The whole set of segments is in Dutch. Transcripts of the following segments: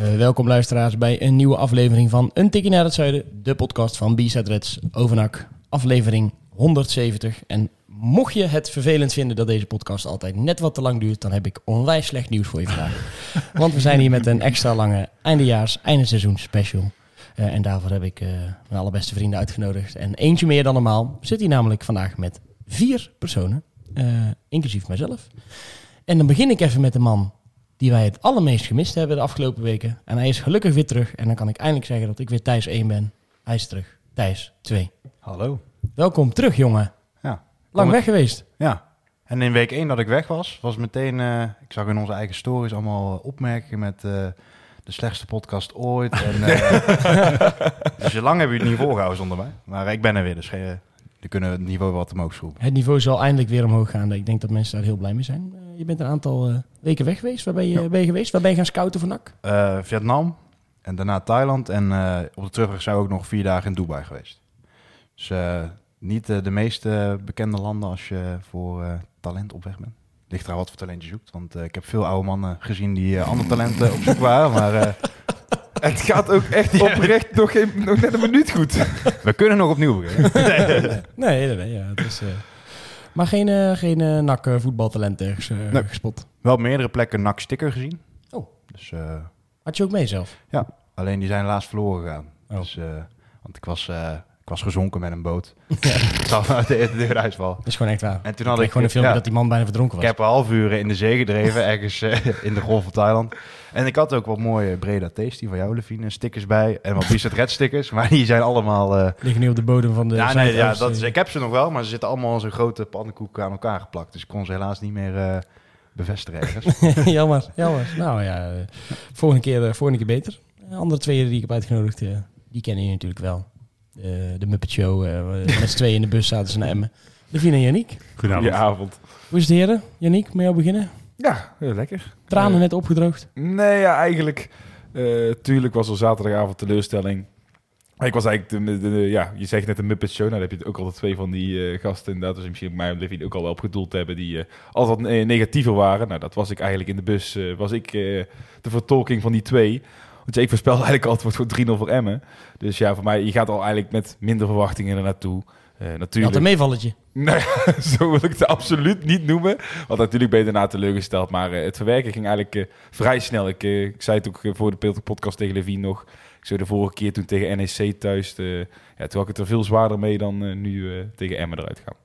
Uh, welkom luisteraars bij een nieuwe aflevering van Een Tikkie naar het Zuiden, de podcast van B-Side Reds Overnak, aflevering 170. En mocht je het vervelend vinden dat deze podcast altijd net wat te lang duurt, dan heb ik onwijs slecht nieuws voor je vandaag. Want we zijn hier met een extra lange eindejaars, eindeseizoen special. Uh, en daarvoor heb ik uh, mijn allerbeste vrienden uitgenodigd. En eentje meer dan normaal zit hier namelijk vandaag met vier personen, inclusief mijzelf. En dan begin ik even met de man die wij het allermeest gemist hebben de afgelopen weken. En hij is gelukkig weer terug. En dan kan ik eindelijk zeggen dat ik weer Thijs 1 ben. Hij is terug. Thijs 2. Hallo. Welkom terug, jongen. Ja. Lang weg geweest. Ja. En in week 1 dat ik weg was, was meteen... Uh, ik zag in onze eigen stories allemaal opmerkingen met... Uh, de slechtste podcast ooit. En, uh, dus lang hebben we het niet volgehouden zonder mij. Maar ik ben er weer, dus geen, dan kunnen we het niveau wat omhoog schroeven. Het niveau zal eindelijk weer omhoog gaan. Ik denk dat mensen daar heel blij mee zijn. Je bent een aantal uh, weken weg geweest. Waar ben je, ja. ben je geweest? Waar ben je gaan scouten voor NAC? Uh, Vietnam en daarna Thailand. En op de terugweg zijn we ook nog vier dagen in Dubai geweest. Dus niet de meest bekende landen als je voor talent op weg bent. Ligt er wat voor talent je zoekt. Want ik heb veel oude mannen gezien die andere talenten op zoek waren. Maar het gaat ook echt oprecht nog, geen, nog net een minuut goed. We kunnen nog opnieuw beginnen. nee, nee, nee. nee ja, het is, uh... Maar geen, uh, geen uh, NAC voetbaltalent ergens nee. gespot? Wel op meerdere plekken NAC sticker gezien. Oh. Dus, Had je ook mee zelf? Ja, alleen die zijn helaas verloren gegaan. Oh. Dus, want ik was ik was gezonken met een boot. Ja. ik zag uit de, de deuruitval. Dat is gewoon echt waar. En toen had ik, gewoon een filmpje ja, dat die man bijna verdronken was. Ik heb een half uur in de zee gedreven, ergens uh, in de golf van Thailand. En ik had ook wat mooie Breda Tasty van jou, Levine, stickers bij. En wat Bizet Red stickers, maar die zijn allemaal... Uh... Liggen nu op de bodem van de Ja, nee, ja dat is, ik heb ze nog wel, maar ze zitten allemaal in zo'n grote pannenkoek aan elkaar geplakt. Dus ik kon ze helaas niet meer uh, bevestigen ergens. jammer, jammer. Nou ja, volgende keer, volgende keer beter. andere twee die ik heb uitgenodigd, die kennen je natuurlijk wel. Uh, de Muppet Show. Uh, met z'n tweeën in de bus zaten ze naar Emmen. Levine en Yannick. Goedenavond. avond. Hoe is het heren? Yannick, met jou beginnen? Ja, heel lekker. Tranen uh, net opgedroogd? Nee, ja, eigenlijk. tuurlijk was er zaterdagavond teleurstelling. Ik was eigenlijk, de, de, de, ja, je zegt net de Muppet Show. Nou, dan heb je ook altijd twee van die gasten inderdaad. Dus misschien mij en Levine ook al wel op gedoeld hebben. Die altijd wat negatiever waren. Nou, dat was ik eigenlijk in de bus. was ik de vertolking van die twee. Want ik voorspel eigenlijk altijd wordt voor 3-0 voor Emmen. Dus ja, voor mij, je gaat al eigenlijk met minder verwachtingen er naartoe. Uh, natuurlijk. Je had een meevalletje. Nee, zo wil ik het absoluut niet noemen. Want natuurlijk ben je daarna teleurgesteld. Maar uh, het verwerken ging eigenlijk uh, vrij snel. Ik, ik zei het ook voor de podcast tegen Levine nog. Ik zei de vorige keer toen tegen NEC thuis. ja, toen had ik het er veel zwaarder mee dan nu tegen Emmen eruit gaan.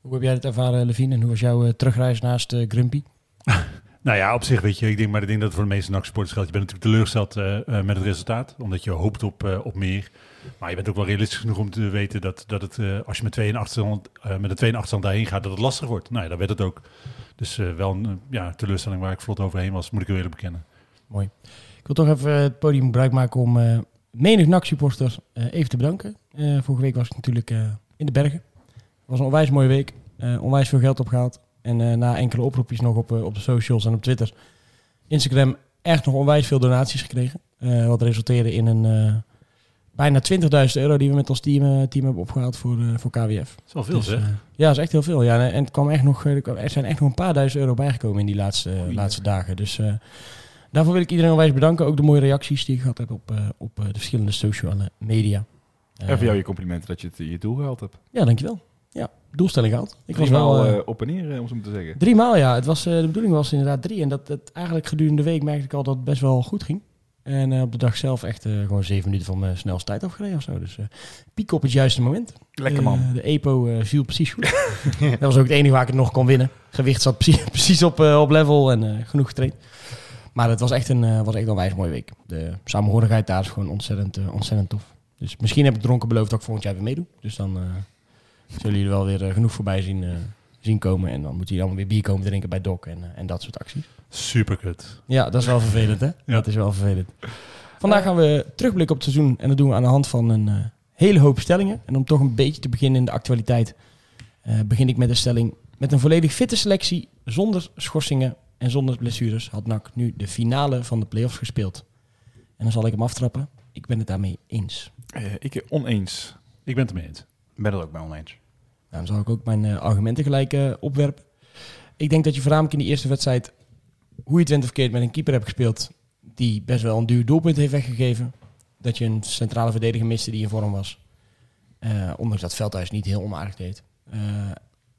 Hoe heb jij het ervaren, Levine? En hoe was jouw terugreis naast Grumpy? Nou ja, op zich weet je, ik denk, maar ik denk dat het voor de meeste NAC-sporters geldt. Je bent natuurlijk teleurgesteld uh, uh, met het resultaat, omdat je hoopt op, uh, op meer. Maar je bent ook wel realistisch genoeg om te weten dat, dat het, als je met, twee achterstand, met een 2 in achterstand daarheen gaat, dat het lastig wordt. Nou ja, dat werd het ook. Dus wel een ja, teleurstelling waar ik vlot overheen was, moet ik eerlijk bekennen. Mooi. Ik wil toch even het podium gebruik maken om menig NAC-supporter even te bedanken. vorige week was ik natuurlijk in de bergen. Het was een onwijs mooie week. onwijs veel geld opgehaald. En uh, na enkele oproepjes nog op, uh, op de socials en op Twitter, Instagram, echt nog onwijs veel donaties gekregen. Uh, wat resulteerde in een bijna 20.000 euro die we met ons team, team hebben opgehaald voor, voor KWF. Dat is wel veel dus, zeg. ja, dat is echt heel veel. Ja, en het kwam echt nog, er zijn echt nog een paar duizend euro bijgekomen in die laatste, laatste dagen. Dus daarvoor wil ik iedereen onwijs bedanken. Ook de mooie reacties die ik gehad heb op, op de verschillende sociale media. En voor jou je complimenten dat je het je doel gehaald hebt. Ja, dankjewel. Ja, doelstelling gehad. Ik was wel uh, op en neer, om zo te zeggen. Drie maal, ja. Het was, uh, de bedoeling was inderdaad drie. En dat het eigenlijk gedurende de week merkte ik al dat het best wel goed ging. En uh, op de dag zelf echt gewoon zeven minuten van mijn snelste tijd afgereden of zo. Dus piek op het juiste moment. Lekker man. de EPO viel precies goed. dat was ook het enige waar ik het nog kon winnen. Gewicht zat precies, precies op, op level en genoeg getraind. Maar het was echt een, was echt een wijs mooie week. De samenhorigheid daar is gewoon ontzettend, ontzettend tof. Dus misschien heb ik dronken beloofd dat ik volgend jaar weer meedoe. Dus dan zullen jullie wel weer uh, genoeg voorbij zien uh, zien komen. En dan moet hij dan weer bier komen drinken bij Doc en, eh, en dat soort acties. Super kut. Ja, dat is wel vervelend, hè? Dat is wel vervelend. Vandaag gaan we terugblikken op het seizoen. En dat doen we aan de hand van een eh, hele hoop stellingen. En om toch een beetje te beginnen in de actualiteit, eh, begin ik met een stelling. Met een volledig fitte selectie, zonder schorsingen en zonder blessures, had NAC nu de finale van de play-offs gespeeld. En dan zal ik hem aftrappen. Ik ben het daarmee eens. Eh, ik oneens. Ik ben het ermee eens. Ben het ook bij oneens. Nou, dan zal ik ook mijn eh, argumenten gelijk eh, opwerpen. Ik denk dat je voornamelijk in die eerste wedstrijd, hoe je het went of keert, met een keeper hebt gespeeld die best wel een duur doelpunt heeft weggegeven. Dat je een centrale verdediger miste die in vorm was. Eh, ondanks dat Veldhuis niet heel onaardig deed.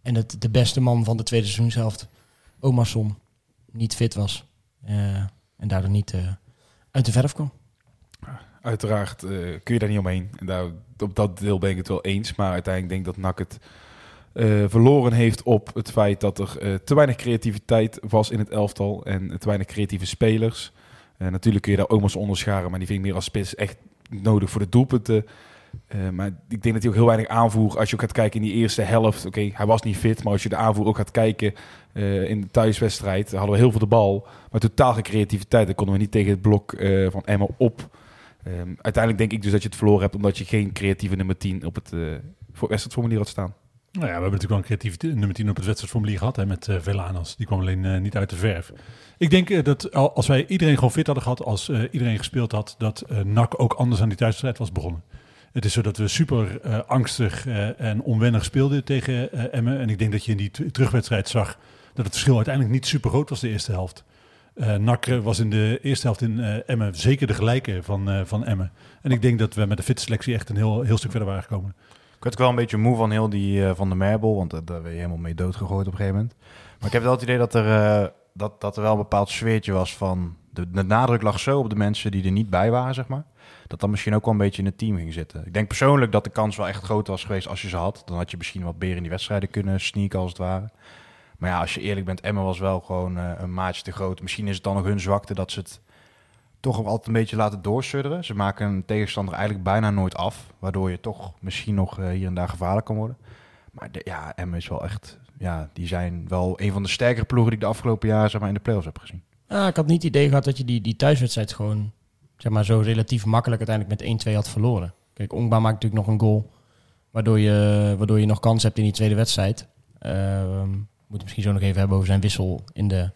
En dat de beste man van de tweede seizoenshelft, Omarsson, niet fit was. En daardoor niet uit de verf kwam. Uiteraard eh, kun je daar niet omheen. En daar, op dat deel ben ik het wel eens. Maar uiteindelijk denk ik dat NAC het eh, verloren heeft op het feit dat er eh, te weinig creativiteit was in het elftal. En te weinig creatieve spelers. Natuurlijk kun je daar Omas onderscharen. Maar die vind ik meer als spits echt nodig voor de doelpunten. Maar ik denk dat hij ook heel weinig aanvoer. Als je ook gaat kijken in die eerste helft. Oké, hij was niet fit. Maar als je de aanvoer ook gaat kijken in de thuiswedstrijd. hadden we heel veel de bal. Maar totaal geen creativiteit. Dan konden we niet tegen het blok van Emma op. Ehm, uiteindelijk denk ik dus dat je het verloren hebt. Omdat je geen creatieve nummer 10 op het voor wedstrijdformulier had staan. Nou ja, we hebben natuurlijk wel een creatieve nummer 10 op het wedstrijdformulier gehad hè, met eh Velanas. Die kwam alleen eh, niet uit de verf. Ik denk dat al- als wij iedereen gewoon fit hadden gehad, als iedereen gespeeld had, dat NAC ook anders aan die thuiswedstrijd was begonnen. Het is zo dat we super angstig en onwennig speelden tegen Emmen. En ik denk dat je in die terugwedstrijd zag dat het verschil uiteindelijk niet super groot was de eerste helft. Eh, was in de eerste helft in eh, Emmen zeker de gelijke van, eh, van Emmen. En ik denk dat we met de fit selectie echt een heel, heel stuk verder waren gekomen. Ik werd ook wel een beetje moe van heel die van de Merbel, want daar ben je helemaal mee doodgegooid op een gegeven moment. Maar ik heb wel het idee dat er, dat, dat er wel een bepaald sfeertje was van... De, nadruk lag zo op de mensen die er niet bij waren, zeg maar. Dat dat misschien ook wel een beetje in het team ging zitten. Ik denk persoonlijk dat de kans wel echt groot was geweest als je ze had. Dan had je misschien wat meer in die wedstrijden kunnen sneaken als het ware. Maar ja, als je eerlijk bent, Emma was wel gewoon eh, een maatje te groot. Misschien is het dan nog hun zwakte dat ze het toch altijd een beetje laten doorsudderen. Ze maken een tegenstander eigenlijk bijna nooit af. Waardoor je toch misschien nog eh, hier en daar gevaarlijk kan worden. Maar ja, Emma is wel echt... Ja, die zijn wel een van de sterkere ploegen die ik de afgelopen jaren zeg maar, in de playoffs heb gezien. Ah, ik had niet het idee gehad dat je die, die thuiswedstrijd gewoon zeg maar, zo relatief makkelijk uiteindelijk met 1-2 had verloren. Kijk, Ongba maakt natuurlijk nog een goal, waardoor je, waardoor je nog kans hebt in die tweede wedstrijd. We moeten misschien zo nog even hebben over zijn wissel in de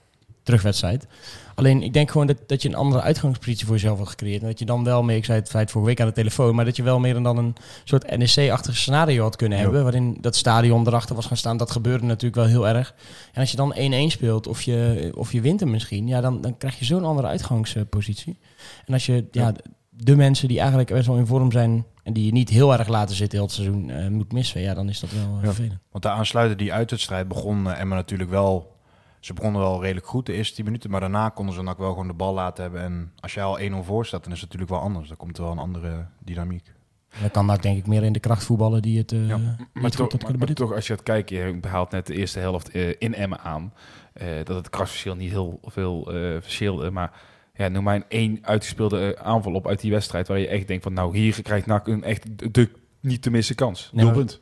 terugwedstrijd. Alleen, ik denk gewoon dat, dat je een andere uitgangspositie voor jezelf had gecreëerd. En dat je dan wel meer, ik zei het feit vorige week aan de telefoon, maar dat je wel meer dan een soort NEC-achtig scenario had kunnen Ja. hebben. Waarin dat stadion erachter was gaan staan. Dat gebeurde natuurlijk wel heel erg. En als je dan 1-1 speelt, of je, of je wint hem misschien, ja, dan, dan krijg je zo'n andere uitgangspositie. En als je ja. De, de mensen die eigenlijk best wel in vorm zijn en die je niet heel erg laten zitten heel het seizoen eh, moet missen, ja, dan is dat wel eh, Ja. vervelend. Want daar aansluiten die uitwedstrijd begon eh, Emma natuurlijk wel... Ze begonnen wel redelijk goed de eerste 10 minuten. Maar daarna konden ze dan ook wel gewoon de bal laten hebben. En als je al 1-0 voor staat, dan is het natuurlijk wel anders. Dan komt er wel een andere dynamiek. En dan kan dat denk ik meer in de kracht voetballen die het eh Ja. niet Maar, goed toch, maar, toch, als je gaat kijken, je behaalt net de eerste helft in Emmen aan. eh, dat het krachtverschil niet heel veel eh verschilde. Maar ja, noem maar een één uitgespeelde eh, aanval op uit die wedstrijd. Waar je echt denkt van nou, hier krijgt NAC een echt de, de niet te missen kans. Nee, maar- Doelpunt.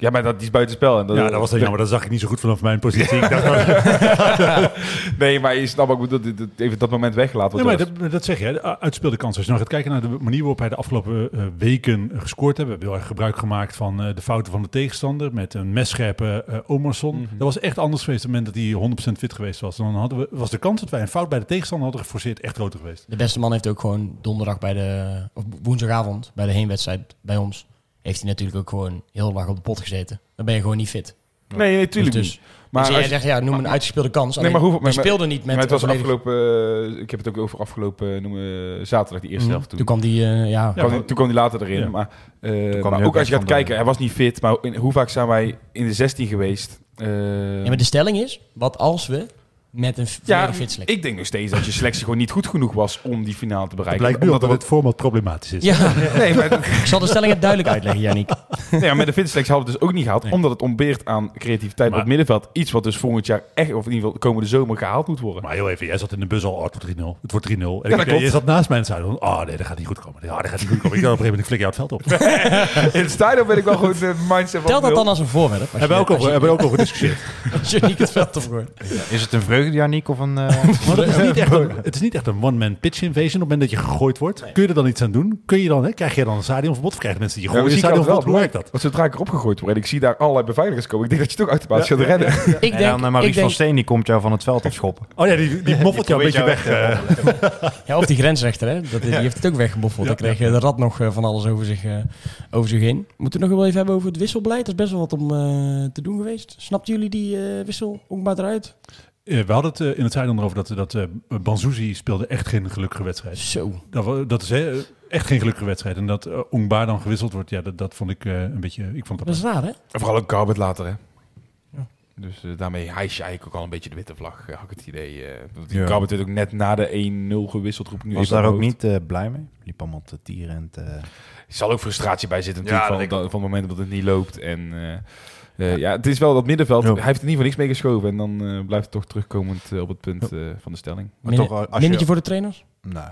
Ja, maar dat die is buitenspel. En dat, Ja, dat was dan jammer. Dat zag ik niet zo goed vanaf mijn positie. Nee, maar je snapt ook dat even dat moment weggelaten Nee, maar dat, dat zeg je, uitspeelde kans. Als je nou gaat kijken naar de manier waarop hij de afgelopen eh, weken eh, gescoord heeft. We hebben heel erg gebruik gemaakt van eh, de fouten van de tegenstander. Met een messcherpe eh Omarsson. Mhm. Dat was echt anders geweest op het moment dat hij 100% fit geweest was. Dan hadden we, was de kans dat wij een fout bij de tegenstander hadden geforceerd echt groter geweest. De beste man heeft ook gewoon donderdag bij de, of woensdagavond bij de heenwedstrijd bij ons, heeft hij natuurlijk ook gewoon heel lang op de pot gezeten. Dan ben je gewoon niet fit. Nee, nee, tuurlijk dus, niet. Maar als jij je- zegt, ja, noem maar- een uitgespeelde kans. Nee, Alleen, maar hoeveel- maar- speelden niet met... maar het was afgelopen... eh, ik heb het ook over afgelopen eh, noemen, zaterdag, die eerste Mhm. helft toen. Toen kwam die, eh, ja, Ja, Kwam- maar- toen kwam hij later erin. Ja. Maar, eh, maar ook als je gaat de- kijken, hij was niet fit. Maar in- hoe vaak zijn wij in de 16 geweest? Eh, Ja, maar de stelling is, wat als we met een ja, fit selectie... ik denk nog steeds dat je selectie gewoon niet goed genoeg was om die finale te Het bereiken. blijkt nu Omdat dat het format problematisch is. Ja, Nee, maar ik zal de stelling even duidelijk uitleggen, Jannik. Nee, maar met de fitnessselectie hadden we het dus ook niet gehaald, Nee. omdat het ontbeert aan creativiteit Maar- op het middenveld. Iets wat dus volgend jaar echt, of in ieder geval komende zomer gehaald moet worden. Maar heel even, jij zat in de bus al, oh, het wordt 3-0. Het wordt 3-0. En ik, je zat naast mij en zei, oh nee, dat gaat niet goed komen. Ja, dat gaat niet goed komen. Ik dacht op een gegeven moment, ik flik jou het veld op. In het stadion ben ik wel gewoon de mindset van Telt dat dan als een voorwerp? Hebben we ook over, je- hebben we ook over gediscussieerd. Als je niet het veld opgooit. Is het een vreugde, Of een... eh, Maar dat is niet echt een, het is niet echt een one-man pitch invasion. Op het moment dat je gegooid wordt, kun je er dan iets aan doen? Kun je dan, hè, krijg je dan een stadionverbod? Of krijgen mensen die je gooien altijd stadionverbod? wel. Hoe werkt dat? Want zodra ik erop gegooid word en ik zie daar allerlei beveiligers komen, ik denk dat je toch automatisch gaat rennen. Ik en denk, dan eh, Maurice van Steen, die komt jou van het veld afschoppen. Oh ja, die, die moffelt jou een beetje weg. eh. ja, of die grensrechter, hè? Dat, die heeft het ook weggeboffeld. Ja, Dan kreeg de rat nog van alles over zich, eh, over zich heen. Moeten we nog wel even hebben over het wisselbeleid? Dat is best wel wat om eh, te doen geweest. Snapten jullie die eh, wissel ook maar eruit? Eh, we hadden het eh, in het zijde erover dat, dat eh Banzuzi speelde echt geen gelukkige wedstrijd. Zo. Dat, dat is hè, echt geen gelukkige wedstrijd. En dat uh, Ongbaar dan gewisseld wordt, ja, dat, dat vond ik eh, een beetje... Ik vond Dat dat is raar, hè? En vooral ook Garbert later, hè. Ja. Dus daarmee hijs je eigenlijk ook al een beetje de witte vlag, had ik het idee. eh want die Ja. Werd ook net na de 1-0 gewisseld, roep ik nu Was daar ook hoofd. niet eh, blij mee? Liep allemaal te tieren en te... Er zal ook frustratie bij zitten Ja, natuurlijk dat van, van het moment dat het niet loopt. En eh, ja, het is wel dat middenveld. Ja. Hij heeft er niet voor niks mee geschoven. En dan eh, blijft het toch terugkomend eh, op het punt eh, van de stelling. Maar Minder- toch, als je- Minnetje voor de trainers? Nee.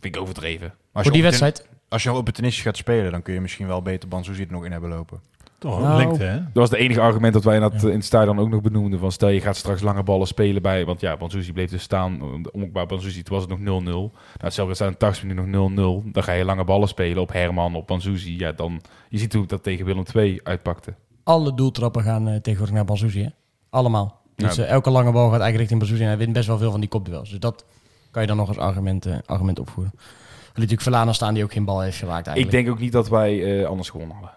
Vind ik overdreven. Als voor die wedstrijd? Als je opportunistisch gaat spelen, dan kun je misschien wel beter Banzuzi er nog in hebben lopen. toch Nou. lengte, hè? Dat was het enige argument dat wij in, dat, Ja. in het stadion ook nog benoemden. Van stel je gaat straks lange ballen spelen bij... Want ja, Banzuzi bleef dus staan. Omkbaar Banzuzi, toen was het nog 0-0. Nou, hetzelfde staat in 80 minuten nog 0-0. Dan ga je lange ballen spelen op Herman, op Banzuzi. Ja, dan... Je ziet hoe dat tegen Willem II uitpakte. Alle doeltrappen gaan eh, tegenwoordig naar Banzuzi, hè? Allemaal. Dus Ja. eh, elke lange bal gaat eigenlijk richting Banzuzi. En hij wint best wel veel van die kopduels. Dus dat kan je dan nog als argument, eh, argument opvoeren. Er liet natuurlijk Verlana staan die ook geen bal heeft geraakt Ik eigenlijk. denk ook niet dat wij eh, anders gewonnen hadden.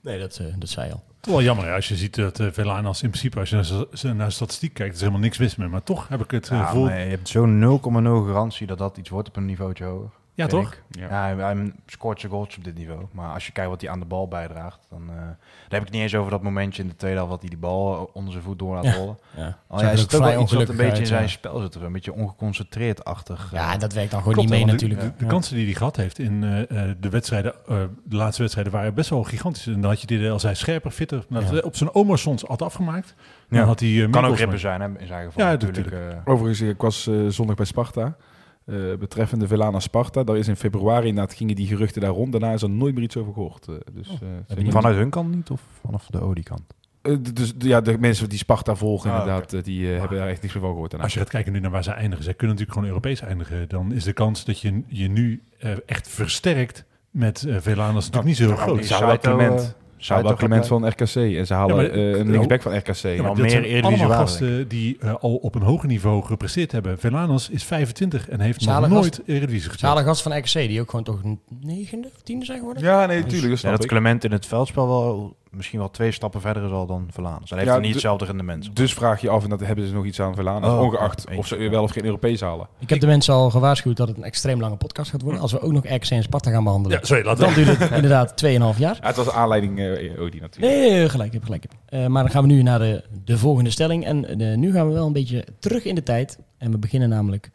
Nee, dat, eh, dat zei je al. Toch wel jammer hè, als je ziet dat uh, Velanas in principe, als je naar, naar de statistiek kijkt, is er helemaal niks mis mee. Maar toch heb ik het Ja, gevoel... maar je hebt zo'n 0,0 garantie dat dat iets wordt op een niveautje hoger. Ja, toch? ik. Ja. Ja, hij, hij scoort zijn goals op dit niveau. Maar als je kijkt wat hij aan de bal bijdraagt, dan... eh daar heb ik het niet eens over dat momentje in de tweede helft dat hij die bal eh, onder zijn voet door laat rollen. Ja. Oh, er is ook het ook vrij wel iets wat een beetje in zijn ja. spel zit. er Een beetje ongeconcentreerd-achtig. Ja, eh. dat werkt dan gewoon Klopt, niet mee natuurlijk. De, de kansen die hij gehad heeft in eh, eh, de wedstrijden, eh, de laatste wedstrijden, waren best wel gigantisch. En dan had je dit als hij scherper, fitter, Ja. op zijn Omersons had afgemaakt. Dan had hij, kan ook maar- zijn hè, in zijn geval. Ja, natuurlijk. natuurlijk. eh. Overigens, ik was zondag bij Sparta. Eh, betreffende Velana Sparta. Daar is in februari inderdaad gingen die geruchten daar rond. Daarna is er nooit meer iets over gehoord. eh, dus, eh, is niet- vanuit hun kant niet of vanaf de Odi-kant? Eh, d- dus ja, de mensen die Sparta volgen Ah, inderdaad, eh, die eh, hebben daar echt niks meer van gehoord. daarna. Als je gaat kijken nu naar waar ze eindigen, zij kunnen natuurlijk gewoon Europees eindigen. Dan is de kans dat je je nu eh, echt versterkt met uh, Velanas natuurlijk niet zo heel groot. Ze Ze halen Clement van RKC. En ze halen maar- eh, een linksback van RKC. Ja, maar meer zijn allemaal gasten die eh, al op een hoger niveau gepresteerd hebben. Velanas is 25 en heeft nog nooit Eredivisie Ze gespeeld. halen gast van RKC die ook gewoon toch een negende of tiende zijn geworden. Ja, nee, tuurlijk. Dat Ja, dat ik. Clement in het veldspel wel misschien wel twee stappen verder is al dan Verlanen. Hij heeft Ja, er niet de- hetzelfde rendement. Dus vraag je af, en dat hebben ze nog iets aan Velana. Oh, ongeacht oh, of ze wel of geen Europees halen. Ik heb de mensen al gewaarschuwd dat het een extreem lange podcast gaat worden. Als we ook nog RKC en Sparta gaan behandelen. Ja, sorry, laten Dan duurt het inderdaad 2,5 jaar. Ja, het was aanleiding eh Odi natuurlijk. Nee, nee, gelijk heb, gelijk heb. Eh, maar dan gaan we nu naar de, de volgende stelling. En eh, nu gaan we wel een beetje terug in de tijd. En we beginnen namelijk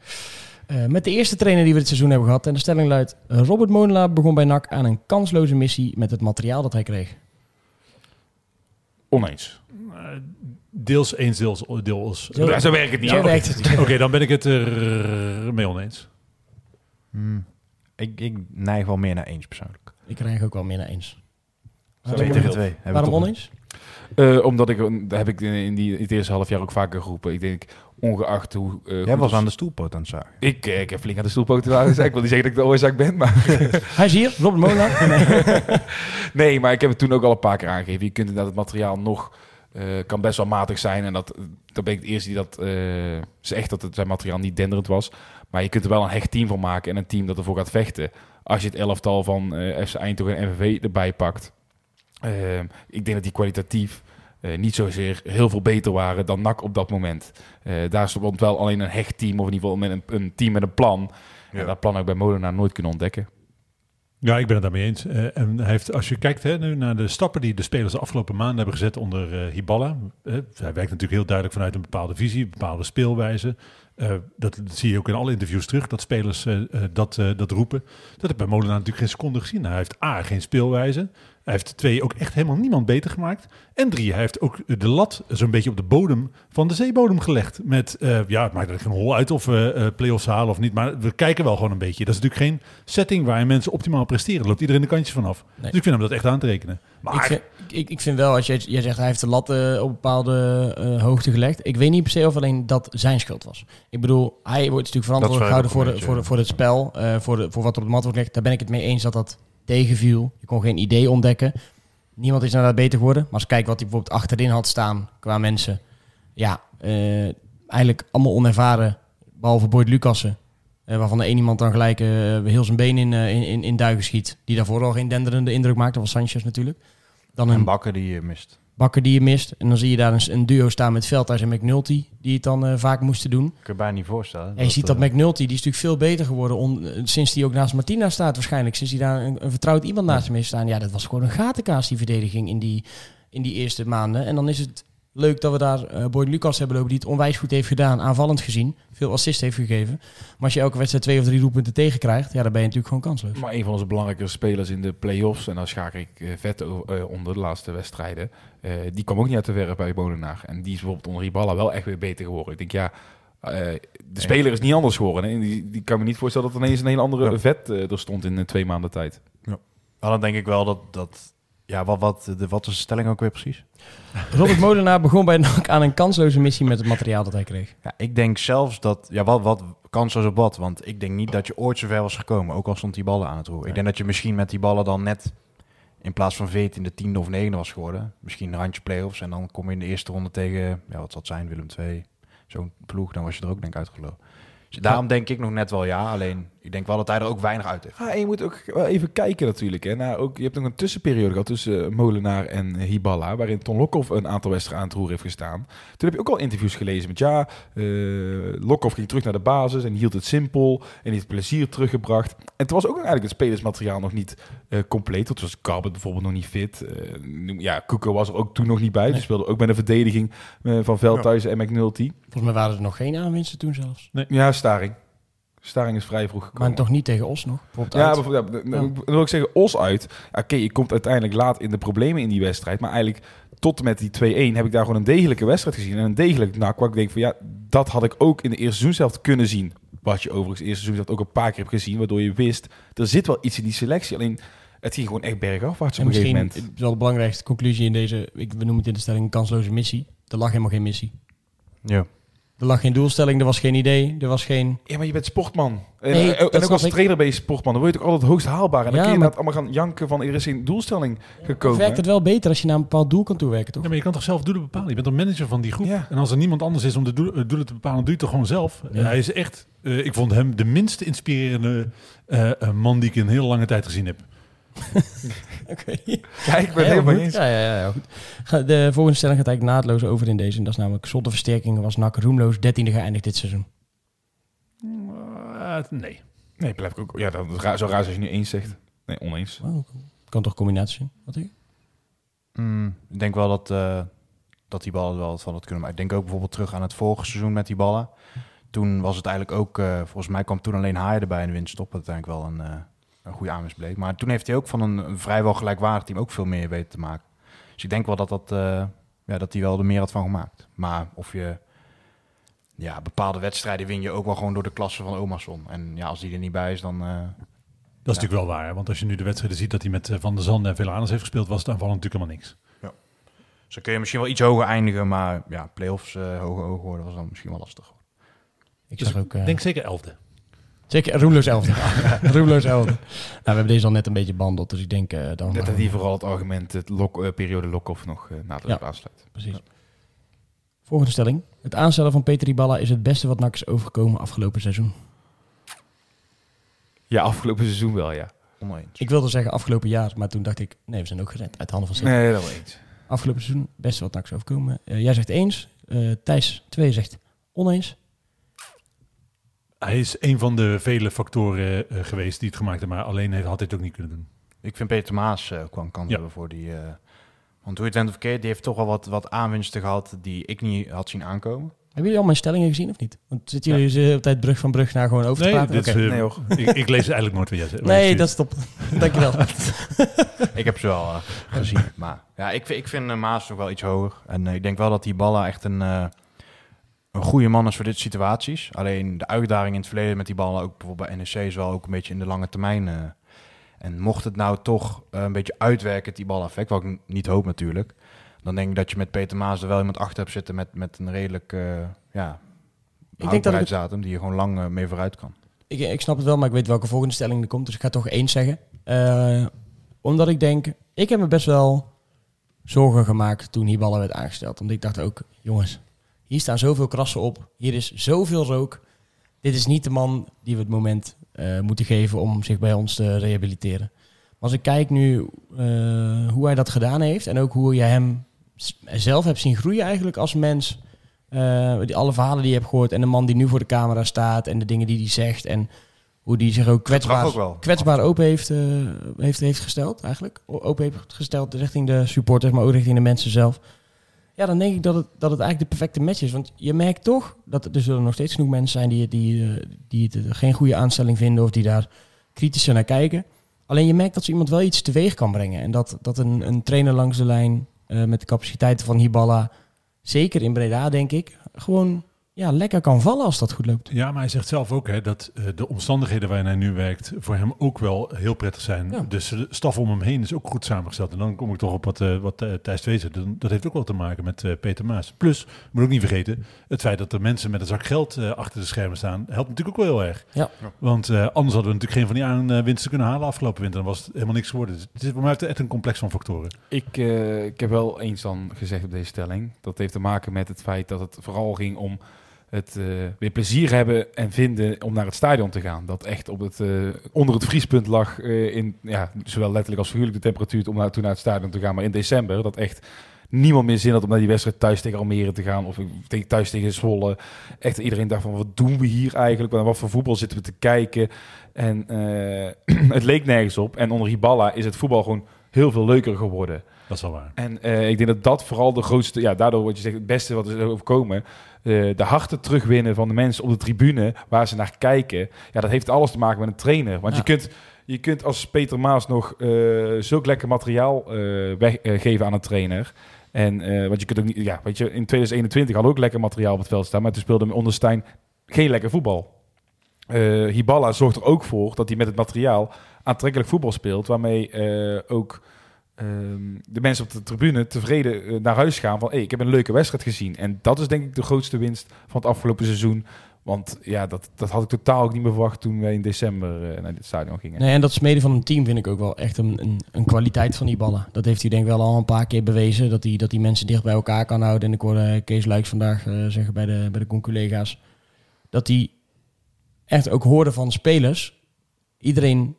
eh, met de eerste trainer die we dit seizoen hebben gehad. En de stelling luidt... Robert Molenaar begon bij NAC aan een kansloze missie met het materiaal dat hij kreeg. Oneens. Eh, Deels eens, deels... deels Zo- Ja, zo werkt het niet. Zo Ja, werkt het. Oké, dan ben ik het er mee oneens. Hmm. Ik, ik neig wel meer naar eens persoonlijk. Ik krijg ook wel meer naar eens. Twee tegen twee. Hebben we Waarom oneens? Eh, omdat ik, dat heb ik in, in, die, in het eerste half jaar ook vaker geroepen. Ik denk, ongeacht hoe... eh, Jij was aan de stoelpoot aan het zagen. Ik, eh, ik heb flink aan de stoelpoten laten zeggen. Ik wil niet zeggen dat ik de oorzaak ben, maar... Hij is hier, Robert Molenaar. Nee. Nee, maar ik heb het toen ook al een paar keer aangegeven. Je kunt inderdaad het materiaal nog... eh, kan best wel matig zijn. En dat, dan ben ik het eerste die dat eh, zegt dat het zijn materiaal niet denderend was. Maar je kunt er wel een hecht team van maken. En een team dat ervoor gaat vechten. Als je het elftal van eh FC Eindhoven en MVV erbij pakt. Eh, ik denk dat die kwalitatief eh, niet zozeer heel veel beter waren dan NAC op dat moment. Eh, daar stond wel alleen een hecht team. Of in ieder geval met een, een team met een plan. Ja. En dat plan ik bij Molenaar nooit kunnen ontdekken. Ja, ik ben het daarmee eens. Eh, en hij heeft, als je kijkt hè, nu naar de stappen die de spelers de afgelopen maanden hebben gezet onder eh Hiballa. eh, hij werkt natuurlijk heel duidelijk vanuit een bepaalde visie, een bepaalde speelwijze. Eh, dat, dat zie je ook in alle interviews terug, dat spelers eh, eh, dat, dat roepen. Dat heb ik bij Molenaar natuurlijk geen seconde gezien. Hij heeft A, geen speelwijze. Hij heeft twee, ook echt helemaal niemand beter gemaakt. En drie, hij heeft ook de lat zo'n beetje op de bodem van de zeebodem gelegd. Met, ja, het maakt er geen hol uit of we play-offs halen of niet. Maar we kijken wel gewoon een beetje. Dat is natuurlijk geen setting waarin mensen optimaal presteren. Daar loopt iedereen de kantjes vanaf. Nee. Dus ik vind hem dat echt aan te rekenen. Maar Ik vind, ik, ik vind wel, als jij, jij zegt hij heeft de lat eh, op bepaalde eh, hoogte gelegd. Ik weet niet per se of alleen dat zijn schuld was. Ik bedoel, hij wordt natuurlijk verantwoordelijk gehouden voor, de, voor, de, voor het spel, eh, voor, de, voor wat er op de mat wordt gelegd. Daar ben ik het mee eens dat dat tegenviel. Je kon geen idee ontdekken. Niemand is inderdaad beter geworden. Maar als je kijkt wat hij bijvoorbeeld achterin had staan qua mensen. Ja, eh, eigenlijk allemaal onervaren. Behalve Boyd Lucassen. Eh, waarvan de één iemand dan gelijk eh, heel zijn been in, eh, in, in, in duigen schiet. Die daarvoor al geen denderende indruk maakte. Dat was Sanchez natuurlijk. Dan En een bakken die je mist. bakker die je mist. En dan zie je daar een, een duo staan met Veldhuis en McNulty. Die het dan vaak moesten doen. Kun je bijna niet voorstellen. En je ziet dat McNulty, die is natuurlijk veel beter geworden. on- sinds hij ook naast Martina staat waarschijnlijk. Sinds hij daar een, een vertrouwd iemand naast hem heeft staan. Ja, dat was gewoon een gatenkaas die verdediging in die, in die eerste maanden. En dan is het leuk dat we daar eh Boyd Lucas hebben lopen. Die het onwijs goed heeft gedaan, aanvallend gezien. Veel assist heeft gegeven. Maar als je elke wedstrijd twee of drie doelpunten tegenkrijgt. Ja, dan ben je natuurlijk gewoon kansloos. Maar een van onze belangrijke spelers in de play-offs, en daar schakel ik eh, vet eh, onder de laatste wedstrijden, eh, die kwam ook niet uit de verf bij Molenaar. En die is bijvoorbeeld onder Riballa wel echt weer beter geworden. Ik denk, ja, eh, de speler is niet anders geworden. Hè? Die, die kan me niet voorstellen dat er ineens een hele andere Ja. vet er stond in eh, twee maanden tijd. Maar dan denk ik wel dat... dat ja, wat, wat, de, wat is de stelling ook weer precies? Robert Molenaar begon bij NAC aan een kansloze missie met het materiaal dat hij kreeg. Ja, ik denk zelfs dat... Ja, wat, wat kansloos op wat? Want ik denk niet dat je ooit zover was gekomen. Ook al stond die ballen aan het roer. Ik denk dat je misschien met die ballen dan net... In plaats van 14 de tiende of negende was geworden. Misschien een randje play-offs. En dan kom je in de eerste ronde tegen... Ja, wat zal het zijn? Willem II. Zo'n ploeg. Dan was je er ook denk ik uitgelopen. Dus daarom denk ik nog net wel ja. Alleen, ik denk wel dat hij er ook weinig uit heeft. Ja, en je moet ook wel even kijken natuurlijk. Hè, naar ook, je hebt nog een tussenperiode gehad tussen eh, Molenaar en eh, Hiballa, waarin Ton Lokhoff een aantal wedstrijden aan het roer heeft gestaan. Toen heb je ook al interviews gelezen met ja, eh Lokhoff ging terug naar de basis en hield het simpel en heeft plezier teruggebracht. En toen was ook eigenlijk het spelersmateriaal nog niet eh, compleet. Toen was Carbon bijvoorbeeld nog niet fit. Eh, noem- ja, Koeko was er ook toen nog niet bij. Die Nee. speelde ook bij de verdediging van Veldhuis en McNulty. Volgens mij waren er nog geen aanwinsten toen zelfs. Ja, Staring. Staring is vrij vroeg gekomen. Maar toch niet tegen Os nog? Bijvoorbeeld Ja, bijvoorbeeld, ja, dan wil ik zeggen, Os uit. Oké, je komt uiteindelijk laat in de problemen in die wedstrijd. Maar eigenlijk tot en met die 2-1 heb ik daar gewoon een degelijke wedstrijd gezien. En een degelijk nak waar ik denk van ja, dat had ik ook in de eerste seizoenshelft kunnen zien. Wat je overigens de eerste seizoenshelft ook een paar keer hebt gezien. Waardoor je wist, er zit wel iets in die selectie. Alleen, het ging gewoon echt bergafwaarts op En een gegeven moment. is wel de belangrijkste conclusie in deze, ik, we noemen het in de stelling een kansloze missie. Er lag helemaal geen missie. Ja. Er lag geen doelstelling, er was geen idee, er was geen... Ja, maar je bent sportman. En, Nee, en dat ook als ik. trainer ben je sportman. Dan word je toch altijd het hoogst haalbaar. En dan Ja, kun je maar- inderdaad allemaal gaan janken van er is geen doelstelling gekomen. werkt het wel beter als je naar een bepaald doel kan toewerken, toch? Ja, maar je kan toch zelf doelen bepalen? Je bent een manager van die groep. Ja. En als er niemand anders is om de eh, doelen te bepalen, doe je het toch gewoon zelf. Ja. Hij is echt, eh, ik vond hem de minst inspirerende eh, eh, man die ik in een hele lange tijd gezien heb. Oké. Ja, ik ben het helemaal eens. Ja, ja, ja, goed. De volgende stelling gaat eigenlijk naadloos over in deze. En dat is namelijk zonder versterkingen was NAC roemloos 13e geëindigd dit seizoen. Eh, nee. Nee, blijf ik ook. Ja, dat is raar, zo raar als je nu eens zegt. Nee, oneens. Oh, kan toch combinatie zijn? Wat denk je? Mm, ik denk wel dat, eh, dat die ballen wel van het kunnen. Maar ik denk ook bijvoorbeeld terug aan het vorige seizoen met die ballen. Toen was het eigenlijk ook, eh, volgens mij kwam toen alleen Haaien erbij in de winststop. Wat uiteindelijk wel een, eh, een goede aanwinst bleek. Maar toen heeft hij ook van een, een vrijwel gelijkwaardig team ook veel meer weten te maken. Dus ik denk wel dat, dat, eh, ja, dat hij wel er meer had van gemaakt. Maar of je ja, bepaalde wedstrijden win je ook wel gewoon door de klasse van Omarsson. En ja, als die er niet bij is, dan... eh, Dat is natuurlijk wel waar. hè. Want als je nu de wedstrijden ziet dat hij met eh, Van der Zanden en Velanus heeft gespeeld, was het aanvallen natuurlijk helemaal niks. Dus dan kun je misschien wel iets hoger eindigen, maar ja, play-offs eh hoger, hoger worden was dan misschien wel lastig. Ik Dus zag ook... Ik denk zeker elfde. Zeker, roemloos 11. roemloos 11. Nou, we hebben deze al net een beetje behandeld, dus ik denk eh, dan... Net dat die vooral het argument, het lok, eh, periode lock-off nog uh, nadelijk Ja. aansluit. Precies. Volgende stelling. Het aanstellen van Peter Riballa is het beste wat NAC is overgekomen afgelopen seizoen. Ja, afgelopen seizoen wel, ja. Oneens. Ik wilde zeggen afgelopen jaar, maar toen dacht ik... Nee, we zijn ook gered uit handen van City. Nee, dat wel eens. Afgelopen seizoen, het beste wat NAC is overkomen. Eh, jij zegt eens. Eh, Thijs, twee zegt oneens. Hij is een van de vele factoren eh, geweest die het gemaakt hebben, maar alleen heeft, had hij het ook niet kunnen doen. Ik vind Peter Maas eh kwam kans Ja. hebben voor die... eh, want hoe je het bent of verkeerd, die heeft toch wel wat, wat aanwinsten gehad die ik niet had zien aankomen. Hebben jullie al mijn stellingen gezien of niet? Want zitten jullie de hele tijd brug van brug naar gewoon over te Nee, praten? dit is, Oké. eh, Nee, hoor. ik, ik lees eigenlijk nooit wat jij zegt. nee, dat is top. Dankjewel. Ik heb ze wel gezien. Maar ja, ik, vind- ik vind Maas nog wel iets hoger. En ik denk wel dat die Balla echt een, eh, een goede man is voor dit situaties. Alleen de uitdaging in het verleden met die ballen, ook bijvoorbeeld bij NEC, is wel ook een beetje in de lange termijn. eh. en mocht het nou toch eh, een beetje uitwerken, die baleffect, wat ik niet hoop natuurlijk. Dan denk ik dat je met Peter Maas er wel iemand achter hebt zitten met, met een redelijk uh, ja, Ik denk dat ik, het- houdbaarheidsdatum die je gewoon lang mee vooruit kan. ik, ik snap het wel, maar ik weet welke volgende stelling er komt. Dus ik ga toch één zeggen. Omdat ik denk, ik heb me best wel zorgen gemaakt toen Hiballa werd aangesteld. Omdat ik dacht ook, jongens, hier staan zoveel krassen op. Hier is zoveel rook. Dit is niet de man die we het moment eh, moeten geven om zich bij ons te rehabiliteren. Maar als ik kijk nu eh, hoe hij dat gedaan heeft en ook hoe je hem zelf hebt zien groeien eigenlijk als mens. Eh, die, alle verhalen die je hebt gehoord en de man die nu voor de camera staat en de dingen die hij zegt en hoe die zich ook kwetsbaar, ook kwetsbaar open heeft, heeft, heeft gesteld eigenlijk. Open heeft gesteld richting de supporters, maar ook richting de mensen zelf. Ja, dan denk ik dat het, dat het eigenlijk de perfecte match is. Want je merkt toch dat er zullen nog steeds genoeg mensen zijn die, die, eh, die het geen goede aanstelling vinden of die daar kritischer naar kijken. Alleen je merkt dat zo iemand wel iets teweeg kan brengen. En dat, dat een, een trainer langs de lijn eh, met de capaciteiten van Hiballa, zeker in Breda denk ik, gewoon ja, lekker kan vallen als dat goed loopt. Ja, maar hij zegt zelf ook hè, dat eh, de omstandigheden waarin hij nu werkt voor hem ook wel heel prettig zijn. Ja. Dus de staf om hem heen is ook goed samengesteld. En dan kom ik toch op wat, eh wat eh, Thijs Twee zei. Dat, heeft ook wel te maken met eh, Peter Maas. Plus, moet ook niet vergeten, het feit dat er mensen met een zak geld eh, achter de schermen staan, helpt natuurlijk ook wel heel erg. Ja. Want eh, anders hadden we natuurlijk geen van die aanwinsten kunnen halen afgelopen winter. Dan was het helemaal niks geworden. Dus het is voor mij echt een complex van factoren. Ik, eh, ik heb wel eens dan gezegd op deze stelling. Dat heeft te maken met het feit dat het vooral ging om het eh, weer plezier hebben en vinden om naar het stadion te gaan. Dat echt op het, eh, onder het vriespunt lag eh, in ja, zowel letterlijk als figuurlijk de temperatuur om naar, toen naar het stadion te gaan. Maar in december dat echt niemand meer zin had om naar die wedstrijd thuis tegen Almere te gaan of thuis tegen Zwolle. Echt iedereen dacht van wat doen we hier eigenlijk? Naar wat voor voetbal zitten we te kijken? En het leek nergens op. En onder Hiballa is het voetbal gewoon heel veel leuker geworden. Dat is wel waar. En ik denk dat dat vooral de grootste, ja, daardoor wat je zegt, het beste wat is overkomen. Eh, de harten terugwinnen van de mensen op de tribune waar ze naar kijken. Ja, dat heeft alles te maken met een trainer. Want Ja. je, kunt, je kunt als Peter Maas nog eh zulk lekker materiaal eh, weggeven aan een trainer. En want je kunt ook niet, ja, weet je, in 2021 hadden we ook lekker materiaal op het veld staan, maar toen speelde onder Stijn geen lekker voetbal. Hiballa zorgt er ook voor dat hij met het materiaal aantrekkelijk voetbal speelt, waarmee ook ehm, de mensen op de tribune tevreden eh, naar huis gaan van hey, ik heb een leuke wedstrijd gezien. En dat is denk ik de grootste winst van het afgelopen seizoen. Want ja, dat, dat had ik totaal ook niet meer verwacht toen wij in december eh, naar dit stadion gingen. Nee, en dat smeden van een team vind ik ook wel echt een, een, een kwaliteit van die ballen. Dat heeft hij denk ik wel al een paar keer bewezen. Dat hij, dat hij mensen dicht bij elkaar kan houden. En ik hoorde Kees Luiks vandaag eh, zeggen bij de, bij de conculega's. Dat hij echt ook hoorde van spelers. Iedereen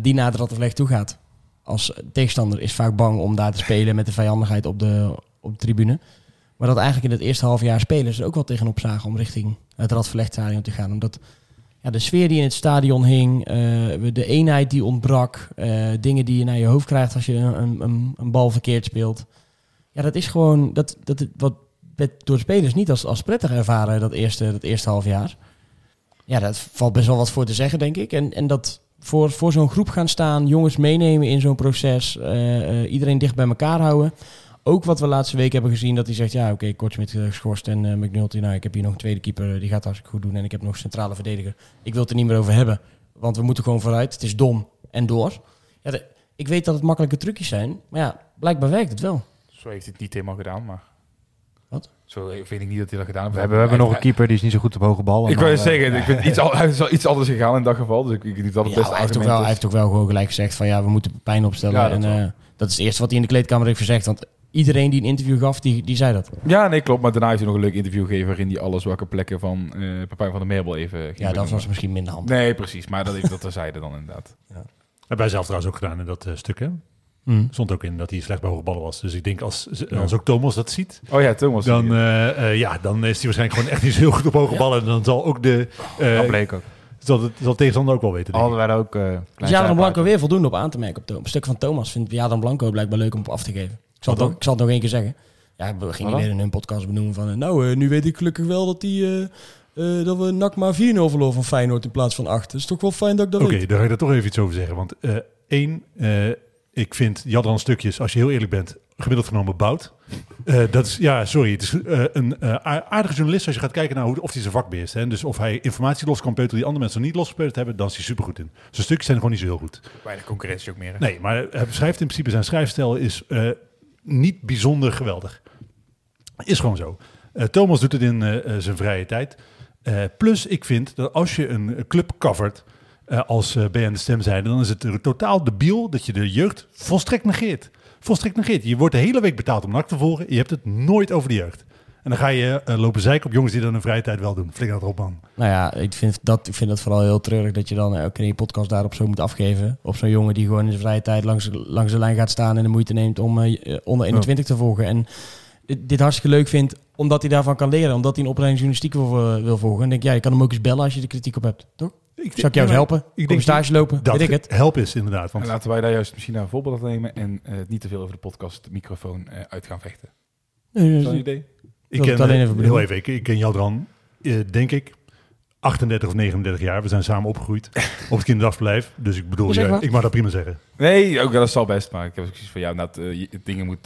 die naar het Radverleg toe gaat. Als tegenstander is vaak bang om daar te spelen met de vijandigheid op de, op de tribune. Maar dat eigenlijk in het eerste half jaar spelers er ook wel tegenop zagen om richting het Radverlegstadion te gaan. Omdat ja, de sfeer die in het stadion hing, eh, de eenheid die ontbrak, eh, dingen die je naar je hoofd krijgt als je een, een, een bal verkeerd speelt. Ja, dat is gewoon, dat, dat, wat door spelers niet als, als prettig ervaren dat eerste, dat eerste half jaar. Ja, dat valt best wel wat voor te zeggen, denk ik. En, en dat voor, voor zo'n groep gaan staan, jongens meenemen in zo'n proces, eh, eh, iedereen dicht bij elkaar houden. Ook wat we laatste week hebben gezien, dat hij zegt, ja oké, okay, met geschorst en uh, McNulty, nou ik heb hier nog een tweede keeper, die gaat hartstikke goed doen. En ik heb nog een centrale verdediger. Ik wil het er niet meer over hebben, want we moeten gewoon vooruit. Het is dom en door. Ja, ik weet dat het makkelijke trucjes zijn, maar ja, blijkbaar werkt het wel. Zo heeft het niet helemaal gedaan, maar... Zo vind ik niet dat hij dat gedaan heeft. We hebben, we hebben nog een keeper die is niet zo goed op hoge ballen. Ik wil je eh, zeggen, ik vind iets, al, hij is wel iets anders gegaan in dat geval. Dus ik, ik niet dat het Ja, beste hij, heeft ook argument wel, is. hij heeft ook wel gewoon gelijk gezegd van ja, we moeten pijn opstellen. Ja, dat en uh, dat is het eerste wat hij in de kleedkamer heeft gezegd. Want iedereen die een interview gaf, die, die zei dat. Ja, nee, klopt. Maar daarna heeft hij nog een leuk interview gegeven... waarin hij alle zwakke plekken van uh, Pepijn van der Meerbel even ging Ja, dat was misschien minder handig. Nee, precies. Maar dat heeft dat terzijde dan inderdaad. Hebben wij zelf trouwens ook gedaan in dat eh, stuk. Hè? Hmm. Stond ook in dat hij slecht bij hoge ballen was. Dus ik denk als, als ook Thomas dat ziet, Oh ja, Thomas. dan, eh, eh, ja, dan is hij waarschijnlijk gewoon echt niet zo heel goed op hoge ballen. En dan zal ook de eh, dat bleek ook. zal, het, zal de tegenstander ook wel weten. Hadden wij ook... eh klein Dus Jadran Blanco weer voldoende op aan te merken. Op, een stuk van Thomas vindt Jadran Blanco blijkbaar leuk om op af te geven. Ik zal, het ik zal het nog één keer zeggen. Ja, we gingen weer in hun podcast benoemen van... nou, eh, nu weet ik gelukkig wel dat, die, eh, eh, dat we NAC maar 4-0 verloren van Feyenoord in plaats van 8. Dat is toch wel fijn dat ik dat Oké, weet. daar ga ik er toch even iets over zeggen. Want eh, één, eh, ik vind Jadran stukjes, als je heel eerlijk bent, gemiddeld genomen bout. Eh, dat is, ja, sorry, het is eh, een eh, aardige journalist als je gaat kijken naar hoe, of hij zijn vak beheerst. Hè. Dus of hij informatie los kan peuteren die andere mensen nog niet losgepeuterd hebben, dan is hij supergoed in. Zijn stukjes zijn gewoon niet zo heel goed. Weinig concurrentie ook meer. hè? Nee, maar hij beschrijft in principe zijn schrijfstijl is niet bijzonder geweldig. Is gewoon zo. Thomas doet het in zijn vrije tijd. Plus, ik vind dat als je een club covert eh, als uh, BN de Stem zijnde, dan is het totaal debiel dat je de jeugd volstrekt negeert. Volstrekt negeert. Je wordt de hele week betaald om NAC te volgen. Je hebt het nooit over de jeugd. En dan ga je eh, lopen zeiken op jongens die dat in hun vrije tijd wel doen. Flikker dat erop, man. Nou ja, ik vind, dat, ik vind het vooral heel treurig dat je dan eh, ook in je podcast daarop zo moet afgeven. Op zo'n jongen die gewoon in zijn vrije tijd langs, langs de lijn gaat staan en de moeite neemt om eh, eh, onder 21 te volgen. En dit, dit hartstikke leuk vindt omdat hij daarvan kan leren. Omdat hij een opleiding journalistiek wil, eh, wil volgen. En denk, ja, je kan hem ook eens bellen als je er kritiek op hebt, toch? Ik, Zal ik jou eens helpen? Ik denk stage lopen, dat weet ik het. help is inderdaad. Want En laten wij daar juist misschien naar een voorbeeld aan nemen en eh, niet te veel over de podcast de microfoon eh, uit gaan vechten. Nee, Is dat een idee? Ik ken, alleen eh, even heel even, ik, ik ken Jadran, eh, denk ik, 38 of 39 jaar. We zijn samen opgegroeid op het kinderdagverblijf. Dus ik bedoel, Ja, maar. ik mag dat prima zeggen. Nee, ook dat zal best. Maar ik heb ook zoiets van, ja, dat, je- dingen moet,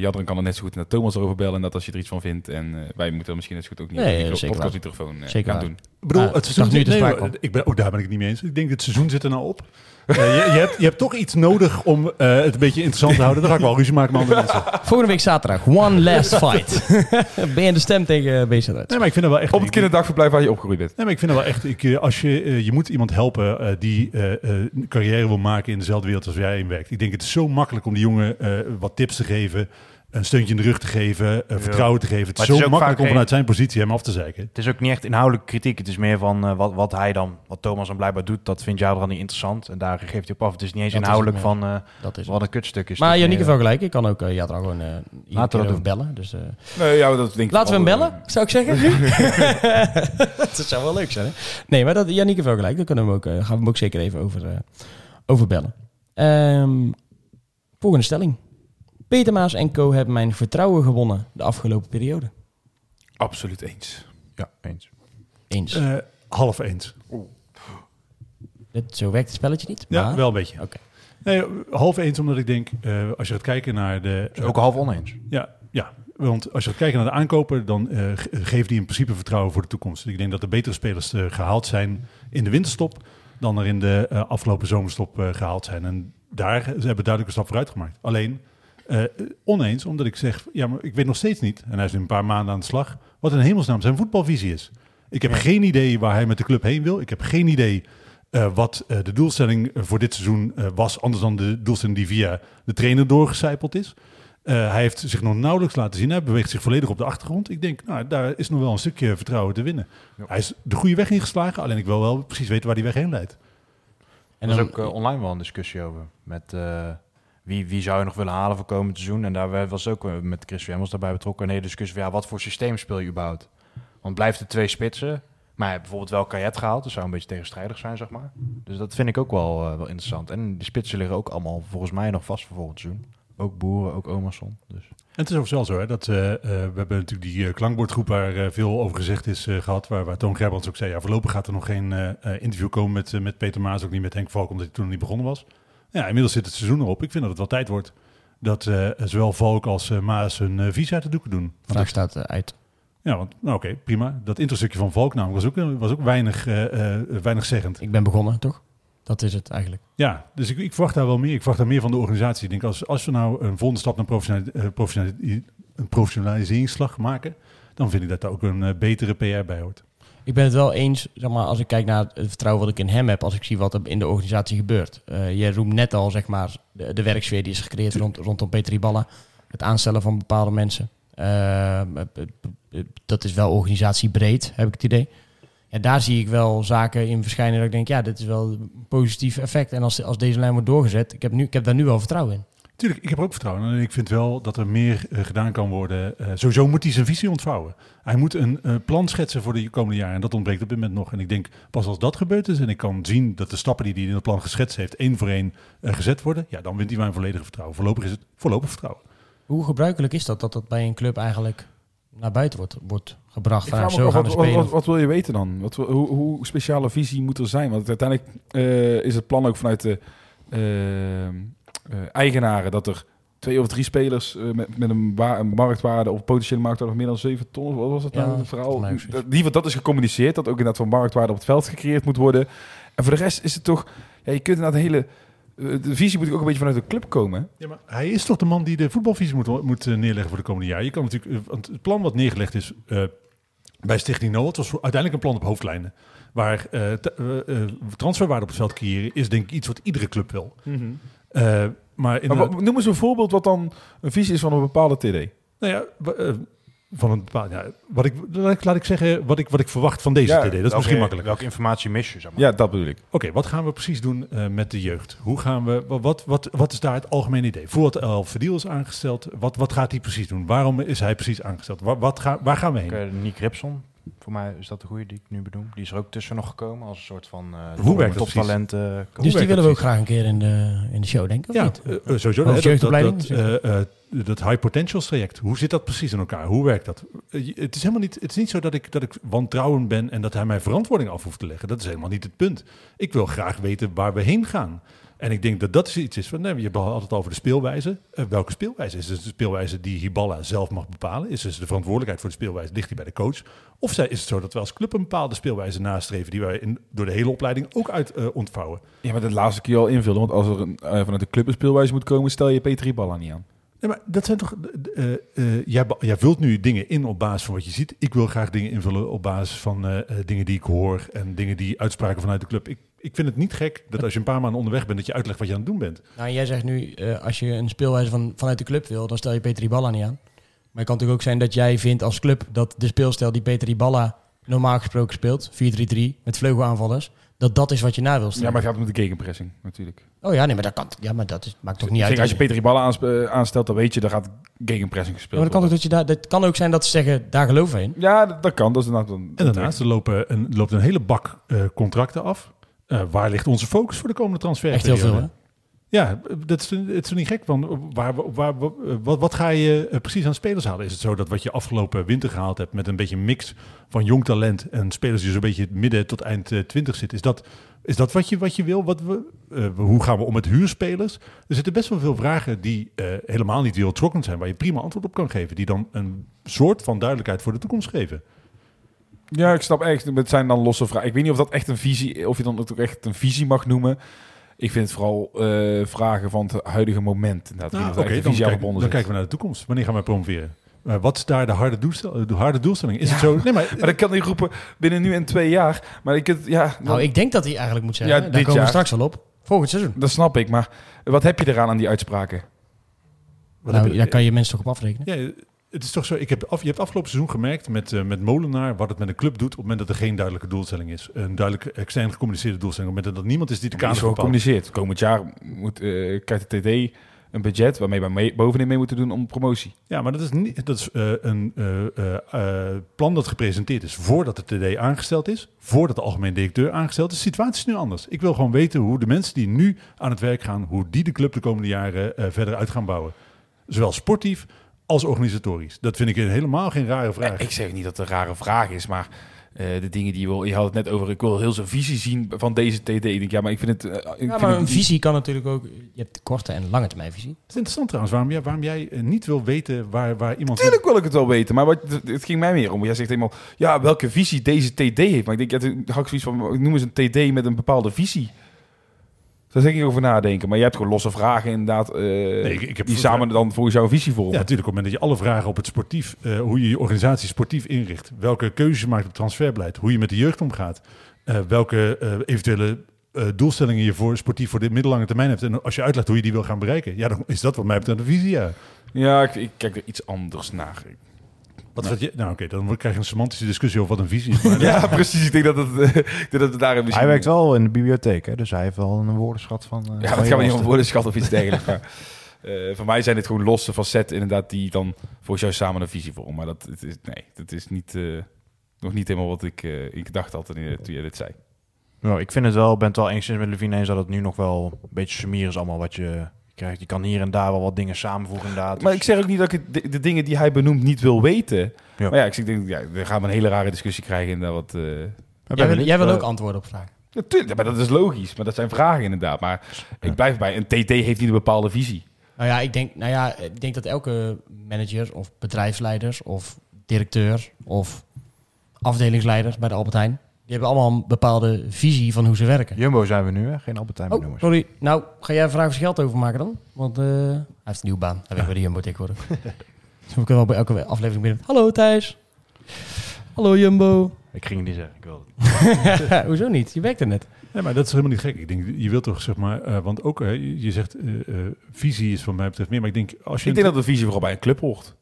Jadran kan er net zo goed naar Thomas erover bellen. En dat als je er iets van vindt. En wij moeten er misschien net zo goed ook niet Nee, over de zeker podcast waar. microfoon Zeker gaan waar. doen. Ik bedoel, Ah, het seizoen nu Nee, ik ben, ook daar ben ik het niet mee eens. Ik denk, het seizoen zit er nou op. Eh, je, je, hebt, je hebt toch iets nodig om eh, het een beetje interessant te houden. Dan ga ik wel ruzie maken met andere mensen. Volgende week zaterdag, one last fight. ben je de stem tegen BZ uit? Nee, maar ik vind dat wel echt... Op het kinderdagverblijf waar je opgegroeid bent. Nee, maar ik vind dat wel echt... Ik, eh, als je, eh, je moet iemand helpen eh, die eh, eh, een carrière wil maken in dezelfde wereld als jij in werkt. Ik denk het is zo makkelijk om die jongen eh, wat tips te geven, een steuntje in de rug te geven, eh, vertrouwen te geven. Het is Maar het is zo ook makkelijk om vanuit zijn positie hem af te zeiken. Het is ook niet echt inhoudelijke kritiek. Het is meer van eh, wat, wat hij dan, wat Thomas dan blijkbaar doet, dat vindt jou dan niet interessant. En daar geeft hij op af. Het is niet eens Dat inhoudelijk van eh, Dat is wat een kutstuk is. Maar Janieke wel gelijk. Ik kan ook uh, ja, dan gewoon uh, Laten we dat bellen. Dus, uh, Nee, ja, dat denk ik laten we hem bellen, zou ik zeggen. dat zou wel leuk zijn. Hè? Nee, maar dat, Janieke wel gelijk. Daar kunnen we hem ook, uh, gaan we hem ook zeker even over, uh, over bellen. Um, volgende stelling. Peter Maas en Co. hebben mijn vertrouwen gewonnen de afgelopen periode. Absoluut eens. Ja, eens. Eens. Uh, half eens. Het, zo werkt het spelletje niet. Ja, maar... wel een beetje. Oké. Nee, half eens omdat ik denk, uh, als je gaat kijken naar de... Dus ook half oneens. Ja, ja, want als je gaat kijken naar de aankopen, dan uh, geeft die in principe vertrouwen voor de toekomst. Ik denk dat er betere spelers uh, gehaald zijn in de winterstop dan er in de uh, afgelopen zomerstop uh, gehaald zijn. En daar ze hebben duidelijk een stap vooruit gemaakt. Alleen uh, oneens, omdat ik zeg, ja, maar ik weet nog steeds niet, en hij is nu een paar maanden aan de slag, wat in hemelsnaam zijn voetbalvisie is. Ik heb ja. geen idee waar hij met de club heen wil. Ik heb geen idee uh, wat uh, de doelstelling voor dit seizoen uh, was, anders dan de doelstelling die via de trainer doorgecijpeld is. Uh, hij heeft zich nog nauwelijks laten zien. Hij beweegt zich volledig op de achtergrond. Ik denk, nou, daar is nog wel een stukje vertrouwen te winnen. Ja. Hij is de goede weg ingeslagen, alleen ik wil wel precies weten waar die weg heen leidt. En er was ook uh, online wel een discussie over. Met uh, wie, wie zou je nog willen halen voor komend seizoen. En daar was ook met Chris Wemmels daarbij betrokken. Een hele discussie van ja, wat voor systeem speel je überhaupt? Want blijft er twee spitsen. Maar bijvoorbeeld wel Kajet gehaald. Dus zou een beetje tegenstrijdig zijn, zeg maar. Dus dat vind ik ook wel, uh, wel interessant. En die spitsen liggen ook allemaal volgens mij nog vast voor volgend seizoen. Ook Boeren, ook Omerson. Dus. En het is overigens wel zo, hè, dat uh, we hebben natuurlijk die klankbordgroep waar veel over gezegd is gehad, waar, waar Toon Gerbrands ook zei, ja, voorlopig gaat er nog geen interview komen met, met Peter Maas, ook niet met Henk Valk, omdat hij toen nog niet begonnen was. Ja, inmiddels zit het seizoen erop. Ik vind dat het wel tijd wordt dat uh, zowel Valk als uh, Maas hun visie uit de doeken doen. Vraag dat, staat uit. Ja, want nou, oké, okay, prima. Dat introstukje van Valk namelijk was ook, was ook weinig, weinig zeggend. Ik ben begonnen, toch? Dat is het eigenlijk. Ja, dus ik, ik verwacht daar wel meer. Ik verwacht daar meer van de organisatie. Ik denk, als, als we nou een volgende stap naar professionali professionali een professionaliseringsslag maken, dan vind ik dat daar ook een betere PR bij hoort. Ik ben het wel eens, zeg maar, als ik kijk naar het vertrouwen wat ik in hem heb, als ik zie wat er in de organisatie gebeurt. Uh, je roemt net al, zeg maar, de, werksfeer die is gecreëerd rond, rondom Peter Riballa. Het aanstellen van bepaalde mensen. Uh, dat is wel organisatiebreed, heb ik het idee. En daar zie ik wel zaken in verschijnen dat ik denk, ja, dit is wel een positief effect. En als, als deze lijn wordt doorgezet, ik heb, nu, ik heb daar nu wel vertrouwen in. Tuurlijk, ik heb er ook vertrouwen in. En ik vind wel dat er meer uh, gedaan kan worden. Uh, sowieso moet hij zijn visie ontvouwen. Hij moet een uh, plan schetsen voor de komende jaren. En dat ontbreekt op dit moment nog. En ik denk, pas als dat gebeurd is en ik kan zien dat de stappen die hij in het plan geschetst heeft, één voor één gezet worden, ja, dan wint hij mijn volledige vertrouwen. Voorlopig is het voorlopig vertrouwen. Hoe gebruikelijk is dat, dat dat bij een club eigenlijk naar buiten wordt, wordt gebracht? Me zo gaan we wat, wat, spelen. wat, wat wil je weten dan? Wat, hoe, hoe speciale visie moet er zijn? Want uiteindelijk eh, is het plan ook vanuit de eh, eh, eigenaren dat er twee of drie spelers eh, met, met een, een marktwaarde of potentiële marktwaarde van meer dan 7 ton, wat was het Ja, nou? Het verhaal. Dat, in ieder geval, dat is gecommuniceerd, dat ook inderdaad van marktwaarde op het veld gecreëerd moet worden. En voor de rest is het toch, ja, je kunt inderdaad een hele, eh, de visie moet ook een beetje vanuit de club komen. Ja, maar hij is toch de man die de voetbalvisie moet, moet eh, neerleggen voor de komende jaar. Je kan natuurlijk, eh, want het plan wat neergelegd is eh, bij Stichting Noord was voor- uiteindelijk een plan op hoofdlijnen. Waar eh, eh, eh, transferwaarde op het veld creëren is denk ik iets wat iedere club wil. Eh, maar in Maar wat- noem eens een voorbeeld wat dan een visie is van een bepaalde TD. Nou ja, eh, van een bepaald, ja, wat ik, laat ik, laat ik zeggen, wat ik, wat ik verwacht van deze Ja, TD. Dat is Welke- misschien makkelijk. Welke informatie mis je, zeg maar? Ja, dat bedoel ik. Oké, wat gaan we precies doen eh, met de jeugd? Hoe gaan we, wa- wat, wat, wat is daar het algemene idee? Voordat El Verdiel is aangesteld, wat, wat gaat hij precies doen? Waarom is hij precies aangesteld? Waar, wat ga, waar gaan we heen? Uh, Nick Ripson, voor mij is dat de goede die ik nu benoem. Die is er ook tussen nog gekomen als een soort van uh, Hoe werkt dat toptalenten. Dus die willen we ook graag een keer in de, in de show, denk ik, of Ja, niet? eh, eh, sowieso. Hè, dat, dat, dat, eh, eh, dat high potentials traject. Hoe zit dat precies in elkaar? Hoe werkt dat? Eh, het is helemaal niet, het is niet zo dat ik, dat ik wantrouwend ben en dat hij mij verantwoording af hoeft te leggen. Dat is helemaal niet het punt. Ik wil graag weten waar we heen gaan. En ik denk dat dat is iets is van, nee, je hebt altijd over de speelwijze. Eh, welke speelwijze? Is het de speelwijze die Hiballa zelf mag bepalen? Is dus de verantwoordelijkheid voor de speelwijze, ligt die bij de coach? Of zij- is het zo dat we als club een bepaalde speelwijze nastreven die wij in, door de hele opleiding ook uit eh, ontvouwen? Ja, maar dat laatste kun je al invullen. Want als er een, eh, vanuit de club een speelwijze moet komen, stel je Petri Balla niet aan. Nee, maar dat zijn toch. jij, jij vult nu dingen in op basis van wat je ziet. Ik wil graag dingen invullen op basis van dingen die ik hoor en dingen die uitspraken vanuit de club. Ik, ik vind het niet gek dat als je een paar maanden onderweg bent, dat je uitlegt wat je aan het doen bent. Nou, jij zegt nu, eh, als je een speelwijze van, vanuit de club wil, dan stel je Peter Balla niet aan. Maar het kan natuurlijk ook zijn dat jij vindt als club dat de speelstijl die Peter Balla normaal gesproken speelt, 4-3-3 met vleugelaanvallers, dat dat is wat je na wil Ja, stellen. maar het gaat om de gegenpressing natuurlijk. Oh ja, nee, maar dat kan. Ja, maar dat is, maakt toch niet Zeker uit. als je Petri Balla eh, aanstelt, dan weet je, dan gaat gegenpressing Ja, gespeeld maar dan kan, ook dat, je daar, dat kan ook zijn dat ze zeggen, daar geloven we in. Ja, dat, dat kan. Dat is inderdaad een, En daarnaast er lopen een, loopt een hele bak eh, contracten af. Eh, waar ligt onze focus voor de komende transfer? Echt heel veel, hè? Ja, dat is, het is niet gek. Want waar, waar, wat, wat ga je eh, precies aan spelers halen? Is het zo dat wat je afgelopen winter gehaald hebt met een beetje een mix van jong talent en spelers die zo'n beetje het midden tot eind eh, 20 zitten, is dat, is dat wat, je, wat je wil? Wat we, hoe gaan we om met huurspelers? Er zitten best wel veel vragen die helemaal niet wereldtrokkend zijn, waar je prima antwoord op kan geven, die dan een soort van duidelijkheid voor de toekomst geven. Ja, ik snap echt. Het zijn dan losse vragen. Ik weet niet of dat echt een visie, of je dan ook echt een visie mag noemen. Ik vind het vooral eh, vragen van het huidige moment. Inderdaad, Nou, Oké, dan, kijk- kijken we naar de toekomst. Wanneer gaan wij promoveren? Eh, wat is daar de harde, doelstel, de harde doelstelling? Is het zo? Nee, maar, Maar dan kan hij roepen binnen nu en twee jaar. Maar ik het, ja, dan- Nou, ik denk dat hij eigenlijk moet zeggen, Ja, daar komen we straks wel op. Volgend seizoen. dat snap ik. Maar wat heb je eraan aan die uitspraken? wat Nou, heb je- daar kan je mensen toch op afrekenen. Ja, het is toch zo. Ik heb af, je hebt afgelopen seizoen gemerkt met, eh, met Molenaar wat het met een club doet op het moment dat er geen duidelijke doelstelling is. Een duidelijk extern gecommuniceerde doelstelling. Op het moment dat er niemand is die de Het is gecommuniceerd. Komend jaar moet, eh, krijgt de TD een budget waarmee wij mee, bovenin mee moeten doen om promotie. Ja, maar dat is, niet, dat is eh, een plan dat gepresenteerd is voordat de TD aangesteld is. Voordat de algemeen directeur aangesteld is. De situatie is nu anders. Ik wil gewoon weten hoe de mensen die nu aan het werk gaan, hoe die de club de komende jaren verder uit gaan bouwen. Zowel sportief als organisatorisch. Dat vind ik helemaal geen rare vraag. Ik zeg niet dat het een rare vraag is, maar eh, de dingen die je wil... Je had het net over, ik wil heel zijn visie zien van deze TD. Ik denk, ja, maar ik vind het... eh, ik Ja, vind maar het een visie kan natuurlijk ook... Je hebt korte en lange termijn visie. Het is interessant trouwens waarom jij, waarom jij eh, niet wil weten waar, waar iemand... Tuurlijk wil ik het wel weten, maar wat, het ging mij meer om. Jij zegt helemaal, ja, welke visie deze TD heeft. Maar ik denk, ja, had ik zoiets van, noem eens een TD met een bepaalde visie. Daar zeg ik over nadenken. Maar je hebt gewoon losse vragen inderdaad, eh, ik- ik heb die samen dan voor jou een visie vormen. Ja, natuurlijk. Op het moment dat je alle vragen op het sportief, eh, hoe je je organisatie sportief inricht, welke keuzes je maakt op transferbeleid, hoe je met de jeugd omgaat, eh, welke eventuele doelstellingen je voor sportief voor de middellange termijn hebt. En als je uitlegt hoe je die wil gaan bereiken, ja, dan is dat wat mij betreft een visie. Ja. Ja, ik, ik kijk er iets anders naar. Wat, wat je, nou, oké, dan krijg je een semantische discussie over wat een visie is. Maar Ja, precies. Ik denk dat het, ik denk dat het daar misschien... Hij werkt wel in de bibliotheek, hè, dus hij heeft wel een woordenschat van. eh, Ja, dat gaan we niet om woordenschat of iets dergelijks. maar, eh, voor mij zijn het gewoon losse facetten inderdaad die dan voor jou samen een visie vormen. Maar dat het is, nee, dat is niet, eh, nog niet helemaal wat ik, eh, ik dacht had toen je, toen je dit zei. Nou, ik vind het wel, ben het wel enigszins met Levine eens dat het nu nog wel een beetje sumier is allemaal wat je krijgt, je kan hier en daar wel wat dingen samenvoegen inderdaad. Maar Dus- ik zeg ook niet dat ik de, de dingen die hij benoemt niet wil weten. Ja. Maar ja, ik denk, ja, dan gaan we een hele rare discussie krijgen. In dat wat, eh, Jij wil, jij wil ook antwoorden op vragen. Natuurlijk, maar dat is logisch. Maar dat zijn vragen inderdaad. Maar ik blijf bij, een TT heeft niet een bepaalde visie. Nou ja, ik denk, nou ja, ik denk dat elke manager of bedrijfsleiders of directeur of afdelingsleiders bij de Albert Heijn, hebben allemaal een bepaalde visie van hoe ze werken. Jumbo zijn we nu, hè? geen Albertijn Oh, noemers. sorry. Nou, ga jij vragen of ze geld overmaken dan? Want eh, hij heeft een nieuwe baan. Hij werkt bij de Jumbo tegenwoordig. dus we kunnen wel bij elke aflevering binnen. Hallo Thijs. Hallo Jumbo. Ik ging het niet zeggen, ik wilde. Hoezo niet? Je werkt er net. Nee, maar dat is helemaal niet gek. Ik denk, je wilt toch zeg maar, eh, want ook, je zegt, eh, visie is van mij betreft meer, maar ik denk, als je Ik denk dat de visie vooral bij een club hoort.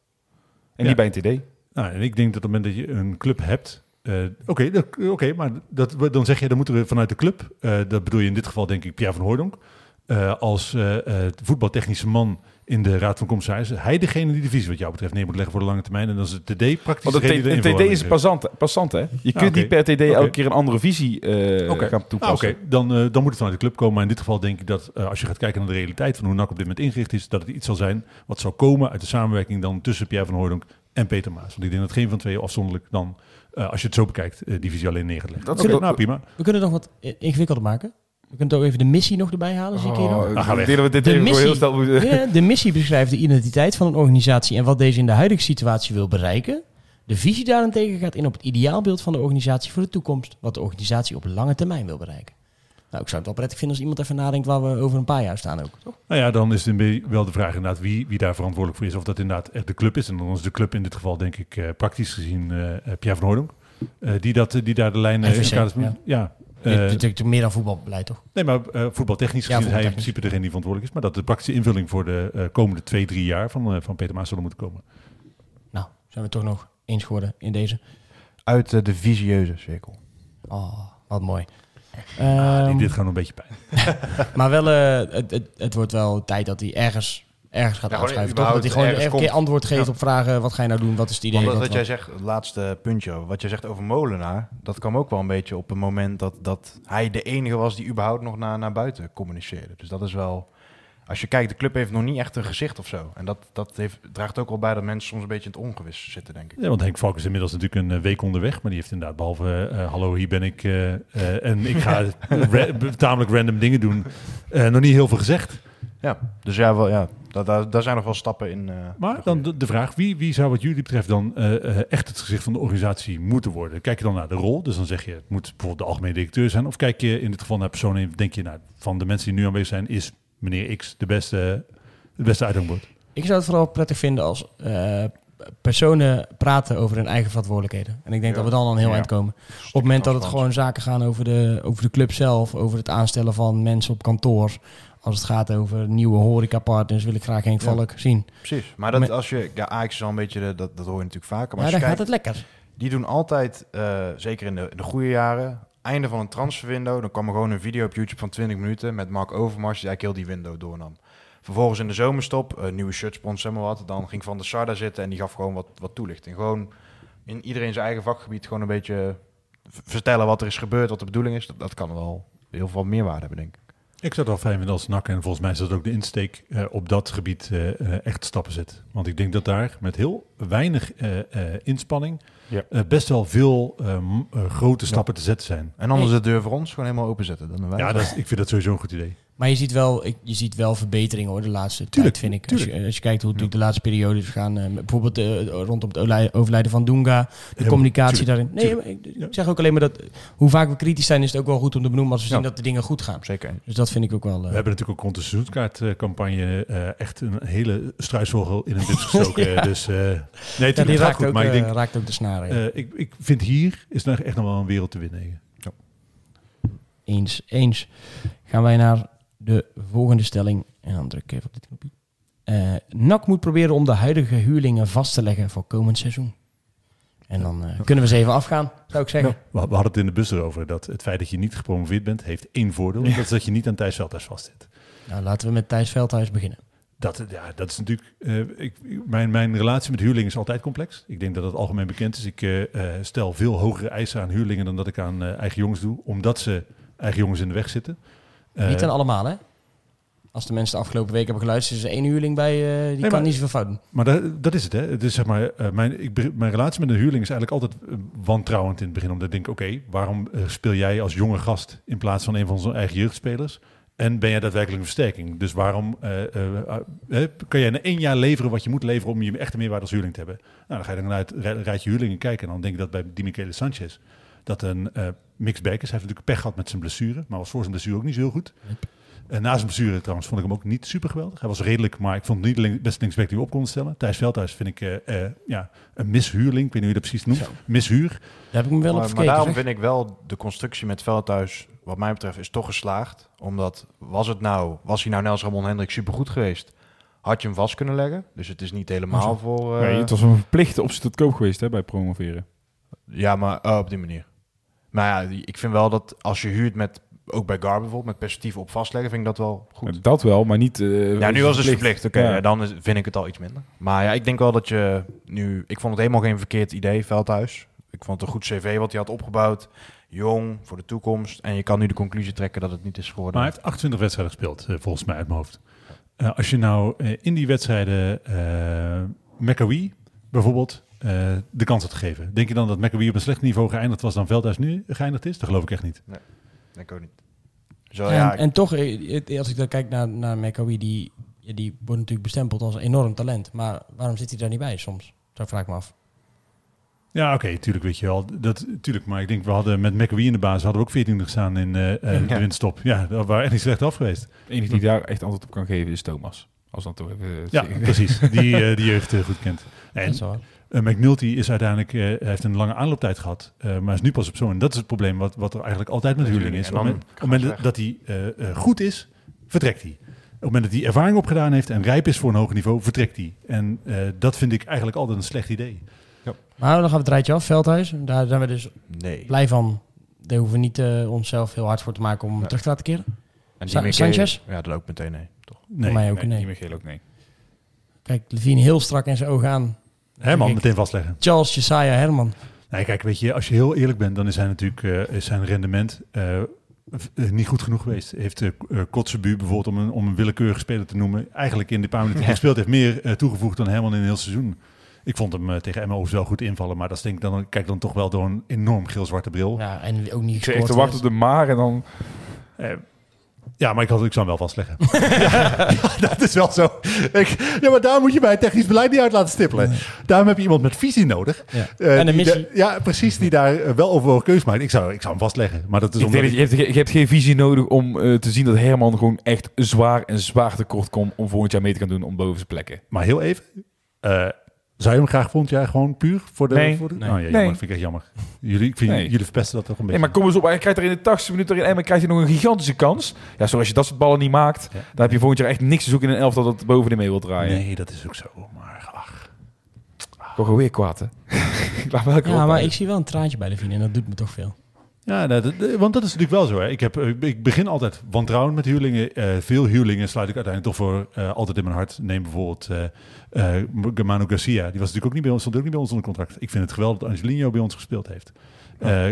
En Ja. niet bij een TD. Nou, en ik denk dat op het moment dat je een club hebt. Eh, Oké, maar dat, dan zeg je, dan moeten we vanuit de club, eh, dat bedoel je in dit geval denk ik Pierre van Hooydonk, eh, als voetbaltechnische man in de Raad van Commissarissen, hij degene die de visie wat jou betreft neer moet leggen voor de lange termijn. En dan is het TD praktisch Want een, TD is passant, passant hè? Je kunt oké. niet per TD elke keer een andere visie gaan Ah, toepassen. Oké, dan, dan moet het vanuit de club komen. Maar in dit geval denk ik dat als je gaat kijken naar de realiteit van hoe NAC op dit moment ingericht is, dat het iets zal zijn wat zou komen uit de samenwerking dan tussen Pierre van Hooydonk en Peter Maas. Want ik denk dat geen van twee afzonderlijk dan, eh, als je het zo bekijkt, eh, die visie alleen neer gaat leggen. Dat is- nou prima. We kunnen het nog wat ingewikkelder maken. We kunnen ook even de missie nog erbij halen. Zie ik hier nog. Oh, Nou, we dit De even voor heel missie. snel moeten... Ja, de missie beschrijft de identiteit van een organisatie en wat deze in de huidige situatie wil bereiken. De visie daarentegen gaat in op het ideaalbeeld van de organisatie voor de toekomst, wat de organisatie op lange termijn wil bereiken. Nou, ik zou het wel prettig vinden als iemand even nadenkt waar we over een paar jaar staan ook, toch? Nou ja, dan is het een beetje wel de vraag inderdaad wie, wie daar verantwoordelijk voor is. Of dat inderdaad echt de club is. En dan is de club in dit geval denk ik eh, praktisch gezien eh, eh, Pierre van Hooydonk. Eh, die, dat, die daar de lijnen in FVC, ja. Ja. Eh, natuurlijk meer dan voetbalbeleid, toch? Nee, maar eh, voetbaltechnisch Ja, gezien is hij in principe degene die verantwoordelijk is. Maar dat de praktische invulling voor de eh, komende twee, drie jaar van, eh, van Peter Maas zullen moeten komen. Nou, zijn we toch nog eens geworden in deze. Uit de visieuze cirkel. Oh, wat mooi. Ah, Ehm, dit gaat nog een beetje pijn. maar wel, eh, het, het, het wordt wel tijd dat hij ergens, ergens gaat Ja, aanschuiven. Toch? Dat hij gewoon even een keer antwoord geeft Ja. op vragen. Wat ga je nou doen? Wat is het idee? Want dat, Wat- wat jij zegt, het laatste puntje, wat jij zegt over Molenaar, dat kwam ook wel een beetje op een moment dat, dat hij de enige was die überhaupt nog naar, naar buiten communiceerde. Dus dat is wel, als je kijkt, de club heeft nog niet echt een gezicht of zo. En dat, dat heeft, draagt ook wel bij dat mensen soms een beetje in het ongewis zitten, denk ik. Ja, want Henk Valk is inmiddels natuurlijk een eh, week onderweg. Maar die heeft inderdaad, behalve eh, hallo, hier ben ik. eh, en ik ga ra- tamelijk random dingen doen. nog niet heel veel gezegd. Ja, dus ja, wel, ja daar, daar, daar zijn nog wel stappen in. Maar dan de, de vraag, wie, wie zou wat jullie betreft dan echt het gezicht van de organisatie moeten worden? Kijk je dan naar de rol? Dus dan zeg je, het moet bijvoorbeeld de algemene directeur zijn. Of kijk je in dit geval naar personen en denk je, nou, van de mensen die nu aanwezig zijn, is meneer X de beste, het beste uithangbord? Ik zou het vooral prettig vinden als eh, personen praten over hun eigen verantwoordelijkheden. En ik denk Ja. dat we dan al een heel Ja. eind komen. Op het moment dat het gewoon zaken gaan over de, over de club zelf, over het aanstellen van mensen op kantoor. Als het gaat over nieuwe horecapartners, wil ik graag Henk Ja. Valk zien. Precies. Maar dat als je, ja, Ajax is al een beetje, de- dat, dat hoor je natuurlijk vaker. Maar Ja, daar gaat kijkt, het lekker. die doen altijd, eh, zeker in de, de goede jaren, einde van een transferwindow, dan kwam er gewoon een video op YouTube van 20 minuten met Mark Overmars die eigenlijk heel die window doornam. Vervolgens in de zomerstop, een nieuwe shirtsponsor, maar wat. Dan ging Van der Sar daar zitten en die gaf gewoon wat, wat toelichting. Gewoon in iedereen zijn eigen vakgebied gewoon een beetje vertellen wat er is gebeurd, wat de bedoeling is. Dat, kan wel heel veel meerwaarde hebben, denk ik. Ik zou het wel fijn vinden als NAC, en volgens mij is dat ook de insteek, eh, op dat gebied eh, eh, echt stappen zet. Want ik denk dat daar met heel weinig eh, eh, inspanning Ja. eh, best wel veel eh, m- eh, grote stappen te zetten zijn. En anders de deur voor ons gewoon helemaal openzetten. Dan wij Ja, dat is, ik vind dat sowieso een goed idee. Maar je ziet wel, ik, je ziet wel verbetering hoor, de laatste Tuurlijk, tijd, vind ik. Als je, tuurlijk. als je kijkt hoe natuurlijk de laatste periode is gaan, eh, bijvoorbeeld eh, rondom het overlij- overlijden van Dunga, de communicatie tuurlijk, daarin. Nee, tuurlijk. maar ik, zeg ook alleen maar dat, hoe vaak we kritisch zijn, is het ook wel goed om te benoemen als we Ja. zien dat de dingen goed gaan. Zeker. Dus dat vind ik ook wel... eh, We hebben natuurlijk ook rond de seizoenskaartcampagne eh echt een hele struisvogel in een bus gestoken. Ja. Dus eh nee, die gaat raakt goed. ook, Maar ik eh, denk, raakt ook de snaren. ja. eh, ik, ik vind hier is nog echt nog wel een wereld te winnen. Eens, eens. Gaan wij naar de volgende stelling. En dan druk ik even op dit knopje. Eh NAC moet proberen om de huidige huurlingen vast te leggen voor komend seizoen. En dan eh, kunnen we ze even afgaan, zou ik zeggen. We, hadden het in de bus erover dat het feit dat je niet gepromoveerd bent, heeft één voordeel. En dat is dat je niet aan Thijs Veldhuis vastzit. Nou, laten we met Thijs Veldhuis beginnen. Dat, ja, dat is natuurlijk. eh, ik, mijn, mijn relatie met huurlingen is altijd complex. Ik denk dat het algemeen bekend is. Ik eh, eh, stel veel hogere eisen aan huurlingen dan dat ik aan eh, eigen jongens doe, omdat ze eigen jongens in de weg zitten. Eh, Niet aan allemaal, hè? Als de mensen de afgelopen week hebben geluisterd, is er één huurling bij, eh, die kan niet zoveel fout doen. Maar dat, dat is het, hè. Het is zeg maar, eh, mijn, ik, mijn relatie met een huurling is eigenlijk altijd wantrouwend in het begin. Omdat ik denk, oké, waarom speel jij als jonge gast in plaats van een van onze eigen jeugdspelers? En ben jij daadwerkelijk een versterking? Dus waarom kan jij in één jaar leveren wat je moet leveren om je echte meerwaarde als huurling te hebben? Nou, dan ga je dan uit een rijtje huurlingen kijken. En dan denk ik dat bij Di Michele Sanchez dat een bag is. Hij heeft natuurlijk pech gehad met zijn blessure, maar was voor zijn blessure ook niet zo heel goed. En na zijn blessure trouwens vond ik hem ook niet super geweldig. Hij was redelijk, maar ik vond het niet link, best linksback die we op kon stellen. Thijs Veldhuis vind ik eh, eh, ja, een mishuurling. Ik weet niet hoe je dat precies noemt. Zo. Mishuur. Daar heb ik hem wel op Maar, daarom zeg. vind ik wel de constructie met Veldhuis, wat mij betreft, is toch geslaagd. Omdat, was het nou, was hij nou Nels Ramon Hendrik supergoed geweest, had je hem vast kunnen leggen. Dus het is niet helemaal voor... eh, Nee, het was een verplichte optie tot koop geweest hè, bij promoveren. Ja, maar op die manier. Maar ja, die- ik vind wel dat als je huurt met, ook bij Gar bijvoorbeeld, met perspectief op vastleggen, vind ik dat wel goed. Dat wel, maar niet... eh, Ja, nu was het verplicht. Oké, Ja. ja, dan is, vind ik het al iets minder. Maar ja, ik denk wel dat je nu... Ik vond het helemaal geen verkeerd idee, Veldhuis. Ik vond het een goed cv wat hij had opgebouwd. Jong, voor de toekomst. En je kan nu de conclusie trekken dat het niet is geworden. Maar hij heeft 28 wedstrijden gespeeld, eh, volgens mij uit mijn hoofd. Eh, als je nou in die wedstrijden eh McAwee bijvoorbeeld eh, de kans had gegeven. Denk je dan dat McAwee op een slechter niveau geëindigd was dan Veldhuis nu geëindigd is? Dat geloof ik echt niet. denk ik ook niet. Zo, en, ja, en toch, eh, het- als ik dan kijk naar, naar McAwee, die, ja, die wordt natuurlijk bestempeld als een enorm talent. Maar waarom zit hij daar niet bij soms? Dat vraag ik me af. Ja, oké, tuurlijk weet je wel. Dat, tuurlijk, maar ik denk, we hadden met McAwee in de basis hadden we ook 14 gestaan in eh, eh, de Ja. winststop. Ja, dat waren echt niet slecht af geweest. De enige die daar echt antwoord op kan geven is Thomas. Als dan toch even... Ja, precies. Die, eh, die jeugd eh, goed kent. Dat En is wel waar. Uh, McNulty is uiteindelijk, eh, heeft een lange aanlooptijd gehad, eh, maar is nu pas op zo'n. En dat is het probleem wat, wat er eigenlijk altijd met huurling is. Op het moment, op het moment dat hij goed is, vertrekt hij. Op het moment dat hij ervaring opgedaan heeft en rijp is voor een hoger niveau, vertrekt hij. En eh, dat vind ik eigenlijk altijd een slecht idee. Maar dan gaan we het rijtje af, Veldhuis. Daar zijn we dus nee. blij van. Daar hoeven we niet eh, onszelf heel hard voor te maken om hem Ja. terug te laten keren. En Sa- Sanchez? Ja, dat ook meteen nee. Toch? Nee, Voor mij ook Nee, nee. niet meer geel ook nee. Kijk, Levine heel strak in zijn ogen aan. Herman, meteen vastleggen. Charles Josiah Herman. Nee, kijk, weet je, als je heel eerlijk bent, dan is hij natuurlijk eh, is zijn rendement eh, eh, niet goed genoeg geweest. Heeft uh, Kotzebu bijvoorbeeld, om een, om een willekeurige speler te noemen, eigenlijk in de paar minuten die hij gespeeld heeft, meer toegevoegd dan Herman in een heel seizoen. Ik vond hem tegen Emma overigens wel goed invallen, maar dat is denk ik dan, kijk dan toch wel door een enorm geel-zwarte bril. Ja, en ook niet Ik te wachten op de maar en dan... Ja, maar ik, had, ik zou hem wel vastleggen. ja, dat is wel zo. Ik, ja, maar daar moet je bij het technisch beleid niet uit laten stippelen. Daarom heb je iemand met visie nodig. Ja. Eh, En een missie. ja, precies, die daar eh, wel over keus maakt. Ik zou, ik zou hem vastleggen. Maar dat is Ik omdat denk dat ik- je, hebt, je hebt geen visie nodig om eh, te zien dat Herman gewoon echt zwaar en zwaar tekort komt om volgend jaar mee te gaan doen om boven zijn plekken. Maar heel even. eh, zou je hem graag volgend jaar gewoon puur voor de... Nee. Voor de Nee. Oh, ja, jammer, Nee. dat vind ik echt jammer. Jullie, ik vind, Nee. jullie verpesten dat toch een Nee, beetje. maar kom eens op, hij krijgt er in de 80 minuten erin en dan krijgt hij nog een gigantische kans. Ja, sorry, als je dat soort ballen niet maakt, Ja. dan heb je volgend jaar echt niks te zoeken in een elftal dat boven de mee wil draaien. Nee, dat is ook zo. Maar ach. Gewoon weer kwaad, hè. ik laat Ja, maar uit. ik zie wel een traantje bij Levine en dat doet me toch veel. Ja, nou, dat- want dat is natuurlijk wel zo. Hè. Ik, heb, eh, ik begin altijd wantrouwend met huurlingen. Eh, veel huurlingen sluit ik uiteindelijk toch voor eh, altijd in mijn hart. Neem bijvoorbeeld eh Manu Garcia. Die was natuurlijk ook niet bij ons, stond ook niet bij ons onder contract. Ik vind het geweldig dat Angelino bij ons gespeeld heeft.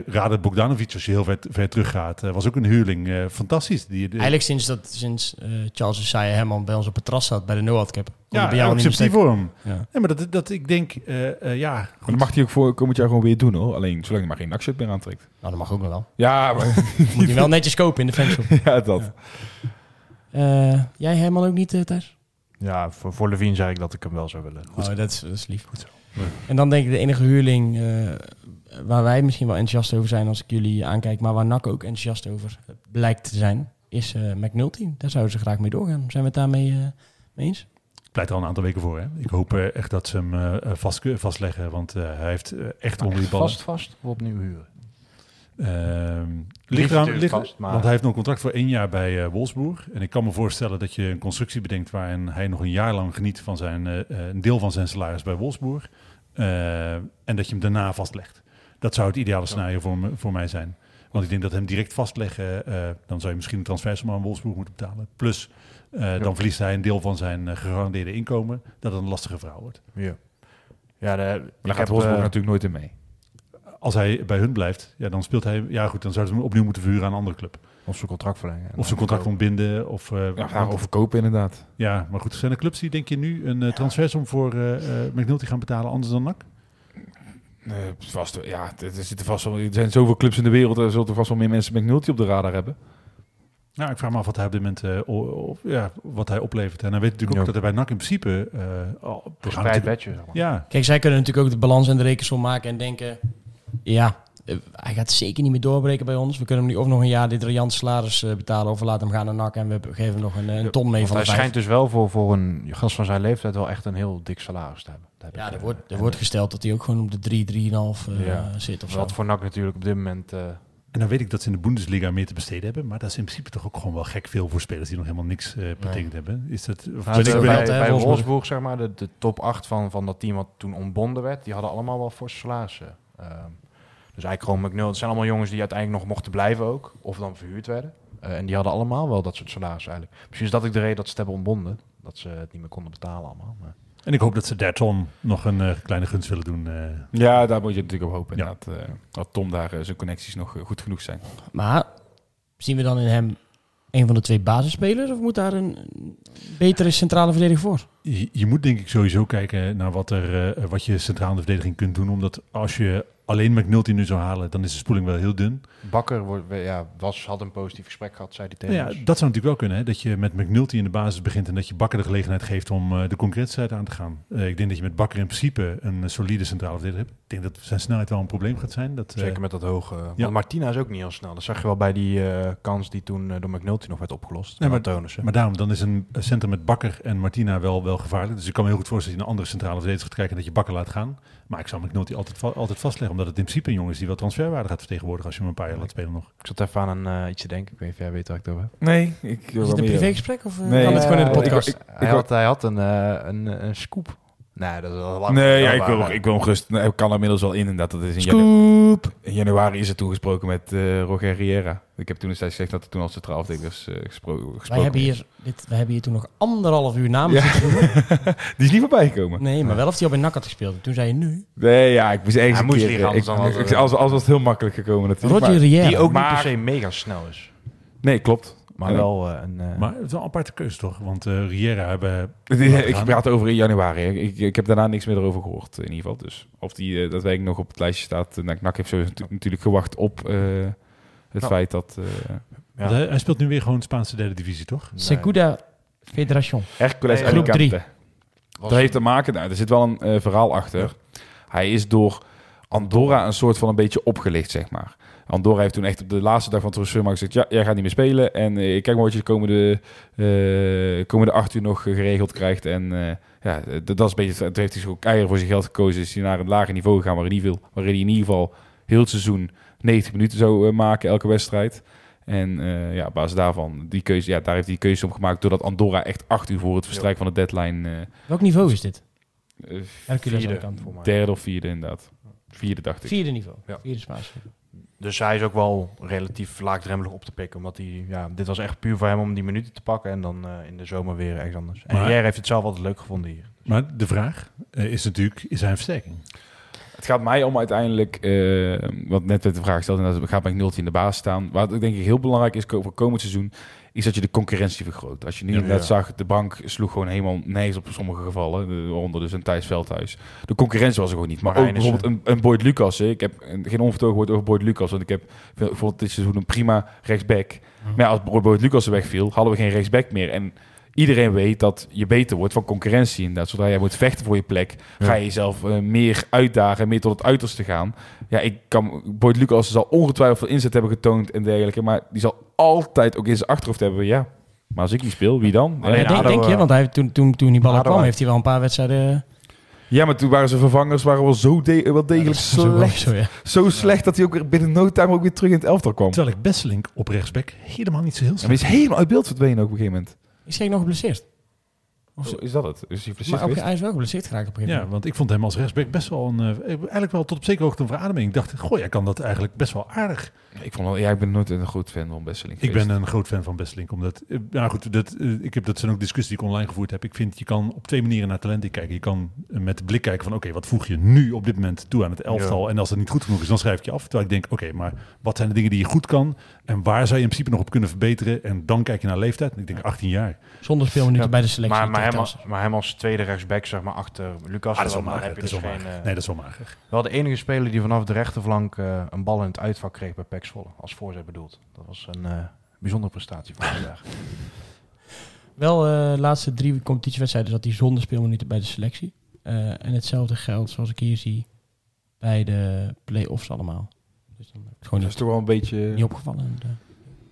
Rade Bogdanovic, als je heel ver, ver teruggaat, was ook een huurling. Fantastisch. Die, Eigenlijk sinds, dat, sinds Charles Josiah Herman bij ons op het terras zat bij de Noord Cup. Ja, bij jou ook. Ja. Ja, maar dat, dat ik denk, eh, eh, ja, Maar dat mag hij ook voor komend jaar gewoon weer doen, hoor. Alleen zolang hij maar geen nakshirt meer aantrekt. Nou, dat mag ook nog wel. Ja, maar... Moet hij wel netjes kopen in de fanshop. ja, dat. Eh, jij Herman ook niet, Thijs? Ja, voor, voor Levine zei ik dat ik hem wel zou willen. Oh, dat is, dat is lief. Goed zo. En dan denk ik de enige huurling eh, waar wij misschien wel enthousiast over zijn als ik jullie aankijk, maar waar NAC ook enthousiast over blijkt te zijn, is eh McNulty. Daar zouden ze graag mee doorgaan. Zijn we het daarmee mee eens? Pleit er al een aantal weken voor. Hè. Ik hoop eh, echt dat ze hem eh, eh, vast, vastleggen, want eh, hij heeft echt onder die ballen. Vast, vast of opnieuw huren? Ehm ligt eraan, ligt, vast, maar- Want hij heeft nog een contract voor één jaar bij eh Wolfsburg. En ik kan me voorstellen dat je een constructie bedenkt waarin hij nog een jaar lang geniet van zijn, een deel van zijn salaris bij Wolfsburg. Eh, en dat je hem daarna vastlegt. Dat zou het ideale scenario voor, me, voor mij zijn. Want ik denk dat hem direct vastleggen, eh, dan zou je misschien een transfersum aan Wolfsburg moeten betalen. Plus, eh, dan verliest hij een deel van zijn eh, gegarandeerde inkomen. Dat het een lastige verhaal wordt. Ja. Ja, de, Maar ik daar gaat heb, Wolfsburg eh, natuurlijk nooit in mee. Als hij bij hun blijft, ja, dan speelt hij. Ja, goed, dan zouden ze hem opnieuw moeten verhuren aan een andere club. Of zijn contract verlengen. Of zijn contract ontbinden. Of, eh, Ja, verkopen inderdaad. ja, maar goed, zijn er clubs die denk je nu een eh, transfersom voor eh eh, McNulty gaan betalen anders dan NAC? Vast, ja, er, zitten vast wel, er zijn zoveel clubs in de wereld, er zullen er vast wel meer mensen McNulty op de radar hebben. Nou, ik vraag me af wat hij op dit moment eh, o- o- ja, wat hij oplevert. En dan weet ik natuurlijk ook Ja. dat hij bij NAC in principe... eh, al- we gaan Verspreid natuurlijk- bedje, zeg maar. Ja, Kijk, zij kunnen natuurlijk ook de balans en de rekensom maken en denken... Ja, eh, hij gaat zeker niet meer doorbreken bij ons. We kunnen hem nu of nog een jaar dit riant salaris eh, betalen... of we laten hem gaan naar NAC en we geven hem nog een, een ton mee Want van hij schijnt dus wel voor, voor een gast van zijn leeftijd wel echt een heel dik salaris te hebben. Heb Ja, er wordt, er wordt gesteld dat hij ook gewoon op de 3, 3,5 eh Ja. zit of zo. Wat voor NAC natuurlijk op dit moment... en dan weet ik dat ze in de Bundesliga meer te besteden hebben. Maar dat is in principe toch ook gewoon wel gek veel voor spelers die nog helemaal niks eh, betekend hebben. Is dat... Of Nou, ik- bij, ik- bij Wolfsburg. Zeg maar, de, de top 8 van, van dat team wat toen ontbonden werd, die hadden allemaal wel forse salarissen. Ehm, dus eigenlijk gewoon McNulty. Het zijn allemaal jongens die uiteindelijk nog mochten blijven ook, of dan verhuurd werden. Eh, en die hadden allemaal wel dat soort salarissen eigenlijk. Misschien is dat ook de reden dat ze het hebben ontbonden. Dat ze het niet meer konden betalen allemaal. Maar En ik hoop dat ze Derton nog een eh, kleine gunst willen doen. eh. Ja, daar moet je natuurlijk op hopen. Ja. Inderdaad, eh, dat Tom daar zijn connecties nog goed genoeg zijn. Maar zien we dan in hem een van de twee basisspelers... of moet daar een betere centrale verdediger voor? Je, je moet denk ik sowieso kijken naar wat, er, eh, wat je de verdediging kunt doen. Omdat als je alleen McNulty nu zou halen, dan is de spoeling wel heel dun. Bakker wordt, ja, was, had een positief gesprek gehad, zei hij tegen Ja, dat zou natuurlijk wel kunnen. Hè? Dat je met McNulty in de basis begint en dat je Bakker de gelegenheid geeft om eh, de concurrentiestrijd aan te gaan. Eh, ik denk dat je met Bakker in principe een eh, solide centrale verdediger hebt. Ik denk dat zijn snelheid wel een probleem gaat zijn. Dat, Zeker met dat hoge. ja. Want Martina is ook niet heel snel. Dat zag je wel bij die kans die toen door McNulty nog werd opgelost. Maar-. Maar daarom, dan is een centrum met Bakker en Martina wel, wel gevaarlijk. Dus ik kan me heel goed voorstellen dat je een andere centrale verdediger gaat kijken en dat je Bakker laat gaan. Maar ik zou McNulty altijd, va- altijd vastleggen, omdat het in principe een jongen is die wel transferwaarde gaat vertegenwoordigen als je hem een paar jaar laat spelen nog. Ik zat even aan een, eh, iets te denken. Ik weet niet of jij weet waar ik het over heb. Nee, ik Is het een privégesprek of eh, Nee, kan het gewoon in de eh, podcast? ik- hij, had, hij had een, eh, een, een scoop. Nee, dat is wel lang. Nee, ja, ik, wil, ik wil hem gerust. Nee, ik kan er inmiddels wel in. Inderdaad, dat is in, janu- Scoop! in januari is er toegesproken met eh Roger Riera. Ik heb toen destijds gezegd dat hij toen als centraal verdedigers eh gespro gesproken Wij hebben, is. hier, dit, wij hebben hier toen nog anderhalf uur namen Ja. zitten noemen. Die is niet voorbij gekomen. Nee, maar wel of hij al bij NAC had gespeeld. Toen zei je nu. Nee, ja, ik moest ergens Hij een moest keer... liggen, anders ik, had- ik, als, als was het heel makkelijk gekomen natuurlijk. Roger maar- Riera. Die ook Maar- niet per se mega snel is. nee, klopt. Maar En- wel eh, een... eh, Maar het is wel een aparte keuze toch? Want eh Riera hebben... Ik praat over in januari. Ik, ik heb daarna niks meer erover gehoord, in ieder geval. Dus of die dat week nog op het lijstje staat. NAC NAC heeft zo natu- natuurlijk gewacht op eh, het Nou. feit dat... eh ja. Hij, speelt nu weer gewoon Spaanse derde divisie toch? Nee. Segunda Federación. Hercules Nee, groep Dat heeft te maken... Nou, er zit wel een verhaal achter. Hij is door Andorra een soort van een beetje opgelicht, zeg maar. Andorra heeft toen echt op de laatste dag van het transfermarkt gezegd... ja, jij gaat niet meer spelen en eh, kijk maar wat je de komende, eh, komende acht uur nog geregeld krijgt. En eh, ja, dat is een beetje... Toen heeft hij zo ook eieren voor zijn geld gekozen. Is hij naar een lager niveau gegaan waarin hij, wil, waarin hij in ieder geval heel het seizoen 90 minuten zou maken, elke wedstrijd. En eh, ja, op basis daarvan, die keuze, ja, daar heeft hij die keuze om gemaakt... doordat Andorra echt acht uur voor het verstrijken van de deadline... eh, Welk niveau is dit? vierde, Alicante. voor mij. derde of vierde inderdaad. Vierde dacht ik. Vierde niveau. Ja. Vierde Spaanse. Dus hij is ook wel relatief laagdrempelig op te pikken. Omdat hij, ja, dit was echt puur voor hem om die minuten te pakken. En dan eh, in de zomer weer ergens anders. En Maar- Rier heeft het zelf altijd leuk gevonden hier. Maar de vraag eh, is natuurlijk, is hij een versterking? Het gaat mij om uiteindelijk, eh want net werd de vraag gesteld, en dat gaat McNulty in de baas staan. Wat ik denk ik heel belangrijk is voor komend seizoen, is dat je de concurrentie vergroot. Als je nu Ja. net Ja. zag, de bank sloeg gewoon helemaal nergens op sommige gevallen, de- waaronder dus een Thijs Veldhuis. De concurrentie was er gewoon niet. Maar ook bijvoorbeeld een, een Boyd Lucas. hè. Ik heb een- geen onvertogen woord over Boyd Lucas, want ik heb vond dit seizoen een prima rechtsback. Maar ja, als Boyd Lucas er wegviel, hadden we geen rechtsback meer. En iedereen weet dat je beter wordt van concurrentie. Inderdaad, zodra jij moet vechten voor je plek, ga je jezelf eh, meer uitdagen, meer tot het uiterste gaan. Ja, ik kan, Boyd Lucas zal ongetwijfeld veel inzet hebben getoond en dergelijke, maar die zal altijd ook in zijn achterhoofd hebben, ja, maar als ik niet speel, wie dan? Ja, denk, ADO, denk je? Want hij, toen, toen, toen die bal kwam, heeft hij wel een paar wedstrijden... Ja, maar toen waren zijn vervangers waren wel zo de- wel degelijk Zo- slecht. Zo, ja. Zo slecht dat hij ook weer binnen no time ook weer terug in het elftal kwam. Terwijl ik Besselink op rechtsback helemaal niet zo heel Ja, maar slecht hij is helemaal uit beeld verdwenen ook op een gegeven moment. Is hij nog geblesseerd? Of zo. Oh, is dat het? Is hij Maar precies ook, hij is wel geblesseerd geraakt op een gegeven Ja, moment. want ik vond hem als rechtsback best wel een... eh, eigenlijk wel tot op zekere hoogte een verademing. Ik dacht, goh, jij kan dat eigenlijk best wel aardig. Ik, vond wel, ja, ik ben nooit een groot fan van Besseling Ik geweest. ben een groot fan van Bestelink. Omdat, eh, nou goed, dat, eh, ik heb, dat zijn ook discussies die ik online gevoerd heb. Ik vind, je kan op twee manieren naar talenten kijken. Je kan eh, met de blik kijken van, oké, wat voeg je nu op dit moment toe aan het elftal? En als dat niet goed genoeg is, dan schrijf ik je af. Terwijl ik denk, oké, maar wat zijn de dingen die je goed kan? En waar zou je in principe nog op kunnen verbeteren? En dan kijk je naar leeftijd. Ik denk 18 jaar. Zonder speelminuten Ja, bij de selectie. Maar, maar, hem, als- maar hem als tweede rechtsback, zeg maar, achter Lucas, Ah, dat is wel dan mager. heb je Dat is dus geen... eh, Nee, dat is wel mager. Wel de enige speler die vanaf de rechterflank eh, een bal in het uitvak kreeg bij Pek Zwolle, als voorzet bedoeld. Dat was een eh, bijzondere prestatie van vandaag. Wel eh, de laatste drie competitiewedstrijden zat hij zonder speelminuten bij de selectie. Eh, en hetzelfde geldt, zoals ik hier zie, bij de play-offs allemaal. Dus dan het gewoon Dat is toch wel een beetje... niet opgevallen. En, eh,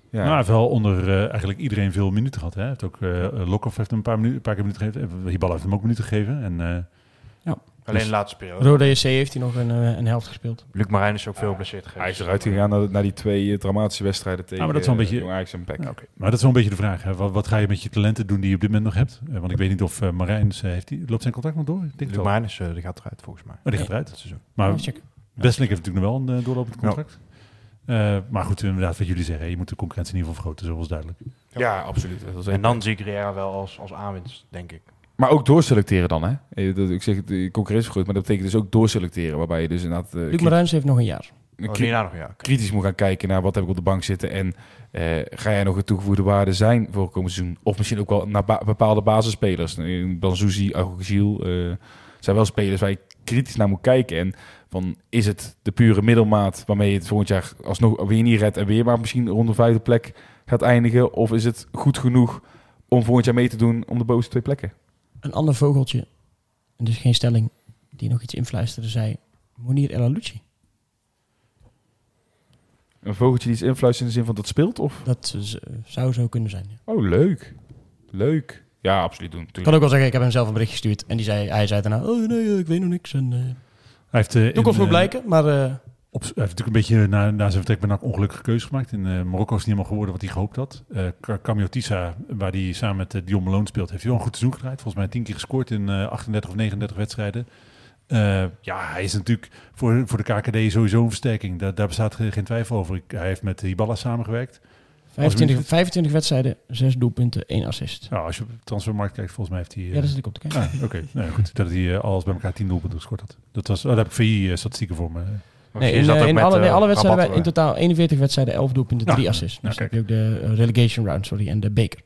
ja. Nou, hij heeft wel onder eh, eigenlijk iedereen veel minuten gehad. Hè? Hij heeft ook, eh Lokhoff heeft hem een paar, minuten, een paar keer minuten gegeven. Hibala heeft hem ook minuten gegeven. En eh, Alleen Dus- de laatste periode. Rode JC heeft hij nog een, eh, een helft gespeeld. Luc Marijn is ook veel geblesseerd geweest. Hij is eruit gegaan naar, naar die twee eh, dramatische wedstrijden tegen maar dat is wel een beetje- en. Ja. Maar dat is wel een beetje de vraag. Hè? Wat, wat ga je met je talenten doen die je op dit moment nog hebt? Eh, want ik weet niet of uh, Marijns, eh, heeft die, loopt zijn contract nog door? Ik denk Luc. Marijn is, eh, die gaat eruit volgens mij. Oh, die gaat Dat eruit. seizoen. Maar Bestelink heeft natuurlijk nog wel een eh, doorlopend contract. Eh, maar goed, inderdaad, wat jullie zeggen. Je moet de concurrentie in ieder geval vergroten, zoals duidelijk. Ja, absoluut. Dat is En dan zie ik Riera wel als, als aanwinst, denk ik. Maar ook doorselecteren dan, hè? Eh, dat- Ik zeg, de concurrentie groeit, maar dat betekent dus ook doorselecteren. Waarbij je dus inderdaad eh, Luc Maruins heeft nog een jaar. een Oh, nog, ja. kritisch moet gaan kijken naar wat heb ik op de bank zitten. En eh, ga jij nog een toegevoegde waarde zijn voor komend seizoen? Of misschien ook wel naar ba- bepaalde basisspelers. Banzuzi, Agogiel. eh zijn wel spelers waar je kritisch naar moet kijken. En van, is het de pure middelmaat waarmee je het volgend jaar alsnog weer niet redt... en weer maar misschien rond de vijfde plek gaat eindigen? Of is het goed genoeg om volgend jaar mee te doen om de bovenste twee plekken? Een ander vogeltje, en dus geen stelling, die nog iets influisterde, zei Monir El Alouchi. Een vogeltje die iets influistert in de zin van dat speelt? Of? Dat zou zo kunnen zijn. ja. Oh, leuk. Leuk. Ja, absoluut doen. Ik kan ook wel zeggen, ik heb hem zelf een bericht gestuurd. En die zei, hij zei daarna, oh nee, eh, ik weet nog niks. En, eh Hij heeft, uh, toekomst moet blijken, maar... eh, Op, hij heeft natuurlijk een beetje na, na zijn vertrek bij NAC ongelukkige keuze gemaakt. In eh, Marokko is het niet helemaal geworden wat hij gehoopt had. Uh, Camio Tissa, waar hij samen met uh, Dion Malone speelt, heeft hij wel een goed seizoen gedraaid. Volgens mij tien keer gescoord in uh, 38 of 39 wedstrijden. Uh, ja, hij is natuurlijk voor, voor de KKD sowieso een versterking. Daar, daar bestaat geen twijfel over. Ik, hij heeft met Hiballa samengewerkt. 25, 25 wedstrijden, 6 doelpunten, 1 assist. Ja, als je op de transfermarkt kijkt, volgens mij heeft hij... Ja, dat zit ik op te kijken. Ah, Oké, okay. nee, goed. Dat hij uh, alles bij elkaar 10 doelpunten gescoord had. Dat was, oh, daar heb ik VI-statistieken voor me. Nee, in, uh, in alle, nee, alle wedstrijden, in totaal 41 wedstrijden, 11 doelpunten, 3 assists. Dus dan heb je ook de relegation round, sorry, en de beker.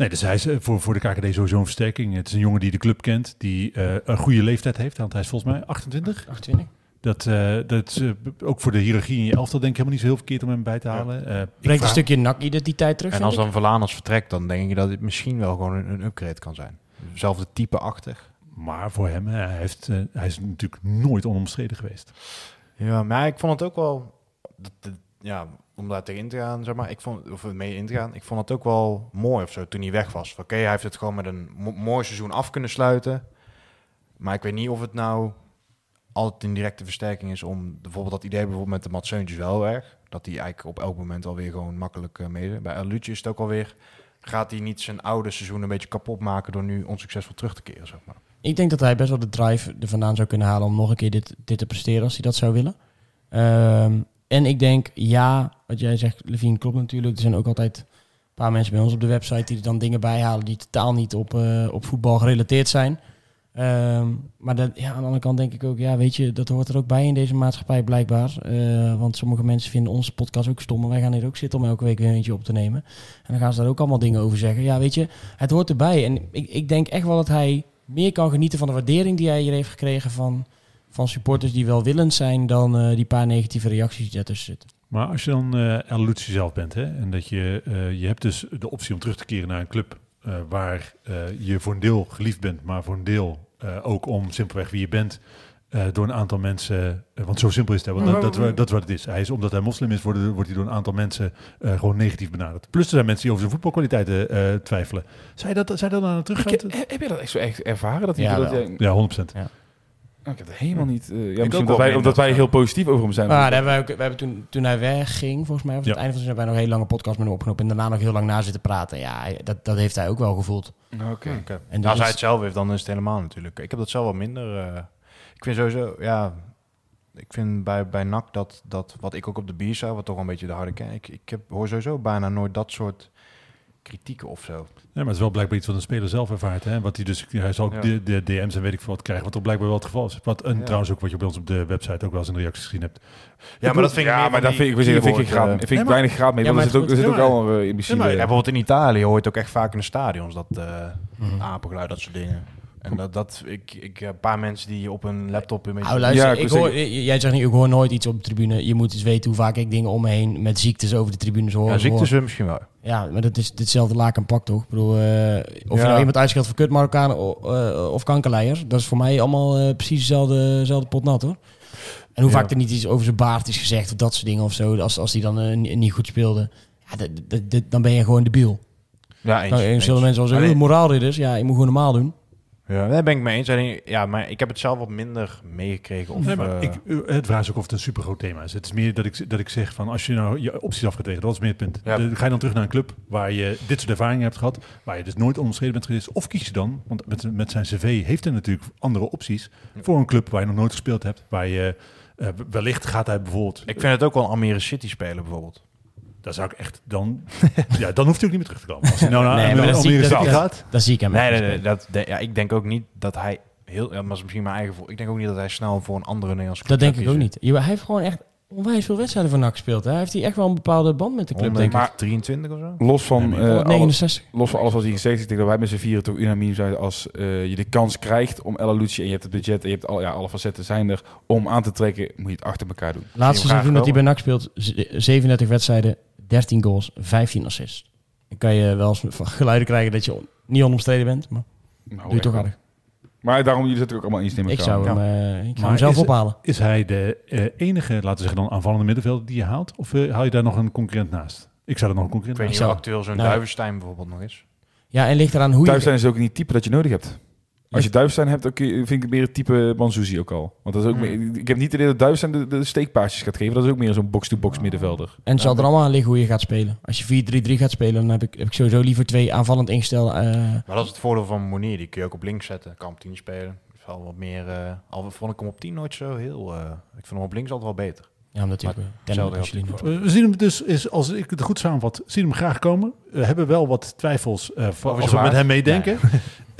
Nee, dus hij is voor, voor de KKD sowieso een versterking. Het is een jongen die de club kent, die uh, een goede leeftijd heeft. Want hij is volgens mij 28. 28. Dat, uh, dat is uh, ook voor de hiërarchie in je elftal denk ik helemaal niet zo heel verkeerd om hem bij te halen. Ja. Uh, Brengt een stukje NAC-identiteit terug. En als dan Verlaners vertrekt, dan denk je dat het misschien wel gewoon een, een upgrade kan zijn. Hetzelfde type achter. Maar voor hem, hij, heeft, uh, hij is natuurlijk nooit onomstreden geweest. Ja, maar ik vond het ook wel... Dat, dat, ja, om daar tegenin te gaan, zeg maar, ik vond, of mee in te gaan, ik vond het ook wel mooi of zo toen hij weg was. Oké, okay, hij heeft het gewoon met een mo mooi seizoen af kunnen sluiten. Maar ik weet niet of het nou altijd een directe versterking is om bijvoorbeeld dat idee bijvoorbeeld met de Matseuntjes wel erg. Dat hij eigenlijk op elk moment alweer gewoon makkelijk uh, mede. Bij Alucci is het ook alweer, gaat hij niet zijn oude seizoen een beetje kapot maken door nu onsuccesvol terug te keren, zeg maar. Ik denk dat hij best wel de drive er vandaan zou kunnen halen om nog een keer dit, dit te presteren als hij dat zou willen. Um, en ik denk, ja, wat jij zegt, Levine, klopt natuurlijk. Er zijn ook altijd een paar mensen bij ons op de website die er dan dingen bijhalen die totaal niet op, uh, op voetbal gerelateerd zijn. Um, maar dat, ja, aan de andere kant denk ik ook, ja, weet je, dat hoort er ook bij in deze maatschappij blijkbaar. Uh, want sommige mensen vinden onze podcast ook stom. Maar wij gaan hier ook zitten om elke week weer eentje op te nemen. En dan gaan ze daar ook allemaal dingen over zeggen. Ja, weet je, het hoort erbij. En ik, ik denk echt wel dat hij meer kan genieten van de waardering die hij hier heeft gekregen van, van supporters die welwillend zijn dan uh, die paar negatieve reacties die daartussen zitten. Maar als je dan uh, zelf bent, hè, en dat je, je hebt dus de optie om terug te keren naar een club uh, waar je voor een deel geliefd bent, maar voor een deel ook om simpelweg wie je bent, door een aantal mensen, want zo simpel is het, want dat, dat, dat is wat het is. Hij is, omdat hij moslim is, wordt, wordt hij door een aantal mensen gewoon negatief benaderd. Plus er zijn mensen die over zijn voetbalkwaliteiten twijfelen. Je dat, je dat aan terug ik, Heb je dat echt zo echt ervaren? Dat ja, dat ja, 100%. Ja. Ik heb het helemaal niet... eh, ja, misschien omdat wij, omdat wij heel positief over hem zijn. Maar daar hebben wij, ook, we hebben toen, toen hij wegging, volgens mij, of Ja. het einde van seizoen, hebben wij nog een hele lange podcast met hem opgenomen. En daarna nog heel lang na zitten praten. Ja, dat, dat heeft hij ook wel gevoeld. Oké. Oké. En En dat als hij het zelf heeft, dan is het helemaal natuurlijk. Ik heb dat zelf wel minder. eh, ik vind sowieso, ja, ik vind bij, bij NAC dat, dat wat ik ook op de bier zou, wat toch een beetje de harde kern. Ik, ik heb, hoor sowieso bijna nooit dat soort kritieken of zo. Ja, maar het is wel blijkbaar iets wat een speler zelf ervaart. Hè? Wat hij dus, hij zal ook Ja. de, de DM's en weet ik veel wat krijgen. Wat toch blijkbaar wel het geval is. Wat, en Ja. trouwens ook wat je bij ons op de website ook wel eens in de reacties gezien hebt. Ja, maar dat vind ik ja, maar daar die vind ik, zeggen, vind ik, graad, eh, vind ik maar- weinig graad mee. Ja, want er maar zit ook, er zit ook Ja, al een Ja, imbecile... maar- Ja, bijvoorbeeld in Italië hoort ook echt vaak in de stadions dat eh Mhm. apengeluid, dat soort dingen. En dat, dat ik, ik, een paar mensen die op een laptop een beetje... Nou, luister, Ja, ik hoor, jij zegt niet, ik hoor nooit iets op de tribune. Je moet eens weten hoe vaak ik dingen om me heen met ziektes over de tribunes hoor. ja, ziektes hoor. eh, misschien wel. Ja, maar dat is hetzelfde laak en pak toch? Ik bedoel, eh, of je nou iemand uitscheldt voor kut Marokkanen o- eh, of kankerleiers, dat is voor mij allemaal eh, precies dezelfde, dezelfde pot nat hoor. En hoe Ja. vaak er niet iets over zijn baard is gezegd of dat soort dingen of zo, als, als die dan ni- niet goed speelde. Dan ben je gewoon debiel. Ja, eens. Nou, en eens. zullen mensen wel zeggen, Alleen- "Oh, moraalridders, ja, je moet gewoon normaal doen. Ja, daar ben ik mee eens. Alleen, Ja, maar ik heb het zelf wat minder meegekregen. Of, Nee, maar eh, ik, eh, het vraag is ook of het een super groot thema is. Het is meer dat ik, dat ik zeg van als je nou je opties af gaat wegen, dat is meer het punt. Ja. De- ga je dan terug naar een club waar je dit soort ervaringen hebt gehad, waar je dus nooit onderscheiden bent geweest, of kies je dan, want met, met zijn cv heeft hij natuurlijk andere opties, voor een club waar je nog nooit gespeeld hebt, waar je eh, wellicht gaat hij bijvoorbeeld, ik vind het ook wel een Almere City spelen bijvoorbeeld. Daar zou ik echt dan, ja, dan hoeft hij ook niet meer terug te komen. Als hij nou naar Nee, maar Almere dat zie ik- City dat- gaat, Dat zie ik hem Nee, nee. Dat, de- ja, ik denk ook niet dat hij heel... Ja, maar is misschien mijn eigen voor. Ik denk ook niet dat hij snel voor een andere Nederlandse club Dat denk ik ook niet. Je- Hij heeft gewoon echt onwijs veel wedstrijden voor NAC gespeeld. Hè? Hij heeft hij echt wel een bepaalde band met de club, denk ik. 123 of zo? Los van, Nee, eh, maar- alles, 69. los van alles wat hij gezegd heeft, ik denk dat wij met z'n vieren toch unaniem zijn als eh, je de kans krijgt om Ella Lucci en je hebt het budget en je hebt al, ja, alle facetten zijn er om aan te trekken, moet je het achter elkaar doen. Laatste seizoen dat hij bij. NAC speelt, z- 37 wedstrijden, 13 goals, 15 assists. Dan kan je wel eens van geluiden krijgen dat je on- niet onomstreden bent, maar Nou, doe je toch aardig. Maar daarom, jullie zitten ook allemaal eens in elkaar. Ik zou hem, Ja. eh, ik hem zelf is ophalen. is hij de eh, enige, laten we zeggen dan, aanvallende middenvelder die je haalt? Of eh, haal je daar nog een concurrent naast? Ik zou er nog een Ik concurrent weet naast niet hoe actueel zo'n nou, Duivenstein bijvoorbeeld nog is. Ja, en ligt eraan hoe Thuis je... zijn is ook niet het type dat je nodig hebt. Als je Duifstein hebt, vind ik meer het type Manzuzi ook al. Want dat is ook Hmm. meer, ik heb niet het idee dat Duifstein de, de steekpaasjes gaat geven. Dat is ook meer zo'n box-to-box middenvelder. En het zal er allemaal aan liggen hoe je gaat spelen. Als je 4-3-3 gaat spelen, dan heb ik, heb ik sowieso liever twee aanvallend ingestelde... eh, Maar dat is het voordeel van Monier. Die kun je ook op links zetten. Kan op 10 spelen. Is wel wat meer... eh, al vond ik hem op 10 nooit zo heel... eh, ik vind hem op links altijd wel beter. ja, omdat hij. We zien hem dus, is, als ik het goed samenvat, zien hem graag komen. We hebben wel wat twijfels uh, als we met hem meedenken.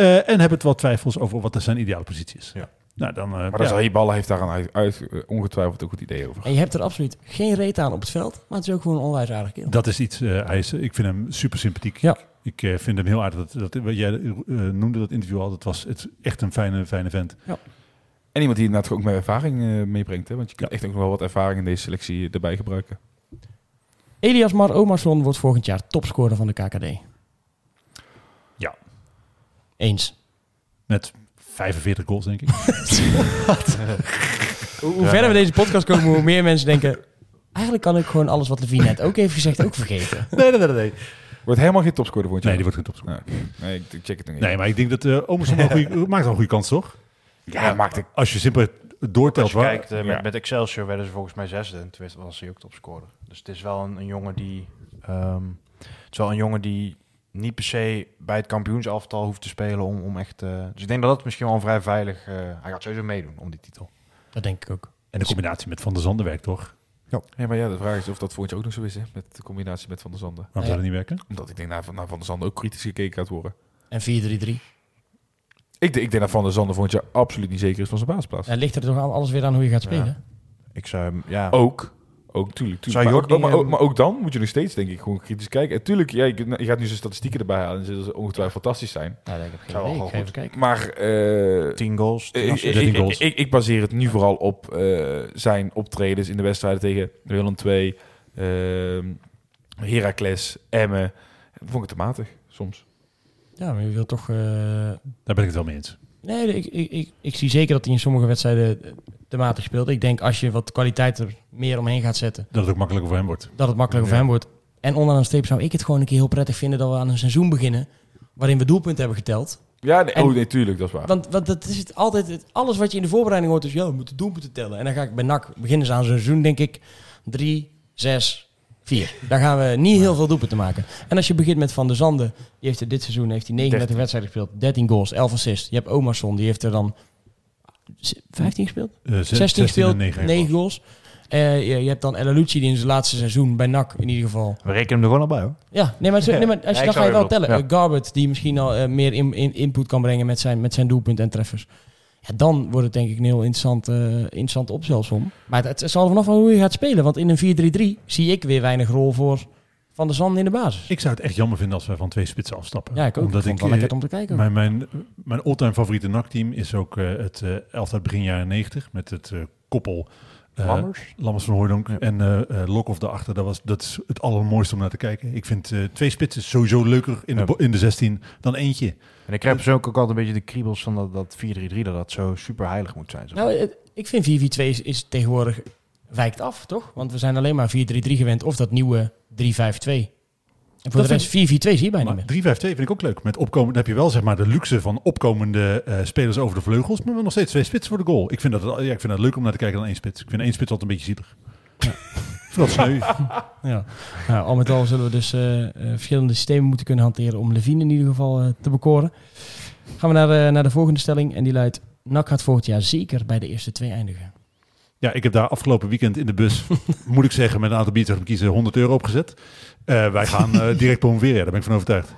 Eh, en hebben het wat twijfels over wat zijn ideale positie is. Ja. Nou, dan, eh, Maar ja. dat is ballen heeft daar uit, uit eh, ongetwijfeld een goed idee over. En je hebt er absoluut geen reet aan op het veld, maar het is ook gewoon een onwijs aardig kerel. dat is iets, eh, hij is, ik vind hem super sympathiek. Ja. Ik eh, vind hem heel aardig. Dat, dat, wat jij eh, noemde dat interview al, dat was het echt een fijne, fijne vent. En iemand die inderdaad ook met ervaring eh, meebrengt. Hè? Want je kunt echt ook nog wel wat ervaring in deze selectie erbij gebruiken. Elias Mar Omarsson wordt volgend jaar topscorer van de KKD. Eens. Met 45 goals, denk ik. Hoe, hoe verder we deze podcast komen, hoe meer mensen denken... Eigenlijk kan ik gewoon alles wat Levine net ook heeft gezegd ook vergeten. nee, nee, nee, nee. Wordt helemaal geen topscorer voor Nee, die wordt geen topscorer. Ja, oké. Nee, ik ik check het nog niet. Nee, maar ik denk dat uh, Omerson wel een goede, maakt wel een goede kans, toch? ja, maakt ik. Als je simpel doortelt... Als je waar- kijkt, eh, met, ja. met Excelsior werden ze volgens mij zesde. En toen was hij ook topscorer. Dus het is wel een, een jongen die... ehm, het is wel een jongen die niet per se bij het kampioensalftal hoeft te spelen om, om echt... eh, dus ik denk dat dat misschien wel een vrij veilig... eh, hij gaat sowieso meedoen om die titel. Dat denk ik ook. En de combinatie met Van der Zanden werkt, toch? Ja, maar ja, de vraag is of dat volgend jaar ook nog zo is. Hè? Met de combinatie met Van der Zanden. Waarom zou dat niet werken? Omdat ik denk naar, naar Van der Zanden ook kritisch gekeken gaat worden. En 4-3-3. Ik, denk- ik denk dat Van der Zanden volgend jaar absoluut niet zeker is van zijn baasplaats. Ja, ligt er toch aan alles weer aan hoe je gaat spelen? Ja. Ik zou hem... Ja, Ook. Ook, tuurlijk. Zou tuurlijk. je Maar, ook maar, ook, maar ook dan moet je nog steeds, denk ik, gewoon kritisch kijken. En tuurlijk, ja, je, je gaat nu zijn statistieken erbij halen. En ze zullen ongetwijfeld fantastisch zijn. Nou, ik heb geen idee. Ik even kijken. Maar eh, 10 goals. 10 ik, ik, assists. 13 ik, goals. ik, ik baseer het nu vooral op eh, zijn optredens in de wedstrijden tegen Willem II, ehm Heracles, Emmen. Vond ik het te matig, soms. Ja, maar je wilt toch... eh, Daar ben ik het wel mee eens. Nee, ik, ik, ik, ik zie zeker dat hij in sommige wedstrijden eh, te matig speelt. Ik denk als je wat kwaliteit er meer omheen gaat zetten, Dat het ook makkelijker voor hem wordt. dat het makkelijker Ja. voor hem wordt. En onderaan de streep zou ik het gewoon een keer heel prettig vinden dat we aan een seizoen beginnen waarin we doelpunten hebben geteld. Ja, nee, En- oh nee, tuurlijk, dat is waar. Want, want dat is het altijd, het, alles wat je in de voorbereiding hoort is, ja, we moeten doelpunten tellen. En dan ga ik bij NAC, beginnen ze aan zo'n seizoen, denk ik, drie, zes, vier. Daar gaan we niet heel veel doelpunten maken. En als je begint met Van der Zanden, die heeft er dit seizoen heeft hij 39 wedstrijden gespeeld, 13 goals, 11 assists. Je hebt Omarsson, die heeft er dan z- 15 gespeeld? Eh, zes- 16 gespeeld, en 9 9 goals. Eh, je, je hebt dan El Alucci, die in zijn laatste seizoen bij NAC in ieder geval We rekenen hem er gewoon al bij hoor. ja, nee, maar, zo, nee, maar als Ja, je, ik dan ga je wel tellen. ja. Eh, Garbert, die misschien al eh, meer in, in- input kan brengen met zijn, met zijn doelpunten en treffers. Ja, dan wordt het denk ik een heel interessant, eh interessant opstelsom. Maar het, het zal er vanaf van hoe je gaat spelen. Want in een 4-3-3 zie ik weer weinig rol voor Van der Zanden in de basis. Ik zou het echt jammer vinden als wij van twee spitsen afstappen. ja, ik ook. Omdat ik vond ik, het wel eh, lekker om te kijken. Mijn, mijn, mijn all-time favoriete NAC-team is ook eh, het eh elftal begin jaren 90 met het eh, koppel eh, Lammers? Lammers van Hooydonk Ja. en eh eh, Lokhoff daarachter. Dat, was, dat is het allermooiste om naar te kijken. Ik vind eh, twee spitsen sowieso leuker in de, Ja. in de 16 dan eentje. En ik krijg persoonlijk ook altijd een beetje de kriebels van dat, dat 4-3-3, dat dat zo super heilig moet zijn. zeg. Nou, ik vind 4-4-2 is, is tegenwoordig wijkt af, toch? Want we zijn alleen maar 4-3-3 gewend of dat nieuwe 3-5-2. En voor Dat de rest 4-4-2 zie je bijna niet meer. 3-5-2 vind ik ook leuk. Met opkomen dan heb je wel zeg maar de luxe van opkomende eh, spelers over de vleugels, maar wel nog steeds twee spitsen voor de goal. Ik vind dat, ja, ik vind dat leuk om naar te kijken dan één spits. Ik vind één spits altijd een beetje zielig. Ik dat sneu. Ja. Nou, al met al zullen we dus eh, eh, verschillende systemen moeten kunnen hanteren om Levine in ieder geval eh, te bekoren. Gaan we naar, eh, naar de volgende stelling en die luidt... NAC gaat volgend jaar zeker bij de eerste twee eindigen. Ja, ik heb daar afgelopen weekend in de bus, moet ik zeggen, met een aantal biertjes om kiezen 100 euro opgezet. Eh, wij gaan eh, direct promoveren, daar ben ik van overtuigd.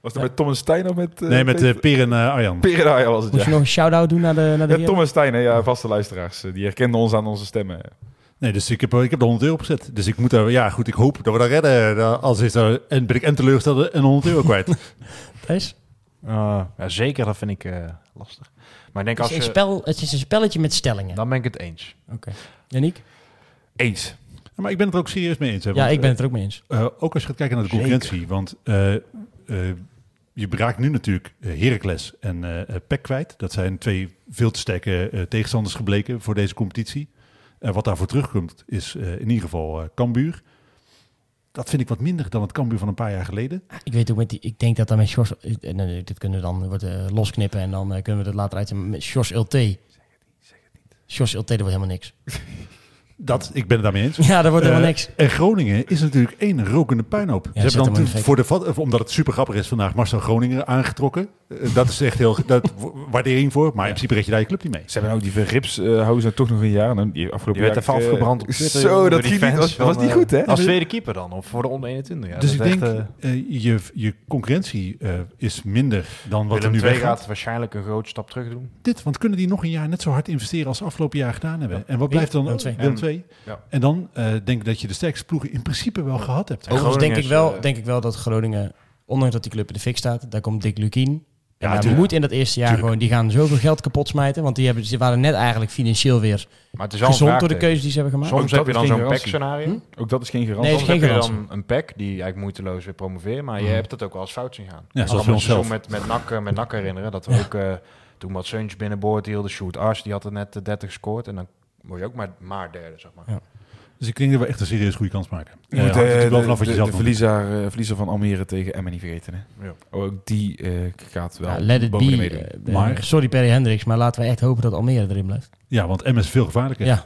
Was dat met Tom en Stijn of met... nee, met eh Per en Arjan. Peter en Arjan was het, Moet je nog een shout-out doen naar de, naar de Ja? Tom en Stijn, hè, ja, vaste luisteraars. Die herkenden ons aan onze stemmen. Nee, dus ik heb, ik heb de 100 euro opgezet. Dus ik moet daar, ja goed, ik hoop dat we dat redden. Als is er, en ben ik en teleurgesteld en 100 euro kwijt. Thijs? Ah, ja, zeker, dat vind ik eh, lastig. Maar ik denk Het als is, een je... spel, het is een spelletje met stellingen. Dan ben ik het eens. Oké. Yannick? Eens. Ja, maar ik ben het er ook serieus mee eens. Hè, Ja, want, ik ben het er ook mee eens. eh, ook als je gaat kijken naar de concurrentie. Want eh, eh, je raakt nu natuurlijk eh, Heracles en eh eh, PEC kwijt. Dat zijn twee veel te sterke eh, tegenstanders gebleken voor deze competitie. En wat daarvoor terugkomt is eh, in ieder geval eh Cambuur. Dat vind ik wat minder dan het Cambuur van een paar jaar geleden. Ik weet ook met die, ik denk dat dan met Sjors, eh, nee, dit kunnen we dan wordt, eh, losknippen en dan eh, kunnen we dat later uit met Sjors LT. Sjors LT, dat wordt helemaal niks. Dat, ik ben het daarmee eens. Ja, dat wordt helemaal Eh, niks. En Groningen is natuurlijk één rokende puinhoop. zet Ze hebben hem dan voor de omdat het super grappig is vandaag Marcel Groningen aangetrokken. Eh, dat is echt heel dat waardering voor. Maar in principe red je daar je club niet mee. Ze hebben ook die Verrips uh, houden ze toch nog een jaar. En die afgelopen Die werd jaar, even eh, afgebrand op Twitter. Zo, door dat die fans was, niet eh, goed, hè? Als tweede keeper dan, of voor de onder 21. Ja, dus ik denk, eh, eh, je, je concurrentie eh, is minder dan wat Willem er nu weggaat. gaat waarschijnlijk een grote stap terug doen. Dit, want kunnen die nog een jaar net zo hard investeren als afgelopen jaar gedaan hebben? En wat blijft dan? Willem II. Ja. En dan eh, denk ik dat je de sterkste ploegen in principe wel gehad hebt. Overigens denk ik, wel, eh, denk ik wel dat Groningen, ondanks dat die club in de fik staat, daar komt Dick Lukien. Ja, Ja, die moet in dat eerste jaar Tuurlijk. gewoon, die gaan zoveel geld kapot smijten. Want die, hebben, die waren net eigenlijk financieel weer Maar het is gezond door de keuzes die ze hebben gemaakt. Soms heb dat je dan zo'n pack-scenario. Ook dat is geen Nee, garantie. Soms geen heb je dan een pack die eigenlijk moeiteloos weer promoveren. Maar je Mhm. hebt het ook wel eens fout zien gaan. Ja, zoals een onszelf. met, met, NAC, eh, met NAC herinneren. Dat we Ja. ook eh, toen wat Suns binnenboord hielden. Shoot Ars, die had er net de 30 gescoord. En dan word je ook maar, maar derde, zeg maar. Ja. Dus ik denk dat we echt een serieus goede kans maken. Je Eh, moet eh, de, vanaf wat je de, doet. verliezer, eh, verliezer van Almere tegen Emmen niet vergeten. Hè? Ja. Ook die eh, gaat wel Ja, let it be. Maar- sorry Perry Hendricks, maar laten we echt hopen dat Almere erin blijft. Ja, want MS is veel gevaarlijker. Ja, dat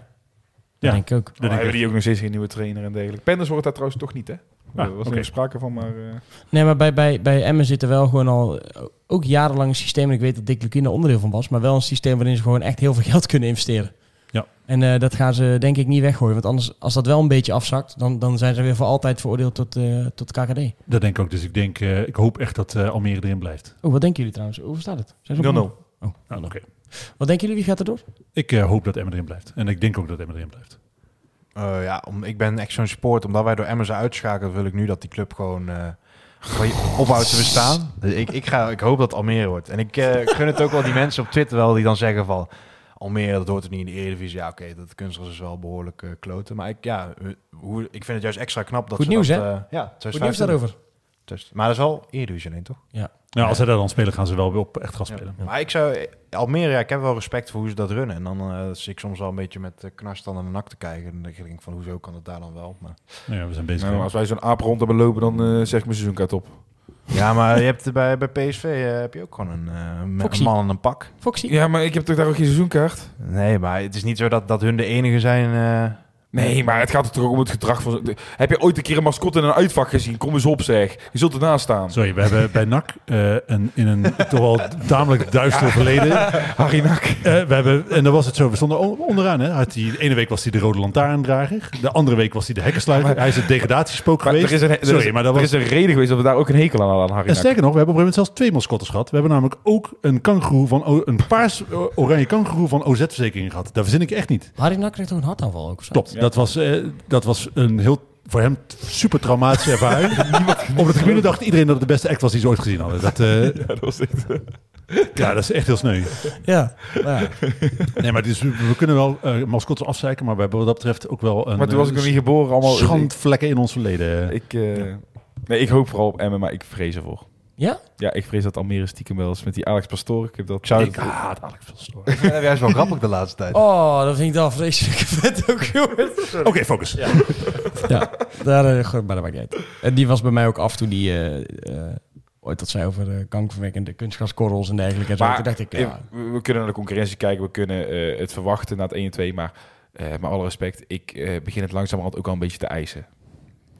Ja. denk ik ook. Oh, ik hebben die ook nog steeds geen nieuwe trainer en dergelijke. Penders wordt daar trouwens toch niet, hè? Ah, er was oké. er sprake van, maar... eh, Nee, maar bij, bij, bij Emmen zit er wel gewoon al ook jarenlang een systeem. En ik weet dat Dick Lukien er onderdeel van was. Maar wel een systeem waarin ze gewoon echt heel veel geld kunnen investeren. En eh, dat gaan ze denk ik niet weggooien. Want anders, als dat wel een beetje afzakt, dan, dan zijn ze weer voor altijd veroordeeld tot, eh tot KKD. Dat denk ik ook. Dus ik denk, eh, ik hoop echt dat Almere erin blijft. Oh, wat denken jullie trouwens? Hoe staat het? Zijn ze op 0-0. nul? Oh, Nou, oké. Wat denken jullie? Wie gaat er door? Ik eh, hoop dat Emmen erin blijft. En ik denk ook dat Emmen erin blijft. Eh, ja, om, ik ben echt zo'n sport. Omdat wij door Emmen zijn uitschakeld, wil ik nu dat die club gewoon eh, ophoudt te bestaan. Dus ik, ik, ga, ik hoop dat Almere wordt. En ik eh, gun het ook wel die mensen op Twitter wel die dan zeggen van... Almere, dat hoort er niet in de Eredivisie. Ja, oké, dat kunstgras is wel behoorlijk eh, kloten. Maar ik, ja, eh, hoe, ik vind het juist extra knap dat Goed ze nieuws, dat, hè? eh, ja, Goed nieuws 2025. daarover. Dus- maar dat is wel Eredivisie alleen, toch? Nou, als zij daar dan spelen, gaan ze wel weer op echt gas spelen. Maar ik zou... Almere, ja, ik heb wel respect voor hoe ze dat runnen. En dan eh zit ik soms wel een beetje met uh, knarstand aan de nak te kijken. En dan denk ik van, hoezo kan het daar dan wel? Maar Nou ja, we zijn bezig. nou, als wij zo'n aap rond hebben lopen, dan eh zeg ik mijn seizoenkaart op. Ja, maar je hebt bij, bij PSV eh, heb je ook gewoon een, eh, Foxy. een man en een pak. Foxy. Ja, maar ik heb toch daar ook geen seizoenkaart? Nee, maar het is niet zo dat, dat hun de enige zijn. Nee, maar het gaat er toch ook om het gedrag van... de- Heb je ooit een keer een mascotte in een uitvak gezien? Kom eens op, zeg. Je zult ernaast staan. Sorry, we hebben bij NAC eh, een, in een toch wel tamelijk duister verleden. Harry Nak. Eh, we hebben, en dan was het zo, we stonden onderaan. Hè. Had die, de ene week was hij de rode lantaarndrager. De andere week was hij de hekkensluiter. Hij is het degradatiespook Maar er geweest. is, een, er, Sorry, is, maar dat er was... is een reden geweest dat we daar ook een hekel aan hadden aan Harry En Nak. sterker nog, we hebben op een gegeven moment zelfs twee mascottes gehad. We hebben namelijk ook een kangeroe van O- een paars eh, oranje kangeroe van OZ-verzekering gehad. Daar verzin ik echt niet. Harry Nak kreeg toch een hartaanval ook of zo? Klopt. Dat, was, eh, dat was een heel voor hem super traumatische ervaring. Op de tribune dacht iedereen dat het de beste act was die ze ooit gezien hadden. Dat, eh, Ja, dat was echt... ja, dat is echt heel sneu. Ja. ja. Nee, maar het is, we kunnen wel eh mascottes afzeiken, maar we hebben wat dat betreft ook wel een Maar toen was ik eh, nog niet geboren. Allemaal, schandvlekken in ons verleden. Ik, eh, nee, ik hoop vooral op Emmen, maar ik vrees ervoor. Ja? Ja, ik vrees dat Almere stiekem wel eens met die Alex Pastoor. Ik heb dat... zou ik haat Alex van Stoor. Ik vind juist wel grappig de laatste tijd. Oh, dat vind ik dan vreselijk vet ook, jongens. Oké, focus. Ja, daar, eh, goed, maar dat maakt niet uit. En die was bij mij ook af toen die eh, eh, ooit dat zei over uh, kankerverwekkende kunstgaskorrels en dergelijke. En zo. Maar Toen dacht ik, ja, we, we kunnen naar de concurrentie kijken. We kunnen eh, het verwachten na het 1 en 2. Maar eh met alle respect, ik eh, begin het langzamerhand ook al een beetje te eisen.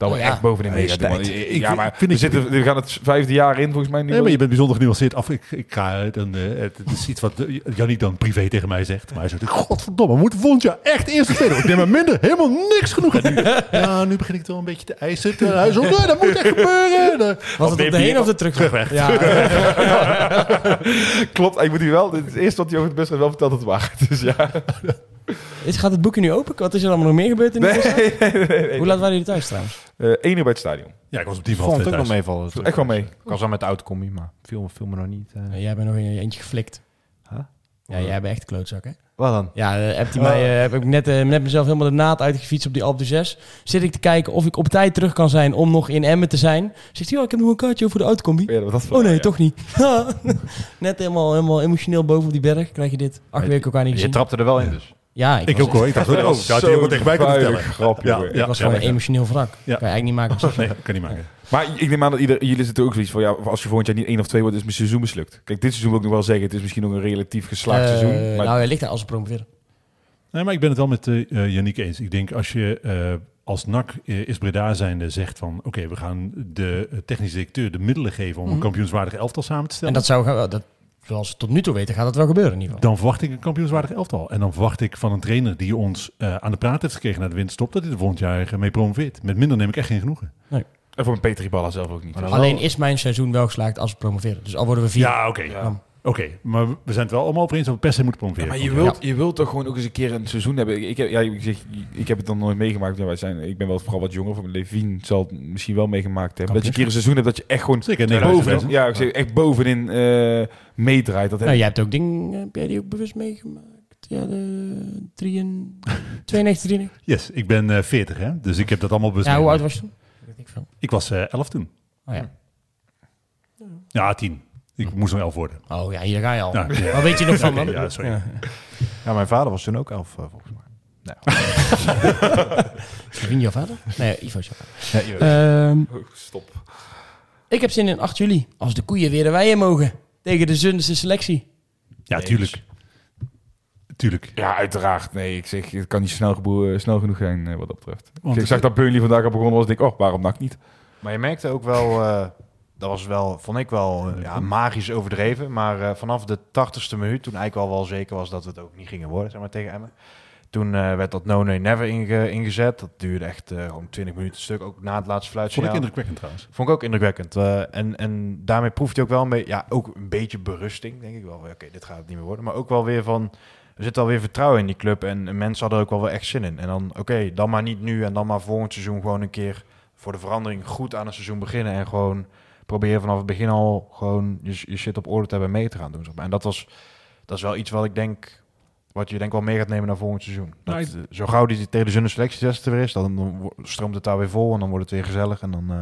Dat we Oh ja. echt bovenin mee gaan doen. Ik ja, maar vind we, ik- zitten, we gaan het vijfde jaar in volgens mij nu. Nee, maar je bent bijzonder genuanceerd af. Ik, ik ga dan, eh, het, het is iets wat uh, Jannie dan privé tegen mij zegt. Maar hij zegt, godverdomme, we moeten volgend jaar echt eerst of tweede. worden. Ik neem maar minder, helemaal niks genoeg. En nu, ja, nu begin ik het wel een beetje te eisen. Terwijl hij nee, dat moet echt gebeuren. De- was het op de heen of de terug? Terugweg. Ja, Klopt, ik moet u wel. Het eerste wat hij over het best wel verteld, het waar. Dus ja. Is, gaat het boekje nu open? Wat is er allemaal nog meer gebeurd in de Nee, wedstrijd? nee, nee, nee, nee. Hoe laat waren jullie thuis trouwens? Eh, één uur bij het stadion. Ja, ik was op die Ik van vond het ook nog meevallen. Echt wel mee. Ik was al met de autocommie, maar viel, viel me nog niet. eh. Jij bent nog in je eentje geflikt. Huh? Ja, jij bent echt een klootzak, hè? Wat dan? Ja, eh, heb, die mij, eh, heb ik net, eh, net mezelf helemaal de naad uitgefietst op die Alpe 6. Zit ik te kijken of ik op tijd terug kan zijn om nog in Emmen te zijn. Zegt hij, ja, ik heb nog een kaartje voor de autocombi. Ja, dat Oh nee, ja. toch niet. Net helemaal, helemaal emotioneel boven op die berg krijg je dit. Acht weken elkaar niet Je gezien. trapte er wel in dus. Ja, ik, Ik was, ook hoor. Ik dacht, oh, dat had hij ook wel tegen mij kunnen vertellen. grap, Ja, jongen. ja. ik was gewoon ja. een emotioneel wrak. Ja. Kan je eigenlijk niet maken. Nee, dat kan niet maken. Maar ik neem aan dat ieder, jullie zitten ook zoiets van, ja, als je volgend jaar niet één of twee wordt, is mijn seizoen mislukt. Kijk, dit seizoen wil ik nog wel zeggen, het is misschien nog een relatief geslaagd Eh, seizoen. Maar Nou, hij ligt daar als ze promoveren. Nee, maar ik ben het wel met uh, Yannick eens. Ik denk als je uh, als NAC uh, is Breda zijnde zegt van... oké, we gaan de technische directeur de middelen geven... om Mhm. een kampioenswaardige elftal samen te stellen. En dat zou, dat, zoals we tot nu toe weten, gaat dat wel gebeuren in ieder geval. Dan verwacht ik een kampioenswaardig elftal. En dan verwacht ik van een trainer die ons uh, aan de praat heeft gekregen naar de winterstop... dat hij er volgend jaar mee promoveert. Met minder neem ik echt geen genoegen. En voor een Petri Balla zelf ook niet. Dus- Alleen is mijn seizoen wel geslaagd als we promoveren. Dus al worden we vier. Ja, oké. Ja. Oké, maar we zijn het wel allemaal over eens dat we per se moeten Ja, promoveren. maar je wilt, je wilt toch gewoon ook eens een keer een seizoen hebben. Ik heb, ja, ik, zeg, ik heb het dan nooit meegemaakt. Ja, wij zijn, ik ben wel vooral wat jonger. Van Levine zal het misschien wel meegemaakt hebben. Dat je een keer een seizoen hebt dat je echt gewoon. Zeker, 2000. bovenin, ja, ik zeg, echt bovenin eh meedraait. Dat heb Nou, jij hebt ook dingen, heb jij die ook bewust meegemaakt? Ja, de 93, 92, 93. Yes, ik ben eh 40 hè, dus ik heb dat allemaal bewust Ja, hoe oud was je toen? Weet ik veel. Ik was eh 11 toen. Oh ja. Ja, 10. Ik moest nog 11 worden. Oh ja, hier ga je al. Ja, ja. Wat weet je nog van dan? ja, sorry. Ja. Ja, mijn vader was toen ook elf, eh, volgens mij. Levine jouw vader? Nee, Ivo is jouw vader. Ehm, Oh, stop. ik heb zin in 8 juli. Als de koeien weer de weien mogen. Tegen de Zunderse selectie. Ja, Nee, tuurlijk. Tuurlijk. Ja, uiteraard. Nee, ik zeg, het kan niet snel, geboe- snel genoeg zijn eh, wat dat betreft. Want ik zag dat Burnley vandaag al begonnen was. Ik denk, oh, waarom nak niet? Maar je merkte ook wel, eh, dat was wel, vond ik wel eh, ja, magisch overdreven. Maar eh, vanaf de tachtigste minuut, toen eigenlijk al wel zeker was dat we het ook niet gingen worden, zeg maar, tegen Emmen. Toen eh, werd dat No Nay Never inge- ingezet. Dat duurde echt eh gewoon 20 minuten stuk, ook na het laatste Vond ik indrukwekkend trouwens. Vond ik ook indrukwekkend. Eh, en, en daarmee proeft hij ook wel een beetje, ja, ook een beetje berusting, denk ik wel. Oké, dit gaat het niet meer worden. Maar ook wel weer van, er zit alweer vertrouwen in die club. En, en mensen hadden er ook wel weer echt zin in. En dan, oké, dan maar niet nu en dan maar volgend seizoen gewoon een keer voor de verandering goed aan het seizoen beginnen. En gewoon proberen vanaf het begin al gewoon je, je shit op orde te hebben en mee te gaan doen. zeg maar. En dat was, dat is wel iets wat ik denk, wat je denk wel mee gaat nemen naar volgend seizoen. Dat, Nou, ik- eh, zo gauw die tegen de zonne selectietest er weer is, dan, stroomt het daar weer vol en dan wordt het weer gezellig. En dan... eh,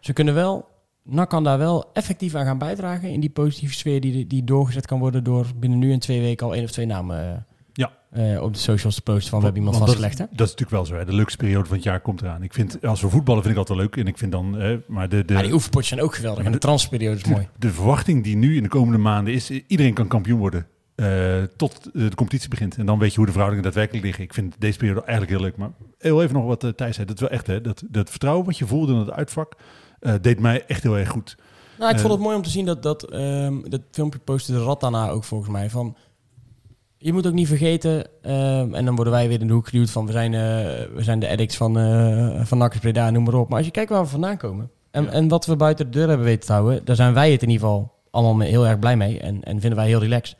Ze kunnen wel, NAC kan daar wel effectief aan gaan bijdragen in die positieve sfeer die, die doorgezet kan worden door binnen nu en twee weken al één of twee namen. eh. eh, op de socials te posten van we hebben iemand dat, vastgelegd. Hè? dat is natuurlijk wel zo. Hè. De leukste periode van het jaar komt eraan. Ik vind, als we voetballen vind ik altijd leuk. En ik vind dan, maar de, de, Ja, die oefenpotjes zijn ook geweldig. En de transferperiode is mooi. de verwachting die nu in de komende maanden is, iedereen kan kampioen worden. Eh, tot eh, de competitie begint. En dan weet je hoe de verhoudingen daadwerkelijk liggen. Ik vind deze periode eigenlijk heel leuk. Maar heel even nog wat uh, Thijs zei. Dat is wel echt, hè. Dat, dat vertrouwen wat je voelde in het uitvak, eh, deed mij echt heel erg goed. Nou, ik Eh, vond het mooi om te zien dat dat, ehm, dat filmpje postte de rat daarna ook volgens mij. Van, je moet ook niet vergeten, ehm, en dan worden wij weer in de hoek geduwd van we zijn, eh, we zijn de addicts van, uh, van Nakkers Breda, noem maar op. Maar als je kijkt waar we vandaan komen en, Ja. en wat we buiten de deur hebben weten te houden, daar zijn wij het in ieder geval allemaal heel erg blij mee en, en vinden wij heel relaxed.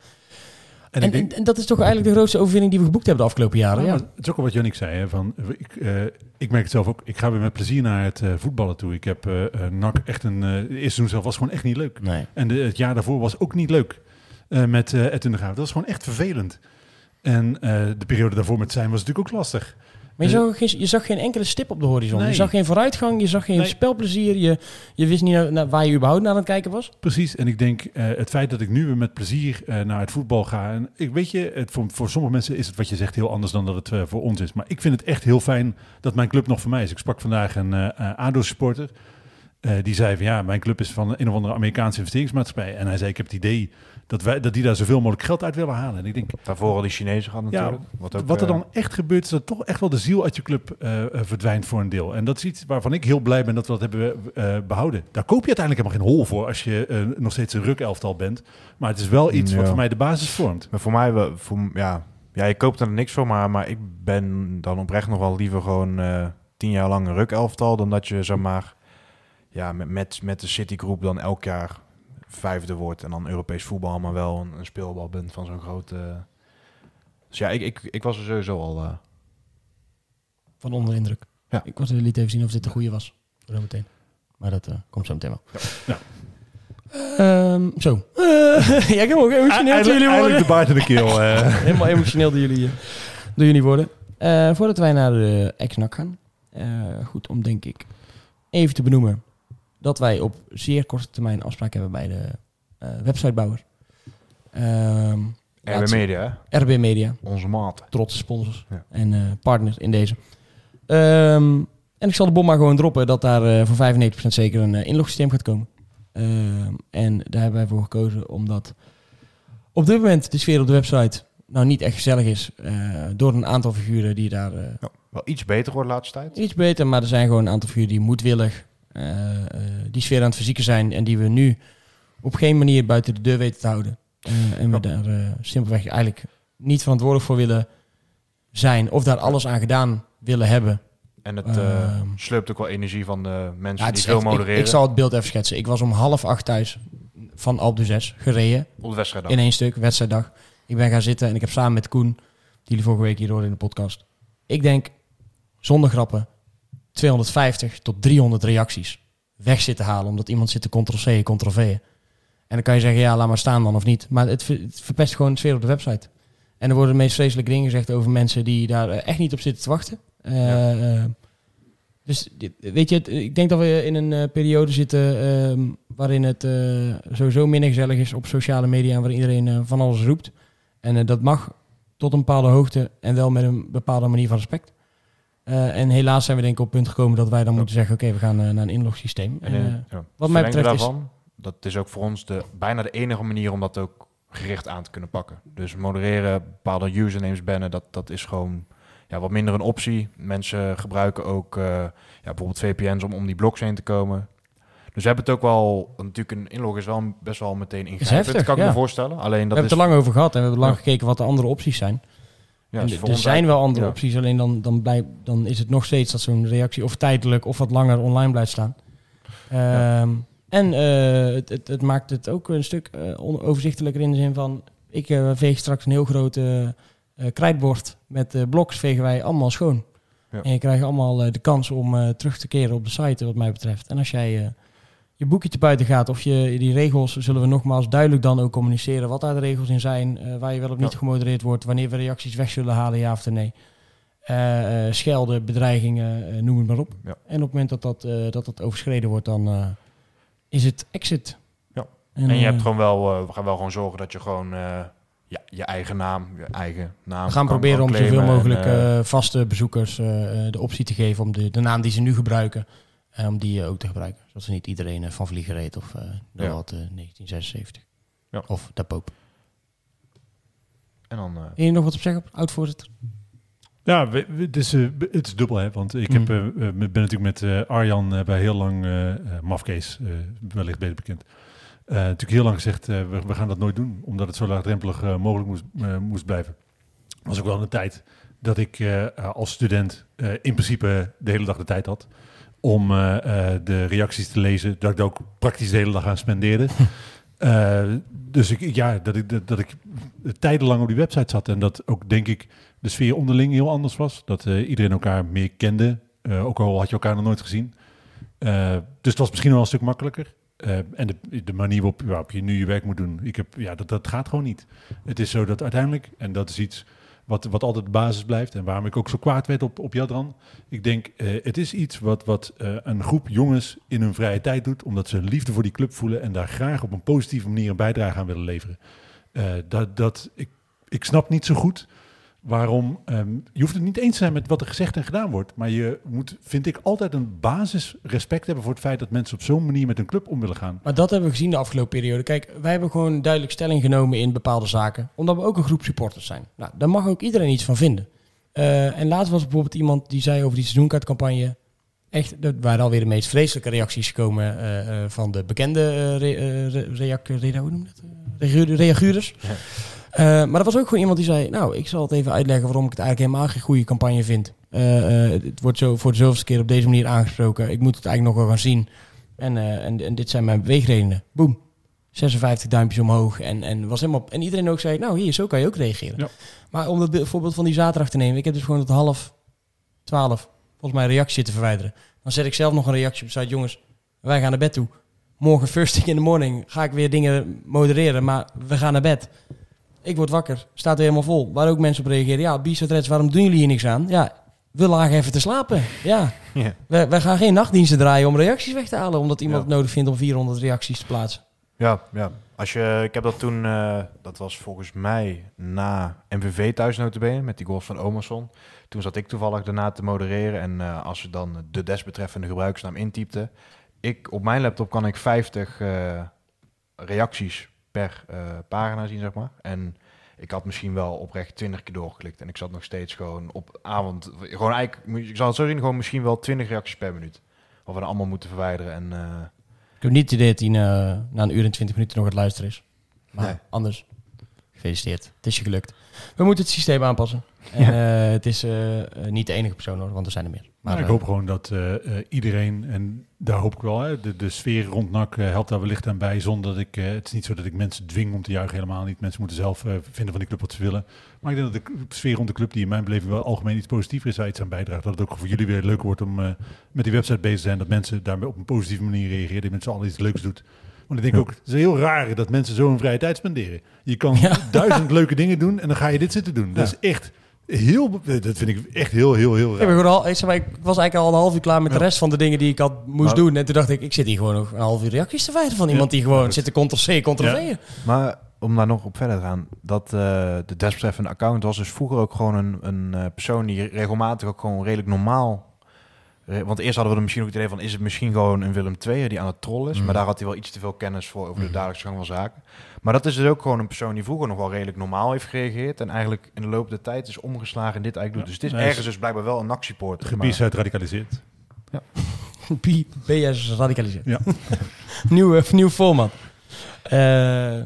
En, En, ik denk, en, en dat is toch eigenlijk de grootste overwinning die we geboekt hebben de afgelopen jaren. Ja, Ja, het is ook al wat Jannik zei. Hè, van, ik, eh, ik merk het zelf ook. Ik ga weer met plezier naar het eh, voetballen toe. Ik heb eh NAC echt een... het eerste seizoen zelf was gewoon echt niet leuk. Nee. En de, het jaar daarvoor was ook niet leuk met eh Edwin de Graaf. Dat was gewoon echt vervelend. En de periode daarvoor met zijn was natuurlijk ook lastig. Maar je Eh, zag, geen, je zag geen enkele stip op de horizon. Je zag geen vooruitgang, je zag geen Nee. spelplezier. Je, je wist niet naar, naar waar je überhaupt naar aan het kijken was. Precies, en ik denk eh, het feit dat ik nu weer met plezier eh, naar het voetbal ga. En ik weet je, het, voor, voor sommige mensen is het wat je zegt heel anders dan dat het voor ons is. Maar ik vind het echt heel fijn dat mijn club nog voor mij is. Ik sprak vandaag een ADO-supporter. die zei van ja, mijn club is van een of andere Amerikaanse investeringsmaatschappij. En hij zei, ik heb het idee dat, wij, dat die daar zoveel mogelijk geld uit willen halen. En ik denk, Daarvoor al die Chinezen gaan Ja, natuurlijk. wat, ook, wat er eh, dan echt gebeurt, is dat toch echt wel de ziel uit je club eh, eh, verdwijnt voor een deel. En dat is iets waarvan ik heel blij ben dat we dat hebben eh, behouden. Daar koop je uiteindelijk helemaal geen hol voor als je nog steeds een rukelftal bent. Maar het is wel iets wat Ja. voor mij de basis vormt. Maar voor mij, voor, ja, ja, je koopt er niks voor, maar, maar ik ben dan oprecht nog wel liever gewoon tien jaar lang een rukelftal, dan dat je zeg maar, ja, met, met, met de Citigroep dan elk jaar vijfde wordt en dan Europees voetbal, maar wel een, een speelbal bent van zo'n grote... Dus ja, ik, ik, ik was er sowieso al... eh, Van onder de indruk. Ja. Ik was liet even zien of dit de goede was. Zo meteen. Maar dat eh, komt zo meteen wel. Ja. Ehm, zo. ja, ik heb ook emotioneel jullie worden. de baard in de keel. Helemaal emotioneel door jullie, door jullie worden. Voordat wij naar de ex-NAC gaan. goed om denk ik even te benoemen dat wij op zeer korte termijn afspraak hebben bij de eh, websitebouwer. Ehm, RB Media, hè? RB Media. onze maat. trotse sponsors Ja. en eh partners in deze. Ehm, en ik zal de bom maar gewoon droppen dat daar eh, voor 95% zeker een inlogsysteem gaat komen. Ehm, en daar hebben wij voor gekozen omdat op dit moment de sfeer op de website nou niet echt gezellig is. door een aantal figuren die daar wel iets beter wordt de laatste tijd. iets beter, maar er zijn gewoon een aantal figuren die moedwillig die sfeer aan het verzieken zijn en die we nu op geen manier buiten de deur weten te houden. Eh, en we daar eh, simpelweg eigenlijk niet verantwoordelijk voor willen zijn of daar alles aan gedaan willen hebben. En het eh slurpt ook wel energie van de mensen Ja, die veel ik, modereren ik zal het beeld even schetsen. Ik was om half acht thuis van Alpe d'Huez gereden op de wedstrijd. in één stuk, wedstrijddag. Ik ben gaan zitten en ik heb samen met Koen, die jullie vorige week hier hoorden in de podcast. Ik denk, zonder grappen, 250 tot 300 reacties weg zitten halen. Omdat iemand zit te ctrl-c, ctrl-v. En dan kan je zeggen, ja, laat maar staan dan of niet. Maar het, ver- het verpest gewoon de sfeer op de website. En er worden de meest vreselijke dingen gezegd over mensen die daar eh, echt niet op zitten te wachten. Eh, eh, dus weet je, het- ik denk dat we in een periode zitten ehm, waarin het sowieso minder gezellig is op sociale media en waar iedereen van alles roept. En dat mag tot een bepaalde hoogte en wel met een bepaalde manier van respect. Eh, en helaas zijn we denk ik op het punt gekomen dat wij dan moeten zeggen, oké, we gaan eh, naar een inlogsysteem. En, eh, ja, wat mij betreft is- daarvan, dat is ook voor ons de, bijna de enige manier om dat ook gericht aan te kunnen pakken. Dus modereren, bepaalde usernames bannen, dat, dat is gewoon ja, wat minder een optie. Mensen gebruiken ook ja, bijvoorbeeld VPN's om om die blogs heen te komen. Dus we hebben het ook wel, natuurlijk een inlog is wel best wel meteen ingrijpend, kan ik ja. me voorstellen. Alleen we dat hebben is, het er lang over gehad en we hebben lang gekeken wat de andere opties zijn. Ja, is er- zijn wel andere ja. opties, alleen dan, dan, blijf, dan is het nog steeds dat zo'n reactie of tijdelijk of wat langer online blijft staan. Ehm, En eh, het, het, het maakt het ook een stuk eh, on- overzichtelijker in de zin van... Ik eh, veeg straks een heel groot eh, eh, krijtbord met eh bloks vegen wij allemaal schoon. Ja. En je krijgt allemaal eh, de kans om eh, terug te keren op de site wat mij betreft. En als jij eh, je boekje te buiten gaat of je die regels... zullen we nogmaals duidelijk dan ook communiceren wat daar de regels in zijn. eh, waar je wel of niet Ja. gemodereerd wordt. Wanneer we reacties weg zullen halen, ja of nee. Eh, eh, schelden, bedreigingen, noem het maar op. Ja. En op het moment dat dat, dat, dat overschreden wordt, dan is het exit. Ja. En, En je hebt gewoon wel, we gaan wel gewoon zorgen dat je gewoon ja, je eigen naam, je eigen naam. We gaan kan- proberen kan om zoveel en, mogelijk vaste bezoekers de optie te geven om de, de naam die ze nu gebruiken, om die ook te gebruiken. Zodat ze niet iedereen eh, van Vlieger heet of eh Ja. ja. 1976. Ja. Of de Poop. en dan, eh, Heb je nog wat op zeggen, oud-voorzitter? Ja, we- we- het, is, eh, het is dubbel, hè. Want ik heb, Mm. eh, eh, ben natuurlijk met eh, Arjan eh, bij heel lang, eh eh, Mafkees, eh, wellicht beter bekend, eh, natuurlijk heel lang gezegd, eh, we, we gaan dat nooit doen. Omdat het zo laagdrempelig eh, mogelijk moest, eh, moest blijven. was ook wel een tijd dat ik eh, als student eh, in principe de hele dag de tijd had om eh, eh, de reacties te lezen. Dat ik daar ook praktisch de hele dag aan spendeerde. Eh, dus ik, ja, dat ik, dat, dat ik tijdenlang op die website zat. En dat ook, denk ik, de sfeer onderling heel anders was. Dat iedereen elkaar meer kende. Ook al had je elkaar nog nooit gezien. Dus het was misschien wel een stuk makkelijker. En de, de manier waarop, waarop je nu je werk moet doen, ik heb, ja, dat, dat gaat gewoon niet. Het is zo dat uiteindelijk, en dat is iets wat, wat altijd de basis blijft en waarom ik ook zo kwaad werd op, op Jadran. Ik denk, eh, het is iets wat, wat eh, een groep jongens in hun vrije tijd doet, omdat ze liefde voor die club voelen en daar graag op een positieve manier een bijdrage aan willen leveren. Eh, dat, dat, ik, ik snap niet zo goed waarom. ehm, je hoeft het niet eens te zijn met wat er gezegd en gedaan wordt. Maar je moet, vind ik, altijd een basis respect hebben voor het feit dat mensen op zo'n manier met een club om willen gaan. Maar dat hebben we gezien de afgelopen periode. Kijk, wij hebben gewoon duidelijk stelling genomen in bepaalde zaken. Omdat we ook een groep supporters zijn. Nou, daar mag ook iedereen iets van vinden. Eh, en laatst was bijvoorbeeld iemand die zei over die seizoenkaartcampagne... Echt, er waren alweer de meest vreselijke reacties gekomen eh, eh, van de bekende eh, re, re- reac- re- Eh, maar er was ook gewoon iemand die zei... Nou, ik zal het even uitleggen waarom ik het eigenlijk helemaal geen goede campagne vind. Eh, eh, het wordt zo voor de zoveelste keer op deze manier aangesproken. Ik moet het eigenlijk nog wel gaan zien. En, en, en dit zijn mijn beweegredenen. Boom. 56 duimpjes omhoog. En, en, was helemaal, en iedereen ook zei, nou hier, zo kan je ook reageren. Ja. Maar om het be- voorbeeld van die zaterdag te nemen. Ik heb dus gewoon tot half twaalf volgens mij reactie zitten verwijderen. Dan zet ik zelf nog een reactie op site. Jongens, wij gaan naar bed toe. Morgen first thing in the morning ga ik weer dingen modereren. Maar we gaan naar bed. Ik word wakker. Staat er helemaal vol. Waar ook mensen op reageren. Ja, Bizet Reds, waarom doen jullie hier niks aan? Ja, we lagen even te slapen. Ja. Ja. Wij, wij gaan geen nachtdiensten draaien om reacties weg te halen. Omdat iemand Ja. het nodig vindt om 400 reacties te plaatsen. Ja, ja. Als je, ik heb dat toen, eh, dat was volgens mij na MVV thuis notabene, met die goals van Omerson. Toen zat ik toevallig daarna te modereren en eh, als je dan de desbetreffende gebruikersnaam intypte, ik op mijn laptop kan ik 50 eh, reacties per eh, pagina zien, zeg maar. En ik had misschien wel oprecht 20 keer doorgeklikt en ik zat nog steeds gewoon op avond, gewoon eigenlijk, ik zal het zo zien, gewoon misschien wel 20 reacties per minuut. Wat we dan allemaal moeten verwijderen en... eh, Ik heb niet het idee dat hij na, na een uur en 20 minuten nog het luisteren is. Maar Nee. anders, gefeliciteerd. Het is je gelukt. We moeten het systeem aanpassen. En eh, het is eh, eh, niet de enige persoon hoor, want er zijn er meer. Maar ik eh, hoop gewoon dat eh, eh, iedereen, en daar hoop ik wel, hè, de, de sfeer rond NAC helpt daar wellicht aan bij. Zonder dat ik, het is niet zo dat ik mensen dwing om te juichen, helemaal niet. Mensen moeten zelf vinden van die club wat ze willen. Maar ik denk dat de sfeer rond de club, die in mijn beleving wel algemeen iets positiever is, daar iets aan bijdraagt. Dat het ook voor jullie weer leuker wordt om met die website bezig te zijn. Dat mensen daar op een positieve manier reageren. Dat mensen al iets leuks doet. Want ik denk ook, het is heel raar dat mensen zo hun vrije tijd spenderen. Je kan Ja. duizend leuke dingen doen en dan ga je dit zitten doen. Dat Ja. is echt heel, dat vind ik echt heel, heel, heel Ik, ben raar. gewoon al, ik, zeg maar, ik was eigenlijk al een half uur klaar met de rest van de dingen die ik had moest Maar- doen. En toen dacht ik, ik zit hier gewoon nog een half uur reacties te wijden van iemand die gewoon Ja. zit te ctrl-c, ctrl-v. Maar om daar nog op verder te gaan, dat eh, de desbetreffende account was dus vroeger ook gewoon een, een eh, persoon die regelmatig ook gewoon redelijk normaal. re- Want eerst hadden we er misschien ook het idee van, is het misschien gewoon een Willem II die aan het trollen is? Mhm. Maar daar had hij wel iets te veel kennis voor over de Mhm. dagelijkse gang van zaken. Maar dat is dus ook gewoon een persoon die vroeger nog wel redelijk normaal heeft gereageerd. En eigenlijk in de loop der tijd is omgeslagen en dit eigenlijk doet. Ja. Dus het is ergens dus blijkbaar wel een NAC-supporter. Gebied uit radicaliseert. B- BS radicaliseert. Ja. nieuw, nieuw format. Eh,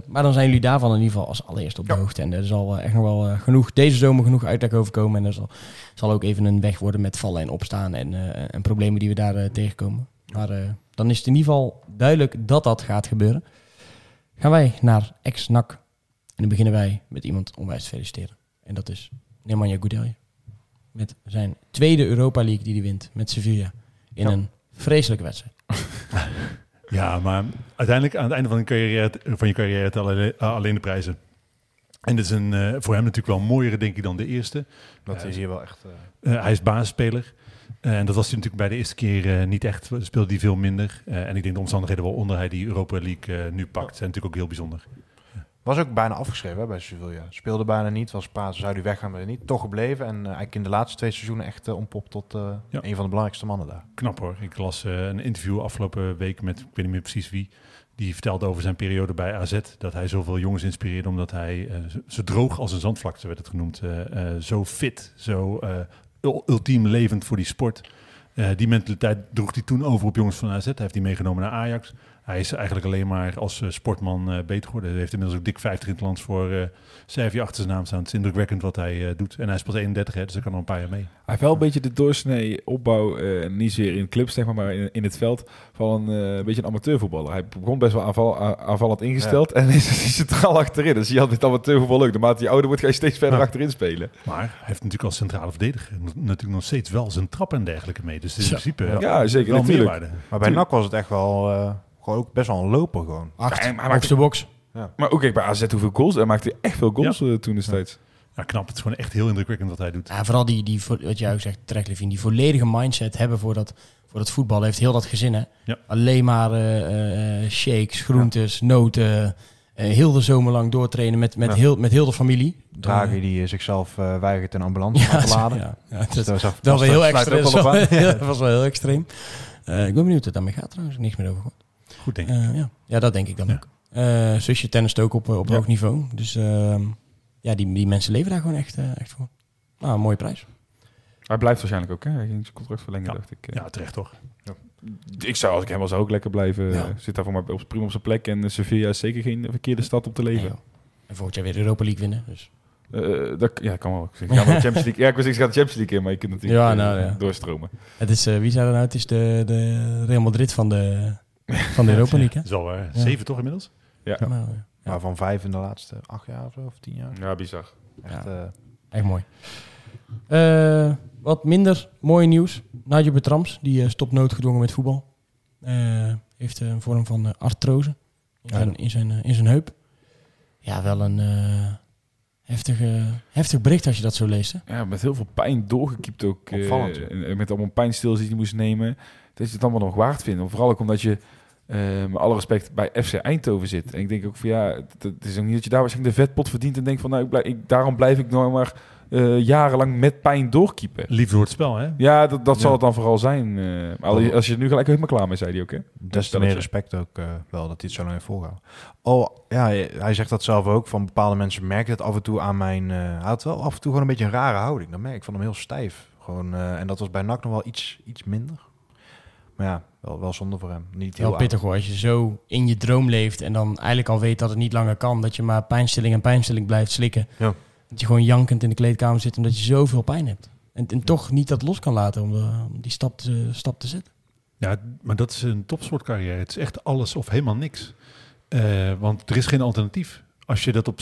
maar dan zijn jullie daarvan in ieder geval als allereerst op de Ja. hoogte. En er zal eh, echt nog wel eh, genoeg, deze zomer genoeg uitleg over komen. En er zal, zal ook even een weg worden met vallen en opstaan en, eh, en problemen die we daar tegenkomen. Maar eh, dan is het in ieder geval duidelijk dat dat gaat gebeuren. Gaan wij naar ex-NAC. En dan beginnen wij met iemand onwijs te feliciteren. En dat is Nemanja Goudelje. Met zijn tweede Europa League die hij wint met Sevilla. In Ja. een vreselijke wedstrijd. Ja, maar uiteindelijk aan het einde van, je carrière, van je carrière tellen alleen, eh, alleen de prijzen. En dit is een, eh, voor hem natuurlijk wel een mooiere, denk ik, dan de eerste. Dat Ja, is hier wel echt... eh, Eh, hij is basisspeler. Eh, en dat was hij natuurlijk bij de eerste keer eh, niet echt. Speelde hij veel minder. Eh, en ik denk de omstandigheden waaronder hij die Europa League nu pakt, zijn natuurlijk ook heel bijzonder. Was ook bijna afgeschreven hè, bij Sevilla. Speelde bijna niet, was praten, zou hij weggaan, maar niet. Toch gebleven en eigenlijk in de laatste twee seizoenen echt uh, ontpopt tot uh, Ja. een van de belangrijkste mannen daar. Knap hoor. Ik las een interview afgelopen week met, ik weet niet meer precies wie, die vertelde over zijn periode bij AZ. Dat hij zoveel jongens inspireerde omdat hij zo- droog als een zandvlakte werd het genoemd. zo fit, zo ultiem levend voor die sport. Eh, die mentaliteit droeg hij toen over op jongens van AZ. Hij heeft die meegenomen naar Ajax. Hij is eigenlijk alleen maar als eh, sportman eh, beter geworden. Hij heeft inmiddels ook dik 50 in het land voor eh Servië achter zijn naam staan. Het is indrukwekkend wat hij eh, doet. En hij is pas 31, hè, dus hij kan nog een paar jaar mee. Hij heeft wel een beetje de doorsnee opbouw, eh, niet zozeer in clubs, zeg maar, maar in, in het veld, van een beetje een amateurvoetballer. Hij begon best wel aanval, aanvallend ingesteld en is, is centraal achterin. Dus je had dit amateurvoetbal leuk. Naarmate je ouder wordt, ga je steeds verder Ja. achterin spelen. Maar hij heeft natuurlijk als centrale verdediger natuurlijk nog steeds wel zijn trap en dergelijke mee. Dus in principe Ja. Ja, zeker, wel natuurlijk. meerwaarde. Maar bij NAC was het echt wel, eh, gewoon ook best wel een loper gewoon. Acht, Ja, maar de box. Maar ook kijk, bij AZ hoeveel goals. Hij maakte echt veel goals eh, toen destijds. Ja, knap. Het is gewoon echt heel indrukwekkend wat hij doet. Ja, vooral die, die, wat jij ook zegt, Levine, die volledige mindset hebben voor dat, voor dat voetbal. Heeft heel dat gezin, hè? Ja. Alleen maar eh, eh, shakes, groentes, noten. eh, heel de zomer lang doortrainen met, met, Ja. heel, met heel de familie. Draghi Eh, die zichzelf eh, weigert in ambulance ja, te laden. ja, ja, Dus dat, was- dat was wel heel extreem. aan. Dat was wel heel extreem. Eh, ik ben benieuwd hoe het daarmee gaat trouwens. Niks meer over gehoord. Goed denk ik. Eh, ja. ja, dat denk ik dan Ja. ook. Eh zusje tennist ook op, eh, op Ja. hoog niveau. Dus ehm, ja, die, die mensen leven daar gewoon echt, echt voor. Nou, een mooie prijs. Hij blijft waarschijnlijk ook, hè? Hij ging zijn contract verlengen, Ja. dacht ik. Ja, terecht toch. Ik zou, als ik hem was, ook lekker blijven. Ja. Zit daar voor mij op, prima op zijn plek. En Sevilla is zeker geen verkeerde stad om te leven. en volgend jaar weer de Europa League winnen. Dus. Eh, dat, ja, kan wel. Ik maar de Champions League. Ja, ik wist ik ga de Champions League in, maar je kunt natuurlijk Ja, nou, ja. doorstromen. Het is, eh, wie zei dat nou? Het is de, de Real Madrid van de, van de Europa League, waar. Ja. Zeven toch inmiddels? Ja, hè? Nou, ja. Ja. Waarvan vijf in de laatste acht jaar of zo, of tien jaar. ja bizar. Echt, Ja. eh, Echt mooi. Eh, wat minder mooi nieuws. Nigel Betrams, die eh, stopt noodgedwongen met voetbal. Eh, heeft een vorm van artrose in Ja, zijn, in, zijn, in zijn heup. Ja, wel een eh heftige, heftig bericht als je dat zo leest. Hè? Ja, met heel veel pijn doorgekiept ook. eh, Opvallend. en- en met allemaal pijnstils die hij moest nemen. Dat je het allemaal nog waard vindt. Vooral ook omdat je, eh, met alle respect, bij FC Eindhoven zit. En ik denk ook van ja, het, het is ook niet dat je daar waarschijnlijk de vetpot verdient. En denkt van nou, ik blijf, ik, daarom blijf ik nog maar eh, jarenlang met pijn doorkiepen. Liefde voor het spel, hè? Ja, dat, dat zal het dan vooral zijn. eh, als je er nu gelijk helemaal klaar mee, zei hij ook hè. des te meer respect ook eh, wel dat hij het zo lang heeft volgehouden. Oh, ja, hij zegt dat zelf ook. Van bepaalde mensen merken het af en toe aan mijn... hij had wel af en toe gewoon een beetje een rare houding. Dat merk ik van hem heel stijf. Gewoon, eh, en dat was bij NAC nog wel iets, iets minder. Maar ja, wel, wel zonde voor hem. Niet heel pittig hoor, als je zo in je droom leeft en dan eigenlijk al weet dat het niet langer kan. Dat je maar pijnstilling en pijnstilling blijft slikken. Ja. Dat je gewoon jankend in de kleedkamer zit omdat je zoveel pijn hebt. En, en toch niet dat los kan laten om, de- om die stap te, stap te zetten. Ja, maar dat is een topsportcarrière. Het is echt alles of helemaal niks. Eh, want er is geen alternatief. Als je dat op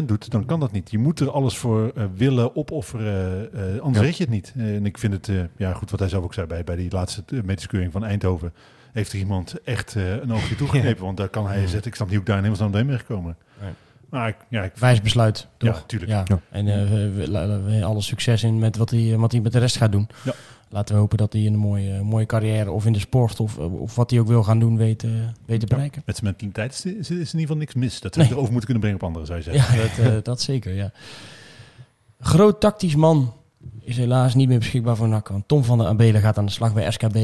60% doet, dan kan dat niet. Je moet er alles voor eh, willen opofferen, eh, anders Ja. red je het niet. Eh, en ik vind het, eh, ja goed, wat hij zelf ook zei bij, bij die laatste eh, medische keuring van Eindhoven. Heeft er iemand echt eh, een oogje toegeknepen? Want daar kan hij zetten. Ik snap niet hoe ik daar in hemelsnaam doorheen ben gekomen. Nee. Maar ik, ja, ik, Wijs besluit, ja, toch? tuurlijk. Ja. Ja. En eh, we, we- we- alle succes in met wat hij, wat hij met de rest gaat doen. Ja. Laten we hopen dat hij een mooie, mooie carrière of in de sport of, of wat hij ook wil gaan doen weet, eh, weet te bereiken. Met zijn mentaliteit is, is, is in ieder geval niks mis. Dat we Nee. erover moeten kunnen brengen op anderen, zou je zeggen. Ja, dat, eh, dat zeker, ja. Groot tactisch man is helaas niet meer beschikbaar voor NAC. Want Tom van der Abelen gaat aan de slag bij SKB.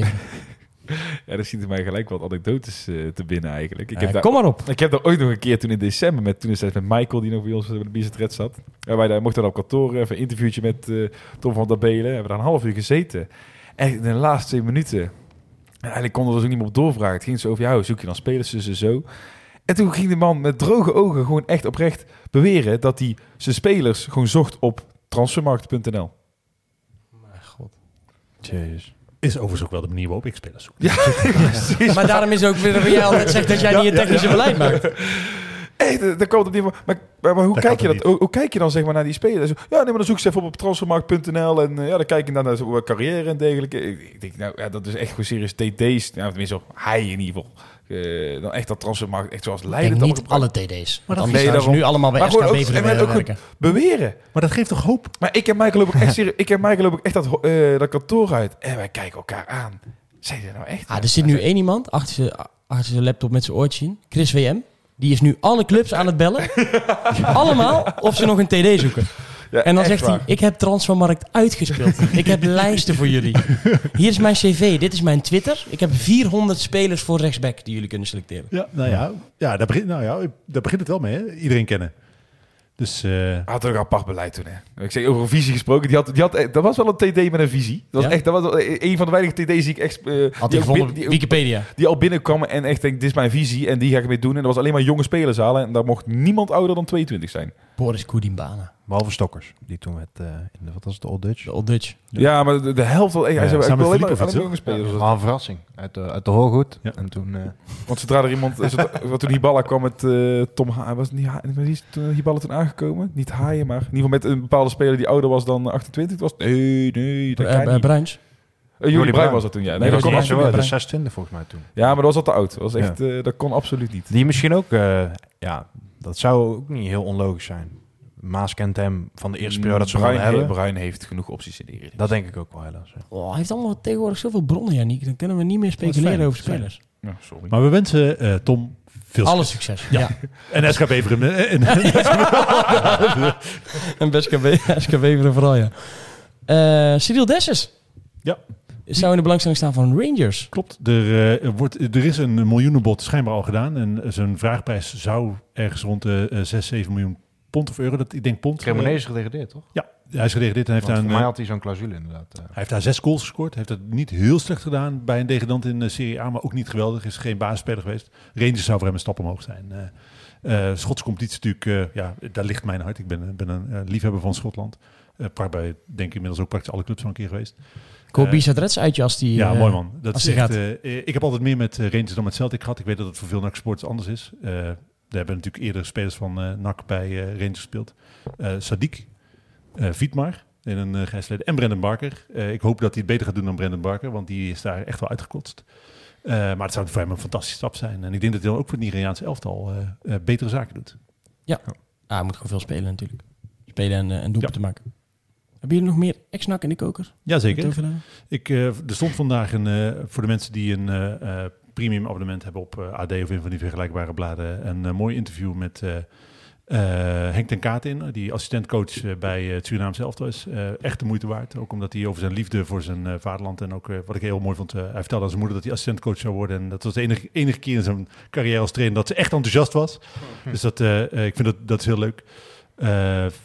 Ja, daar schieten mij gelijk wat anekdotes eh, te binnen eigenlijk. Ik Eh, heb daar kom maar op. Ik heb er ooit nog een keer toen in december met, toen is het met Michael, die nog bij ons bij de Bizet zat. En wij daar mochten dan op kantoor even een interviewtje met eh, Tom van der Belen. We hebben daar een half uur gezeten. En in de laatste twee minuten, en eigenlijk konden we er dus ook niet meer op doorvragen. Het ging zo over, hoe zoek je dan spelers tussen zo. En toen ging de man met droge ogen gewoon echt oprecht beweren dat hij zijn spelers gewoon zocht op transfermarkt.nl. God. Jezus. Is overigens ook wel de manier waarop ik spelers zoek. Ja, precies. Maar daarom is ook weer wat jij altijd zegt dat jij niet het technische beleid maakt. Hey, daar daar komt het niet van. Maar, maar, maar hoe, Dat kijk je dat, hoe, hoe kijk je dan zeg maar, naar die spelers? Ja, nee, maar dan zoek ze even op transfermarkt.nl en eh, ja, dan kijk je dan naar zijn carrière en dergelijke. Ik, ik denk, nou ja, dat is echt gewoon serieus TD's. Nou, tenminste, op hij in ieder geval. Eh, dan echt dat transfermarkt, echt zoals Ik Leiden. denk het niet alle TD's. Maar dat- Nee, zouden ze daarom. nu allemaal bij SKB ook- ook werken. beweren. Maar dat geeft toch hoop? Maar ik en Michael ook echt serieus, ik en Michael ook echt dat, eh, dat kantoor uit. En wij kijken elkaar aan. Zijn ze nou echt? Ah, er zit nu één iemand achter zijn, achter zijn laptop met zijn oortje in. Chris WM. Die is nu alle clubs aan het bellen. Allemaal of ze nog een TD zoeken. Ja, En dan zegt hij, ik heb Transfermarkt uitgespeeld. ik heb lijsten voor jullie. Hier is mijn cv, dit is mijn Twitter. Ik heb 400 spelers voor rechtsback die jullie kunnen selecteren. Ja, nou ja, ja, daar, begint, nou ja daar begint het wel mee, hè? Iedereen kennen. Dus eh, Hij had ook een apart beleid toen, hè. Ik zeg over een visie gesproken. Die had, die had, dat was wel een TD met een visie. Dat was Ja? echt, dat was wel een van de weinige TD's die ik echt... eh, Had die, gevonden Wikipedia. die al binnenkwam en echt denk, dit is mijn visie en die ga ik mee doen. En dat was alleen maar jonge spelers halen. En daar mocht niemand ouder dan 22 zijn. Boris Koudimbana, Behalve Stokkers, die toen met, eh, in de, wat was het, de Old Dutch? de Old Dutch. Ja, maar de, de helft wel echt. Ja, wil met alleen maar, Ja, spelers. wel een verrassing. Uit de, uit de Hooghoed. Ja. En toen... eh, Want zodra er iemand... zodra- wat toen Hiballa kwam met eh, Tom Ha... Was het niet is toen Hiballa toen aangekomen? Niet Haaien, maar in ieder geval met een bepaalde speler die ouder was dan 28. Het was, nee, nee, dat Eh, kan eh, niet. Bruins. Eh, Jordi Bruin was dat toen, ja. Nee, Nee, dat kon absoluut wel niet. de 26 volgens mij toen. Ja, maar dat was al te oud. Dat, was Ja. echt, eh, dat kon absoluut niet. Die misschien ook, eh, ja, dat zou ook niet heel onlogisch zijn. Maas kent hem van de eerste periode dat ze hem Bruin, hebben. he- Bruin heeft genoeg opties in de Eredivisie. Dat denk ik ook wel helaas. ja. Oh, hij heeft allemaal tegenwoordig zoveel bronnen, Janiek. Dan kunnen we niet meer speculeren fijn, over spelers. Ja, sorry. maar we wensen eh, Tom veel Alle succes. succes. Ja. En SK Beveren. eh, en- en best SKB, SKB vooral, ja. Eh Cyril Dessus. Ja. Zou in de belangstelling staan van Rangers. Klopt, er, wordt, er is een miljoenenbod schijnbaar al gedaan. En zijn vraagprijs zou ergens rond de eh, 6, 7 miljoen pond of euro. Dat, ik denk pond. Cremonese eh, is gedegradeerd, toch? ja, hij is gedegradeerd en heeft daar, voor een, mij eh, had hij zo'n clausule inderdaad. eh. hij heeft daar zes goals gescoord. Heeft het niet heel slecht gedaan bij een degradant in de Serie A, maar ook niet geweldig. Is geen basisspeler geweest. Rangers zou voor hem een stap omhoog zijn. Eh eh, Schotse competitie natuurlijk, eh, ja, daar ligt mijn hart. Ik ben, ben een eh, liefhebber van Schotland. Eh bij, denk ik inmiddels ook praktisch alle clubs al een keer geweest. Ik hoor Eh, Bisa Reds uitje als die... Ja, eh, mooi man. Dat als is echt, gaat. eh, ik heb altijd meer met eh, Rangers dan met Celtic gehad. Ik weet dat het voor veel NAC sports anders is. We hebben natuurlijk eerder spelers van eh NAC bij eh, Rangers gespeeld. Eh Sadiq, eh Vietmar in een uh, geleden en Brendan Barker. Eh, ik hoop dat hij het beter gaat doen dan Brendan Barker, want die is daar echt wel uitgekotst. Eh, maar het zou voor hem een fantastische stap zijn. En ik denk dat hij dan ook voor het Nigeriaanse elftal eh, eh, betere zaken doet. Ah, hij moet gewoon veel spelen natuurlijk. Spelen en, en doelpunten maken. Hebben jullie nog meer ex-nak in de koker? Jazeker. Ik, eh, er stond vandaag een, eh, voor de mensen die een eh, eh, premium abonnement hebben op eh, AD of een van die vergelijkbare bladen, een eh, mooi interview met eh, Henk ten Kaat in, die assistentcoach bij het Surinaamse elftal is. Echt de moeite waard, ook omdat hij over zijn liefde voor zijn vaderland en ook wat ik heel mooi vond, hij vertelde aan zijn moeder dat hij assistentcoach zou worden en dat was de enige, enige keer in zijn carrière als trainer dat ze echt enthousiast was. Dus dat, ik vind dat, dat is heel leuk.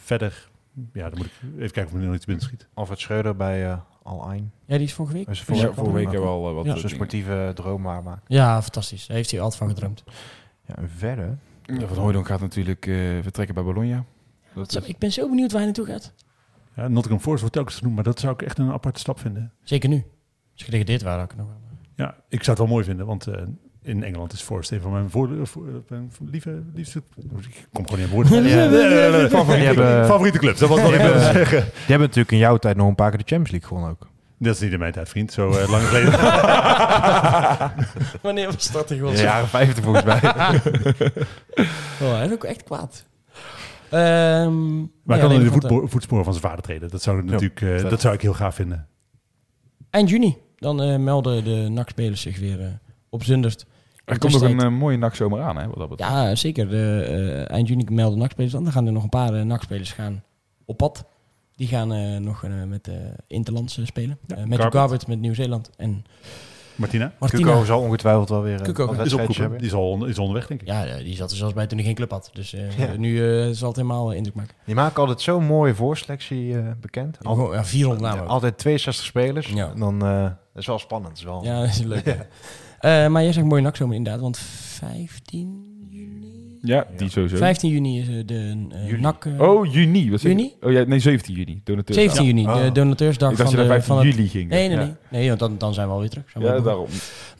Verder, ja, dan moet ik even kijken of nu nog iets binnen schiet. Alfred Schreuder bij eh Al Ain. Ja, die is vorige week. Dus Voor, voor, voor weken wel eh, wat Ja. Zijn sportieve droom waarmaken. Ja, fantastisch. Daar heeft hij altijd van gedroomd. Ja, en verder. Ja, Van Hooydonk gaat natuurlijk eh, vertrekken bij Bologna. Dat Zo, is- Ik ben zo benieuwd waar hij naartoe gaat. Ja, Nottingham Forest wordt telkens genoemd, maar dat zou ik echt een aparte stap vinden. Zeker nu. Als je gedegradeerd waren, had ik nog wel. Ja, ik zou het wel mooi vinden, want eh, in Engeland is Forest een van mijn, voor, voor, mijn lieve, liefste... Ik kom gewoon niet aan woorden. Ja. favoriete, Die hebben- favoriete clubs, dat was wat ik wilde zeggen. Die hebben natuurlijk in jouw tijd nog een paar keer de Champions League gewonnen ook. Dat is niet in mijn tijd, vriend. Zo eh, lang geleden. Wanneer was dat in In de godsnaam? jaren 50 volgens mij. Oh, hij is ook echt kwaad. Ehm, Maar ja, kan in de voetsporen van zijn vader treden. Dat zou, ik natuurlijk, eh, dat zou ik heel gaaf vinden. Eind juni, dan eh, melden de NAC-spelers zich weer op Zundert. Er komt nog een eh, mooie nachtzomer aan, hè, wat dat betreft. Ja, zeker. De, eh, eind juni melden NAC-spelers dan. Dan gaan er nog een paar eh, NAC-spelers gaan op pad. Die gaan eh, nog met de Interlands spelen. Ja, Eh, met. Garbett met Nieuw-Zeeland. En Martina? Martina. Cuco zal ongetwijfeld wel weer Cuco een Is hebben. Die is al on- is onderweg, denk ik. Ja, die zat er zelfs bij toen hij geen club had. Dus eh, Ja. nu eh, zal het helemaal indruk maken. Die maken altijd zo'n mooie voorselectie bekend. Al- ja, 400 namen. altijd 62 spelers. Ja. En dan eh, dat is wel spannend. Dat is wel, Ja, dat is leuk. ja. Eh, maar jij zegt mooie nakzomer inderdaad, want 15 juni? Ja, die sowieso. 15 juni is eh, de eh, Juli. NAC... Oh, juni. Wat zeg ik? Juni? Oh ja, nee, 17 juni. Donateur. 17 juni, de Oh. donateursdag Ik dacht van, dat je de, naar van 15 het... juli ging. Nee, nee, Ja. nee. nee want dan, dan zijn we al weer terug. Zijn we Ja, daarom.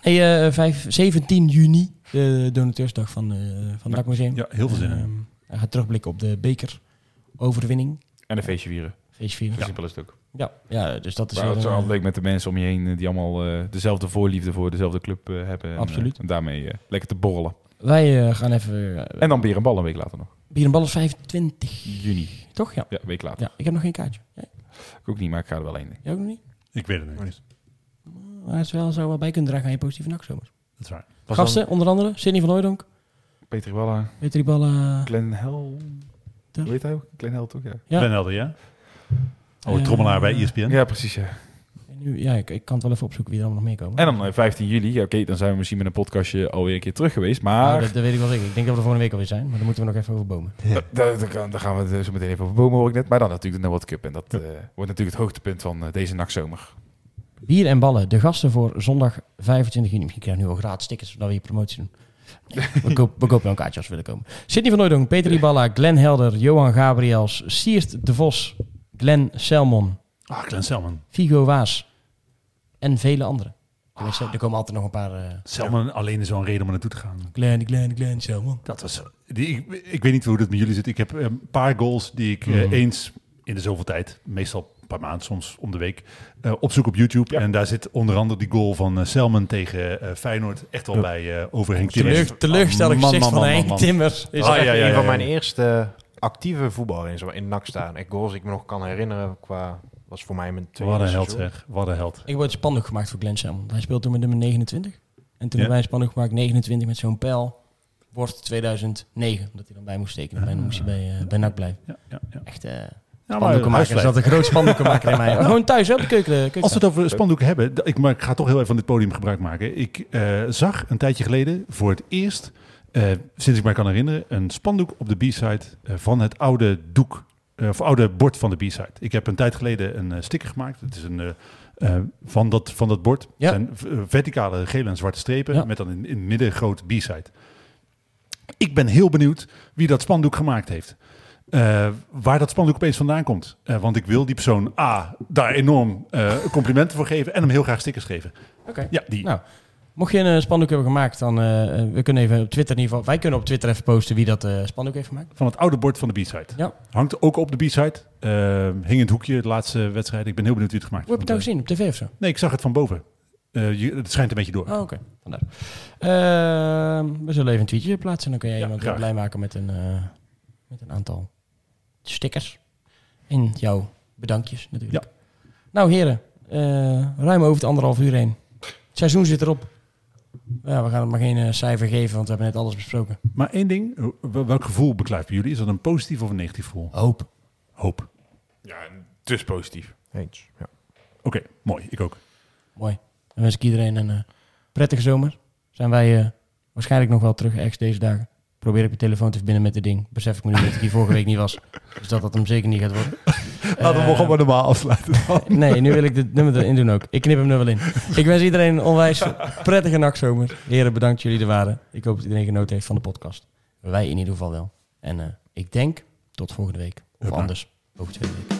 Nee, eh, vijf- 17 juni, de donateursdag van, eh van het NAC Museum. Ja, heel veel zin in. Ehm, hij gaat terugblikken op de bekeroverwinning. En een feestje vieren. Feestje vieren. Zo simpel is het ook. Ja, ja, dus dat is Maar wel, het is eh, altijd leuk met de mensen om je heen eh, die allemaal eh, dezelfde voorliefde voor dezelfde club eh, hebben. En, Absoluut. eh, en daarmee eh, lekker te borrelen. Wij eh, gaan even... eh, En dan bier en bal een week later nog. Bier en bal is 25, Juni. toch? Ja. Ja, een week later. ja. Ik heb nog geen kaartje. Jij, Ik ook niet, maar ik ga er wel heen. Jij ook nog niet? Ik weet het nog niet. Maar het is wel, zou wel bij kunnen dragen aan je positieve nakzomers. Dat is waar. Was Gasten, onder andere Sidney van Hooydonk, PSV Peter Walla, Weet je die ballen? Glenn Hel. Hoe heet hij ook? Glenn Hel toch, ja. Ja. Ben Helder, ja? Oh, Eh, trommelaar bij ESPN. Ja, precies, ja. Nu, ja, ik, ik kan het wel even opzoeken wie er allemaal nog meer komen. En dan eh, 15 juli, ja, oké, dan zijn we misschien met een podcastje alweer een keer terug geweest. Nou, Maar dat, dat weet ik wel zeker. Ik denk dat we er volgende week alweer zijn, maar dan moeten we nog even over bomen. da- da- da- gaan- daar gaan we het zo meteen even over bomen, hoor ik net. Maar dan natuurlijk de World Cup. En dat eh, wordt natuurlijk het hoogtepunt van eh, deze nachtzomer. Bier en ballen, de gasten voor zondag 25 juni. Misschien krijgen we nu wel gratis stickers, zodat we hier promotie doen. We, koop- we kopen wel een kaartje als we willen komen. Sidney van Nooydonk, Peter Iballa, Glenn Helder, Johan Gabriels, Siert de Vos, Glenn Selmon, Ah, Glenn Selman. Figo Waas en vele anderen. Tenminste, Er komen altijd nog een paar... eh Selman alleen is wel een reden om er naartoe te gaan. Glenn, Glenn, Glenn Selmon. Dat was, die, ik, ik weet niet hoe dat met jullie zit. Ik heb een paar goals die ik eh, Mhm. eens in de zoveel tijd, meestal een paar maanden, soms om de week, eh, opzoek op YouTube. En daar zit onder andere die goal van eh, Selman tegen eh, Feyenoord echt wel bij eh over Henk Timmers. Teleur, teleurgesteld Man, gezicht man, van man, Henk man. Timmers. Is Ah, echt- ja, ja, een van ja. mijn eerste actieve voetbal in, in NAC staan. Echt goals ik me nog kan herinneren. Qua, was voor mij mijn tweede Wat een held zeg, wat een held. Ik een spandoek gemaakt voor Glenn Selmon. Hij speelt toen met nummer 29. En toen Ja. hebben wij spandoek gemaakt, 29 met zo'n pijl. Wordt 2009, omdat hij dan bij moest tekenen. En dan moest hij bij, bij NAC blijven. Ja, ja, ja. Echt eh Ja, spandoeken maken. Er zat een groot spandoekenmaker in mij. Gewoon thuis, hè, op de keuken. keuken. Als we het over spandoeken hebben, ik, maar ik ga toch heel even van dit podium gebruik maken. Ik eh, zag een tijdje geleden voor het eerst, eh, sinds ik mij kan herinneren, een spandoek op de B-side eh, van het oude doek, eh, of oude bord van de B-side. Ik heb een tijd geleden een sticker gemaakt. Het is een van, dat, van dat bord. Ja. zijn verticale gele en zwarte strepen Ja. met dan in, in het midden groot B-side. Ik ben heel benieuwd wie dat spandoek gemaakt heeft. Waar dat spandoek opeens vandaan komt. Want ik wil die persoon A, daar enorm complimenten voor geven en hem heel graag stickers geven. Oké. Ja, die. Nou, mocht je een eh, spandoek hebben gemaakt, dan eh, eh, we kunnen even op Twitter in ieder geval. Wij kunnen op Twitter even posten wie dat spandoek heeft gemaakt. Van het oude bord van de B-side. Ja. Hangt ook op de B-side. Eh, hing in het hoekje, de laatste wedstrijd. Ik ben heel benieuwd wie het gemaakt Hoe heb je het nou gezien? Op tv of zo? Nee, ik zag het van boven. Je, het schijnt een beetje door. Oh, oké. Vandaar. Ehm, we zullen even een tweetje plaatsen. En dan kun jij Ja, iemand graag. blij maken met een, met een aantal stickers. En jouw bedankjes natuurlijk. Nou heren, ruim over het anderhalf uur heen. Het seizoen zit erop. Ja, we gaan het maar geen eh, cijfer geven, want we hebben net alles besproken. Maar één ding, wel- welk gevoel beklijft bij jullie? Is dat een positief of een negatief gevoel? Hoop. Hoop. Ja, dus positief. Eens. Ja. Oké, mooi. Ik ook. Mooi. Dan wens ik iedereen een eh, prettige zomer. Zijn wij eh, waarschijnlijk nog wel terug ergens deze dagen. Probeer ik mijn telefoon te verbinden met dit ding. Besef ik me nu dat ik hier vorige week niet was. Dus dat dat hem zeker niet gaat worden. Laten we Eh, gewoon maar normaal afsluiten. Nee, nu wil ik dit nummer erin doen ook. Ik knip hem er wel in. Ik wens iedereen een onwijs prettige nachtzomer. Heren, bedankt dat jullie er waren. Ik hoop dat iedereen genoten heeft van de podcast. Wij in ieder geval wel. En eh, ik denk tot volgende week. Of anders over twee weken.